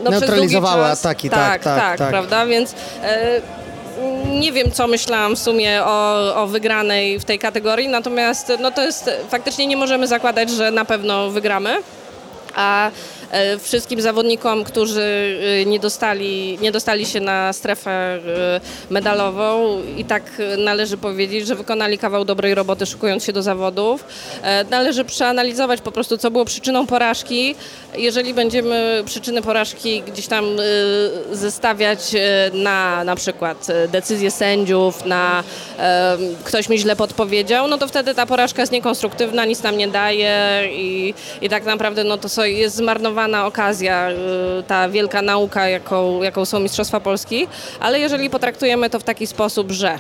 S9: no,
S1: Neutralizowały ataki, tak,
S9: tak,
S1: tak, tak.
S9: prawda? Więc nie wiem, co myślałam w sumie o, o wygranej w tej kategorii, natomiast no to jest, faktycznie nie możemy zakładać, że na pewno wygramy. A wszystkim zawodnikom, którzy e, nie dostali, nie dostali się na strefę e, medalową i tak należy powiedzieć, że wykonali kawał dobrej roboty szykując się do zawodów. E, Należy przeanalizować po prostu, co było przyczyną porażki. Jeżeli będziemy przyczyny porażki gdzieś tam e, zestawiać e, na na przykład e, decyzje sędziów, na e, ktoś mi źle podpowiedział, no to wtedy ta porażka jest niekonstruktywna, nic nam nie daje i, i tak naprawdę no to jest zmarnowana okazja, y, ta wielka nauka, jaką, jaką są Mistrzostwa Polski, ale jeżeli potraktujemy to w taki sposób, że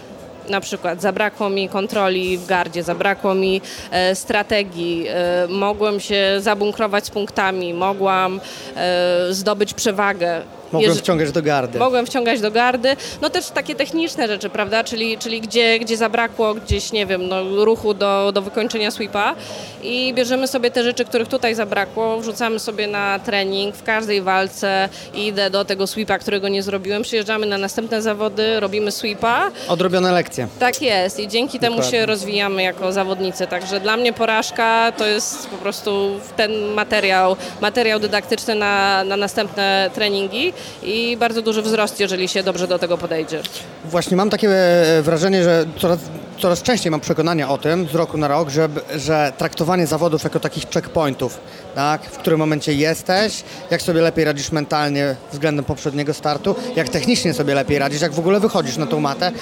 S9: na przykład zabrakło mi kontroli w gardzie, zabrakło mi e, strategii, e, mogłem się zabunkrować z punktami, mogłam e, zdobyć przewagę.
S1: Mogłem
S9: Jeż-
S1: wciągać do gardy.
S9: Mogłem wciągać do gardy. No też takie techniczne rzeczy, prawda? Czyli, czyli gdzie, gdzie zabrakło gdzieś, nie wiem, no, ruchu do, do wykończenia sweepa i bierzemy sobie te rzeczy, których tutaj zabrakło, wrzucamy sobie na trening w każdej walce, idę do tego sweepa, którego nie zrobiłem, przyjeżdżamy na następne zawody, robimy sweepa.
S1: Odrobione lekcje.
S9: Tak jest i dzięki temu
S1: Dokładnie.
S9: się rozwijamy jako zawodnicy. Także dla mnie porażka to jest po prostu ten materiał, materiał dydaktyczny na, na następne treningi i bardzo duży wzrost, jeżeli się dobrze do tego podejdzie.
S1: Właśnie mam takie e, wrażenie, że coraz, coraz częściej mam przekonania o tym z roku na rok, że, że traktowanie zawodów jako takich checkpointów, tak? w którym momencie jesteś, jak sobie lepiej radzisz mentalnie względem poprzedniego startu, jak technicznie sobie lepiej radzisz, jak w ogóle wychodzisz na tą matę,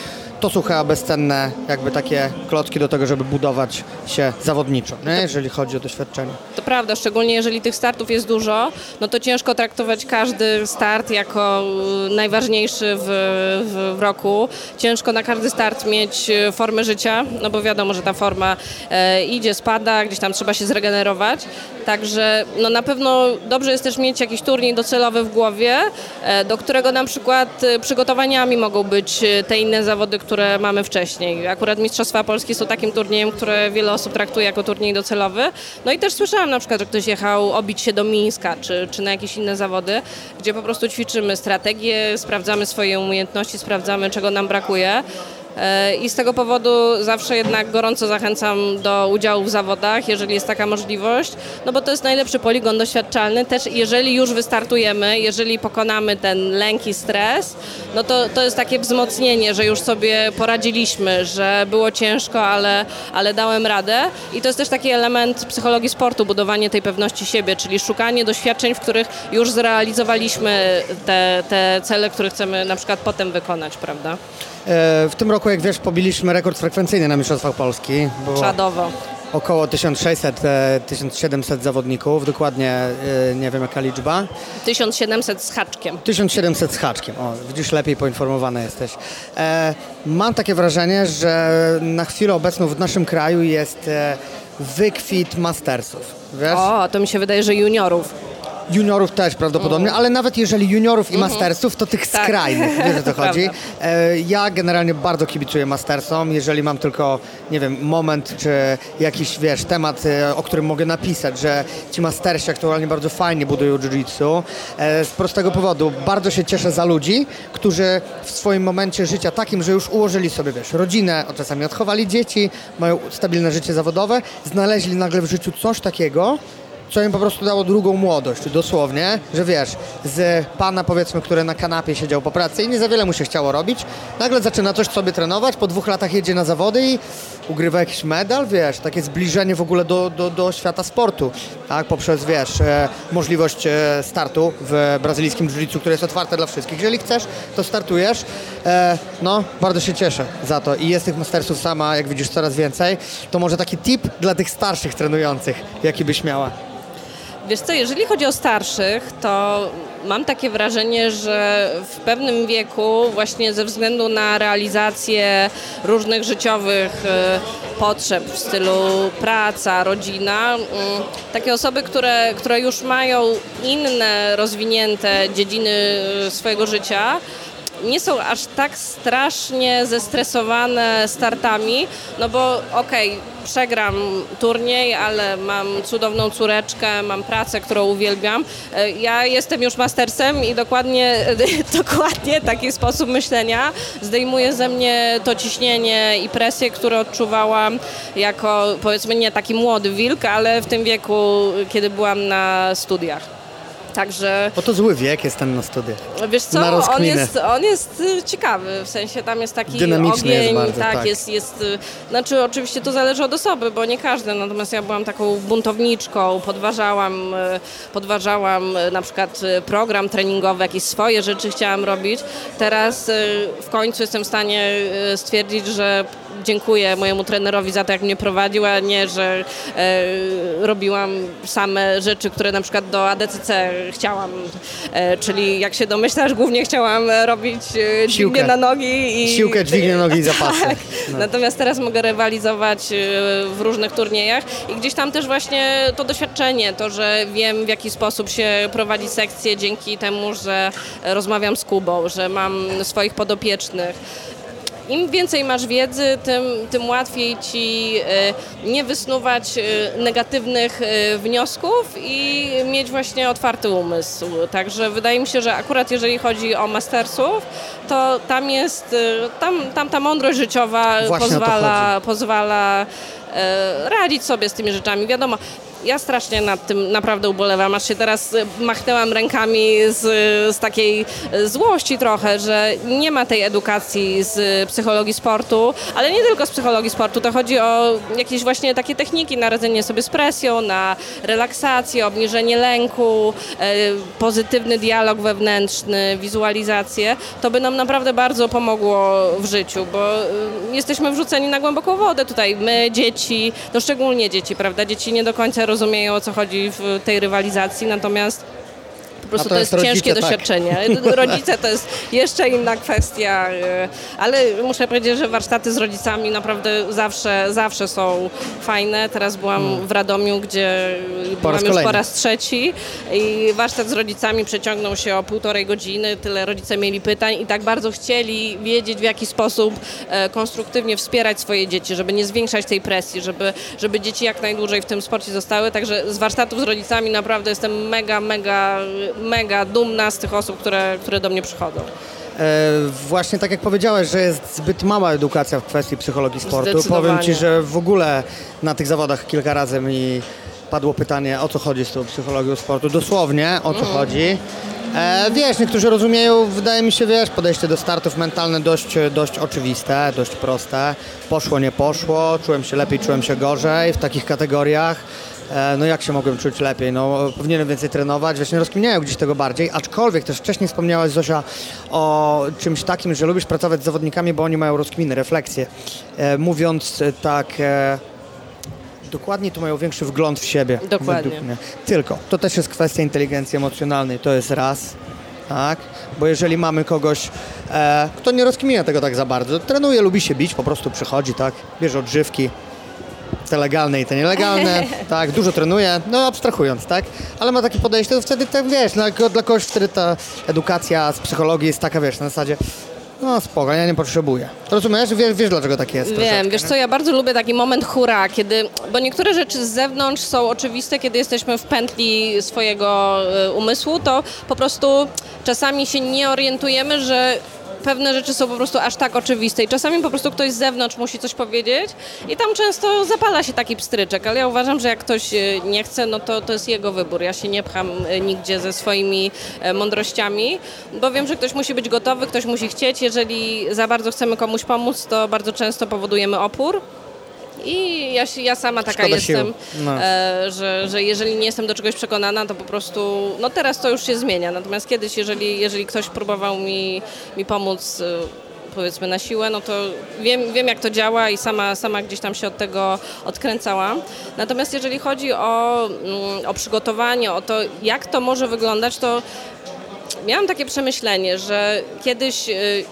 S1: to są chyba bezcenne jakby takie klocki do tego, żeby budować się zawodniczo, nie? jeżeli chodzi o doświadczenie.
S9: To prawda, szczególnie jeżeli tych startów jest dużo, no to ciężko traktować każdy start jako y, najważniejszy w, w, roku. Ciężko na każdy start mieć y, formę życia, no bo wiadomo, że ta forma e, idzie, spada, gdzieś tam trzeba się zregenerować. Także no na pewno dobrze jest też mieć jakiś turniej docelowy w głowie, do którego na przykład przygotowaniami mogą być te inne zawody, które mamy wcześniej. Akurat Mistrzostwa Polski są takim turniejem, które wiele osób traktuje jako turniej docelowy. No i też słyszałam na przykład, że ktoś jechał obić się do Mińska czy, czy na jakieś inne zawody, gdzie po prostu ćwiczymy strategię, sprawdzamy swoje umiejętności, sprawdzamy czego nam brakuje. E, I z tego powodu zawsze jednak gorąco zachęcam do udziału w zawodach, jeżeli jest taka możliwość, no bo to jest najlepszy poligon doświadczalny. Też jeżeli już wystartujemy, jeżeli pokonamy ten lęk i stres, no to, to jest takie wzmocnienie, że już sobie poradziliśmy, że było ciężko, ale, ale dałem radę. I to jest też taki element psychologii sportu, budowanie tej pewności siebie, czyli szukanie doświadczeń, w których już zrealizowaliśmy te, te cele, które chcemy na przykład potem wykonać, prawda?
S1: E, W tym roku, jak wiesz, pobiliśmy rekord frekwencyjny na Mistrzostwach Polski. Było
S9: Czadowo.
S1: około 1600-1700 zawodników, dokładnie e, nie wiem jaka liczba.
S9: 1700 z haczkiem.
S1: 1700 z haczkiem. O, widzisz, lepiej poinformowana jesteś. E, mam takie wrażenie, że na chwilę obecną w naszym kraju jest e, wykwit mastersów. Wiesz?
S9: O, to mi się wydaje, że juniorów.
S1: Juniorów też prawdopodobnie, ale nawet jeżeli juniorów i mastersów, to tych
S9: Tak.
S1: skrajnych, wiesz o co chodzi. E, ja generalnie bardzo kibicuję mastersom, jeżeli mam tylko, nie wiem, moment czy jakiś, wiesz, temat, e, o którym mogę napisać, że ci mastersi aktualnie bardzo fajnie budują jiu-jitsu. E, z prostego powodu, bardzo się cieszę za ludzi, którzy w swoim momencie życia takim, że już ułożyli sobie, wiesz, rodzinę, a czasami odchowali dzieci, mają stabilne życie zawodowe, znaleźli nagle w życiu coś takiego, co im po prostu dało drugą młodość, dosłownie, że wiesz, z pana powiedzmy, który na kanapie siedział po pracy i nie za wiele mu się chciało robić, nagle zaczyna coś sobie trenować, po dwóch latach jedzie na zawody i ugrywa jakiś medal, wiesz, takie zbliżenie w ogóle do, do, do świata sportu, tak, poprzez, wiesz, e, możliwość e, startu w brazylijskim jiu-jitsu, które jest otwarte dla wszystkich. Jeżeli chcesz, to startujesz. E, no, bardzo się cieszę za to i jest tych mastersów sama, jak widzisz, coraz więcej. To może taki tip dla tych starszych trenujących, jaki byś miała?
S9: Wiesz co, jeżeli chodzi o starszych, to mam takie wrażenie, że w pewnym wieku właśnie ze względu na realizację różnych życiowych e, potrzeb w stylu praca, rodzina, mm, takie osoby, które, które już mają inne rozwinięte dziedziny e, swojego życia, nie są aż tak strasznie zestresowane startami, no bo okej, przegram turniej, ale mam cudowną córeczkę, mam pracę, którą uwielbiam. E, Ja jestem już mastersem i dokładnie, dokładnie taki sposób myślenia zdejmuje ze mnie to ciśnienie i presję, które odczuwałam jako powiedzmy nie taki młody wilk, ale w tym wieku, kiedy byłam na studiach. Także
S1: Bo to zły wiek jest ten na studiach.
S9: Wiesz co,
S1: Na
S9: on jest, on jest y, ciekawy, w sensie tam jest taki
S1: Dynamiczny
S9: ogień,
S1: jest bardzo,
S9: tak,
S1: tak.
S9: Jest, jest, y, znaczy oczywiście to zależy od osoby, bo nie każdy, natomiast ja byłam taką buntowniczką, podważałam, y, podważałam na przykład program treningowy, jakieś swoje rzeczy chciałam robić. Teraz w końcu jestem w stanie stwierdzić, że dziękuję mojemu trenerowi za to, jak mnie prowadził, a nie, że e, robiłam same rzeczy, które na przykład do ADCC chciałam. E, czyli jak się domyślasz, głównie chciałam robić e, dźwignię
S1: Siłkę.
S9: na nogi i...
S1: Siłkę, dźwignię nogi i zapasy.
S9: Tak.
S1: No.
S9: Natomiast teraz mogę rywalizować e, w różnych turniejach i gdzieś tam też właśnie to doświadczenie, to, że wiem w jaki sposób się prowadzi sekcję dzięki temu, że rozmawiam z Kubą, że mam swoich podopiecznych. Im więcej masz wiedzy, tym, tym łatwiej ci e, nie wysnuwać e, negatywnych e, wniosków i mieć właśnie otwarty umysł. Także wydaje mi się, że akurat jeżeli chodzi o mastersów, to tam jest, tam, tam ta mądrość życiowa
S1: Właśnie
S9: pozwala, pozwala radzić sobie z tymi rzeczami. Wiadomo, ja strasznie nad tym naprawdę ubolewam, aż się teraz e, machnęłam rękami z, z takiej e, złości trochę, że nie ma tej edukacji z psychologii sportu, ale nie tylko z psychologii sportu, to chodzi o jakieś właśnie takie techniki na radzenie sobie z presją, na relaksację, obniżenie lęku, e, pozytywny dialog wewnętrzny, wizualizację. To by nam naprawdę bardzo pomogło w życiu, bo jesteśmy wrzuceni na głęboką wodę tutaj. My, dzieci, no szczególnie dzieci, prawda? Dzieci nie do końca rozumieją o co chodzi w tej rywalizacji, natomiast po prostu to jest ciężkie
S1: tak.
S9: doświadczenie. Rodzice to jest jeszcze inna kwestia, e, ale muszę powiedzieć, że warsztaty z rodzicami naprawdę zawsze, zawsze są fajne. Teraz byłam w Radomiu, gdzie byłam już po raz trzeci i warsztat z rodzicami przeciągnął się o półtorej godziny. Tyle rodzice mieli pytań i tak bardzo chcieli wiedzieć, w jaki sposób e, konstruktywnie wspierać swoje dzieci, żeby nie zwiększać tej presji, żeby, żeby dzieci jak najdłużej w tym sporcie zostały. Także z warsztatów z rodzicami naprawdę jestem mega, mega, mega dumna z tych osób, które, które do mnie przychodzą.
S1: E, właśnie tak jak powiedziałeś, że jest zbyt mała edukacja w kwestii psychologii sportu. Powiem Ci, że w ogóle na tych zawodach kilka razy mi padło pytanie, o co chodzi z tą psychologią sportu. Dosłownie, o co chodzi. E, wiesz, niektórzy rozumieją, wydaje mi się, wiesz, podejście do startów mentalne dość, dość oczywiste, dość proste. Poszło, nie poszło, czułem się lepiej, czułem się gorzej w takich kategoriach. E, No jak się mogłem czuć lepiej? No powinienem więcej trenować, właśnie rozkminiają gdzieś tego bardziej, aczkolwiek też wcześniej wspomniałaś Zosia o czymś takim, że lubisz pracować z zawodnikami, bo oni mają rozkminy, refleksje. E, Mówiąc tak e, Dokładnie to mają większy wgląd w siebie.
S9: Dokładnie.
S1: Tylko, to też jest kwestia inteligencji emocjonalnej, to jest raz, tak? Bo jeżeli mamy kogoś, e, kto nie rozkminia tego tak za bardzo, trenuje, lubi się bić, po prostu przychodzi, tak? Bierze odżywki, te legalne i te nielegalne, tak, dużo trenuje, no abstrahując, tak? Ale ma takie podejście, to wtedy, tak wiesz, dla, dla kogoś wtedy ta edukacja z psychologii jest taka, wiesz, na zasadzie, no spoko, ja nie potrzebuję. Rozumiesz? Wiesz, wiesz dlaczego tak jest?
S9: Wiem,
S1: troszeczkę,
S9: wiesz co, ja bardzo lubię taki moment hura, kiedy, bo niektóre rzeczy z zewnątrz są oczywiste, kiedy jesteśmy w pętli swojego e, umysłu, to po prostu czasami się nie orientujemy, że pewne rzeczy są po prostu aż tak oczywiste i czasami po prostu ktoś z zewnątrz musi coś powiedzieć i tam często zapala się taki pstryczek, ale ja uważam, że jak ktoś e, nie chce, no to to jest jego wybór. Ja się nie pcham e, nigdzie ze swoimi e, mądrościami, bo wiem, że ktoś musi być gotowy, ktoś musi chcieć. Jeżeli za bardzo chcemy komuś pomóc, to bardzo często powodujemy opór. I ja, ja sama taka
S1: Szkoda
S9: jestem.
S1: No.
S9: e, że, że jeżeli nie jestem do czegoś przekonana, to po prostu, no teraz to już się zmienia. Natomiast kiedyś, jeżeli, jeżeli ktoś próbował mi, mi pomóc, e, powiedzmy na siłę, no to wiem, wiem jak to działa i sama, sama gdzieś tam się od tego odkręcałam. Natomiast jeżeli chodzi o, mm, o przygotowanie, o to jak to może wyglądać, to miałam takie przemyślenie, że kiedyś y,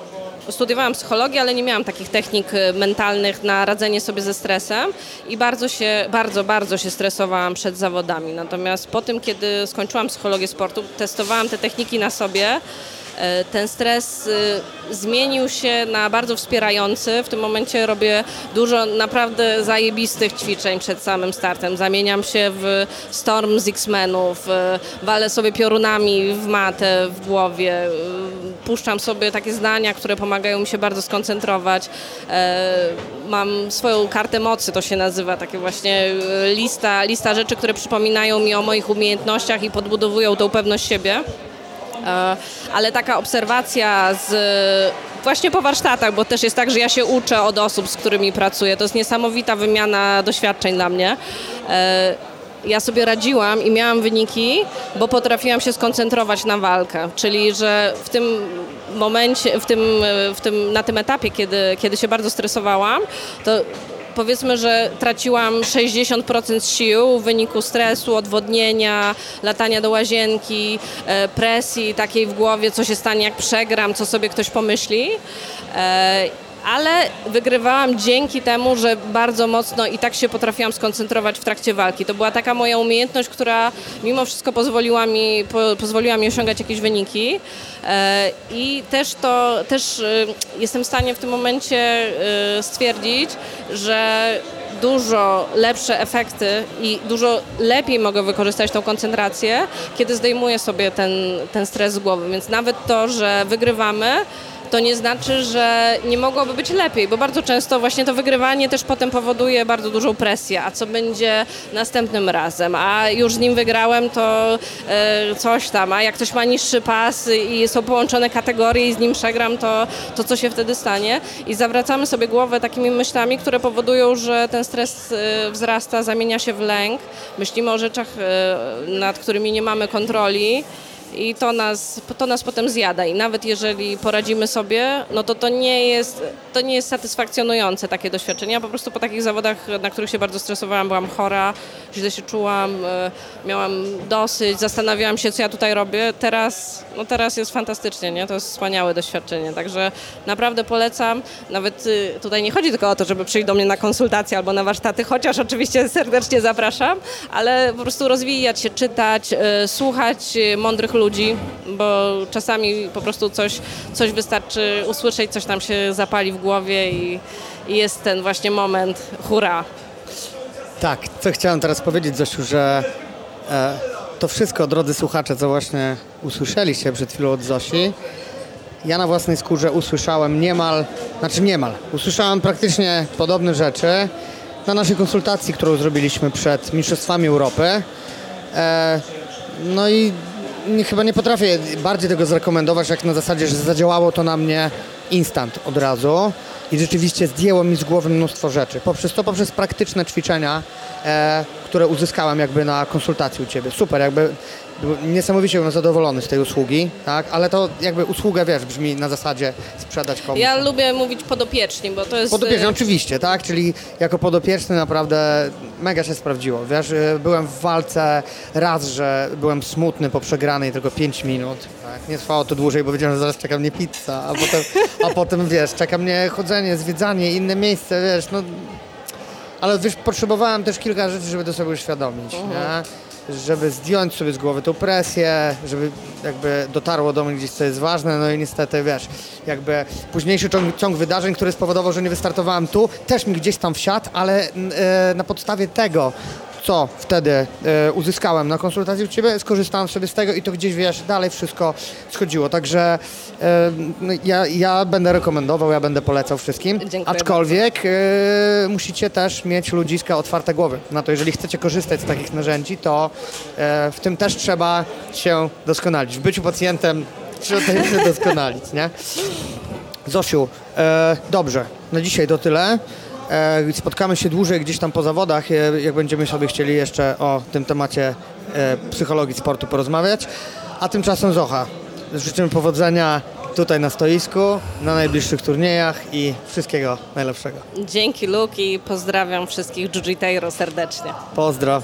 S9: studiowałam psychologię, ale nie miałam takich technik y, mentalnych na radzenie sobie ze stresem i bardzo się, bardzo, bardzo się stresowałam przed zawodami. Natomiast po tym, kiedy skończyłam psychologię sportu, testowałam te techniki na sobie. Y, Ten stres y, zmienił się na bardzo wspierający. W tym momencie robię dużo naprawdę zajebistych ćwiczeń przed samym startem. Zamieniam się w Storm z X-Menów, y, walę sobie piorunami w matę w głowie, y, puszczam sobie takie zdania, które pomagają mi się bardzo skoncentrować. E, Mam swoją kartę mocy, to się nazywa, takie właśnie lista, lista rzeczy, które przypominają mi o moich umiejętnościach i podbudowują tą pewność siebie. E, ale taka obserwacja z właśnie po warsztatach, bo też jest tak, że ja się uczę od osób, z którymi pracuję. To jest niesamowita wymiana doświadczeń dla mnie. E, Ja sobie radziłam i miałam wyniki, bo potrafiłam się skoncentrować na walkę, czyli że w tym momencie, w tym, w tym, na tym etapie, kiedy, kiedy się bardzo stresowałam, to powiedzmy, że traciłam 60% sił w wyniku stresu, odwodnienia, latania do łazienki, e, presji takiej w głowie, co się stanie jak przegram, co sobie ktoś pomyśli. Ale wygrywałam dzięki temu, że bardzo mocno i tak się potrafiłam skoncentrować w trakcie walki. To była taka moja umiejętność, która mimo wszystko pozwoliła mi, po, pozwoliła mi osiągać jakieś wyniki. E, I też to, też e, jestem w stanie w tym momencie e, stwierdzić, że dużo lepsze efekty i dużo lepiej mogę wykorzystać tą koncentrację, kiedy zdejmuję sobie ten, ten stres z głowy. Więc nawet to, że wygrywamy, to nie znaczy, że nie mogłoby być lepiej, bo bardzo często właśnie to wygrywanie też potem powoduje bardzo dużą presję, a co będzie następnym razem, a już z nim wygrałem, to e, coś tam, a jak ktoś ma niższy pas i są połączone kategorie i z nim przegram, to, to co się wtedy stanie? I zawracamy sobie głowę takimi myślami, które powodują, że ten stres e, wzrasta, zamienia się w lęk, myślimy o rzeczach, e, nad którymi nie mamy kontroli, i to nas, to nas potem zjada. I nawet jeżeli poradzimy sobie, no to to nie jest, to nie jest satysfakcjonujące takie doświadczenie. Ja po prostu po takich zawodach, na których się bardzo stresowałam, byłam chora, źle się czułam, e, miałam dosyć, zastanawiałam się, co ja tutaj robię. Teraz, no teraz jest fantastycznie, nie? To jest wspaniałe doświadczenie. Także naprawdę polecam. Nawet y, tutaj nie chodzi tylko o to, żeby przyjść do mnie na konsultacje albo na warsztaty, chociaż oczywiście serdecznie zapraszam, ale po prostu rozwijać się, czytać, y, słuchać y, mądrych ludzi, bo czasami po prostu coś, coś wystarczy usłyszeć, coś tam się zapali w głowie i, i jest ten właśnie moment hura.
S1: Tak, co chciałem teraz powiedzieć, Zosiu, że e, to wszystko, drodzy słuchacze, co właśnie usłyszeliście przed chwilą od Zosi, ja na własnej skórze usłyszałem niemal, znaczy niemal, usłyszałem praktycznie podobne rzeczy na naszej konsultacji, którą zrobiliśmy przed Mistrzostwami Europy. E, no i nie, chyba nie potrafię bardziej tego zrekomendować, jak na zasadzie, że zadziałało to na mnie instant od razu i rzeczywiście zdjęło mi z głowy mnóstwo rzeczy. Poprzez to, poprzez praktyczne ćwiczenia, e, które uzyskałem jakby na konsultacji u Ciebie. Super, jakby niesamowicie byłem zadowolony z tej usługi, tak? Ale to jakby usługa, wiesz, brzmi na zasadzie sprzedać komuś.
S9: Ja lubię mówić podopieczni, bo to jest...
S1: Podopieczny,
S9: e,
S1: oczywiście, tak? Czyli jako podopieczny naprawdę mega się sprawdziło. Wiesz, y, byłem w walce raz, że byłem smutny po przegranej tylko 5 minut. Tak? Nie trwało to dłużej, bo wiedziałem, że zaraz czeka mnie pizza, a potem, a potem wiesz, czeka mnie chodzenie, zwiedzanie, inne miejsce, wiesz, no. Ale wiesz, potrzebowałem też kilka rzeczy, żeby to sobie uświadomić, nie? Żeby zdjąć sobie z głowy tą presję, żeby jakby dotarło do mnie gdzieś, co jest ważne, no i niestety, wiesz, jakby późniejszy ciąg, ciąg wydarzeń, który spowodował, że nie wystartowałem tu, też mi gdzieś tam wsiadł, ale e, na podstawie tego, co wtedy e, uzyskałem na konsultacji u Ciebie, skorzystałem sobie z tego i to gdzieś, wiesz, dalej wszystko schodziło. Także ja, ja będę rekomendował, ja będę polecał wszystkim.
S9: Dziękuję
S1: Aczkolwiek e, musicie też mieć ludziska otwarte głowy na to. Jeżeli chcecie korzystać z takich narzędzi, to e, w tym też trzeba się doskonalić. W byciu pacjentem trzeba się doskonalić, nie? Zosiu, dobrze, na dzisiaj to tyle. E, spotkamy się dłużej gdzieś tam po zawodach, e, jak będziemy sobie chcieli jeszcze o tym temacie e, psychologii sportu porozmawiać. A tymczasem Zocha, życzymy powodzenia tutaj na stoisku, na najbliższych turniejach i wszystkiego najlepszego.
S9: Dzięki Luke i pozdrawiam wszystkich Jiu-Jiteiro serdecznie.
S1: Pozdro.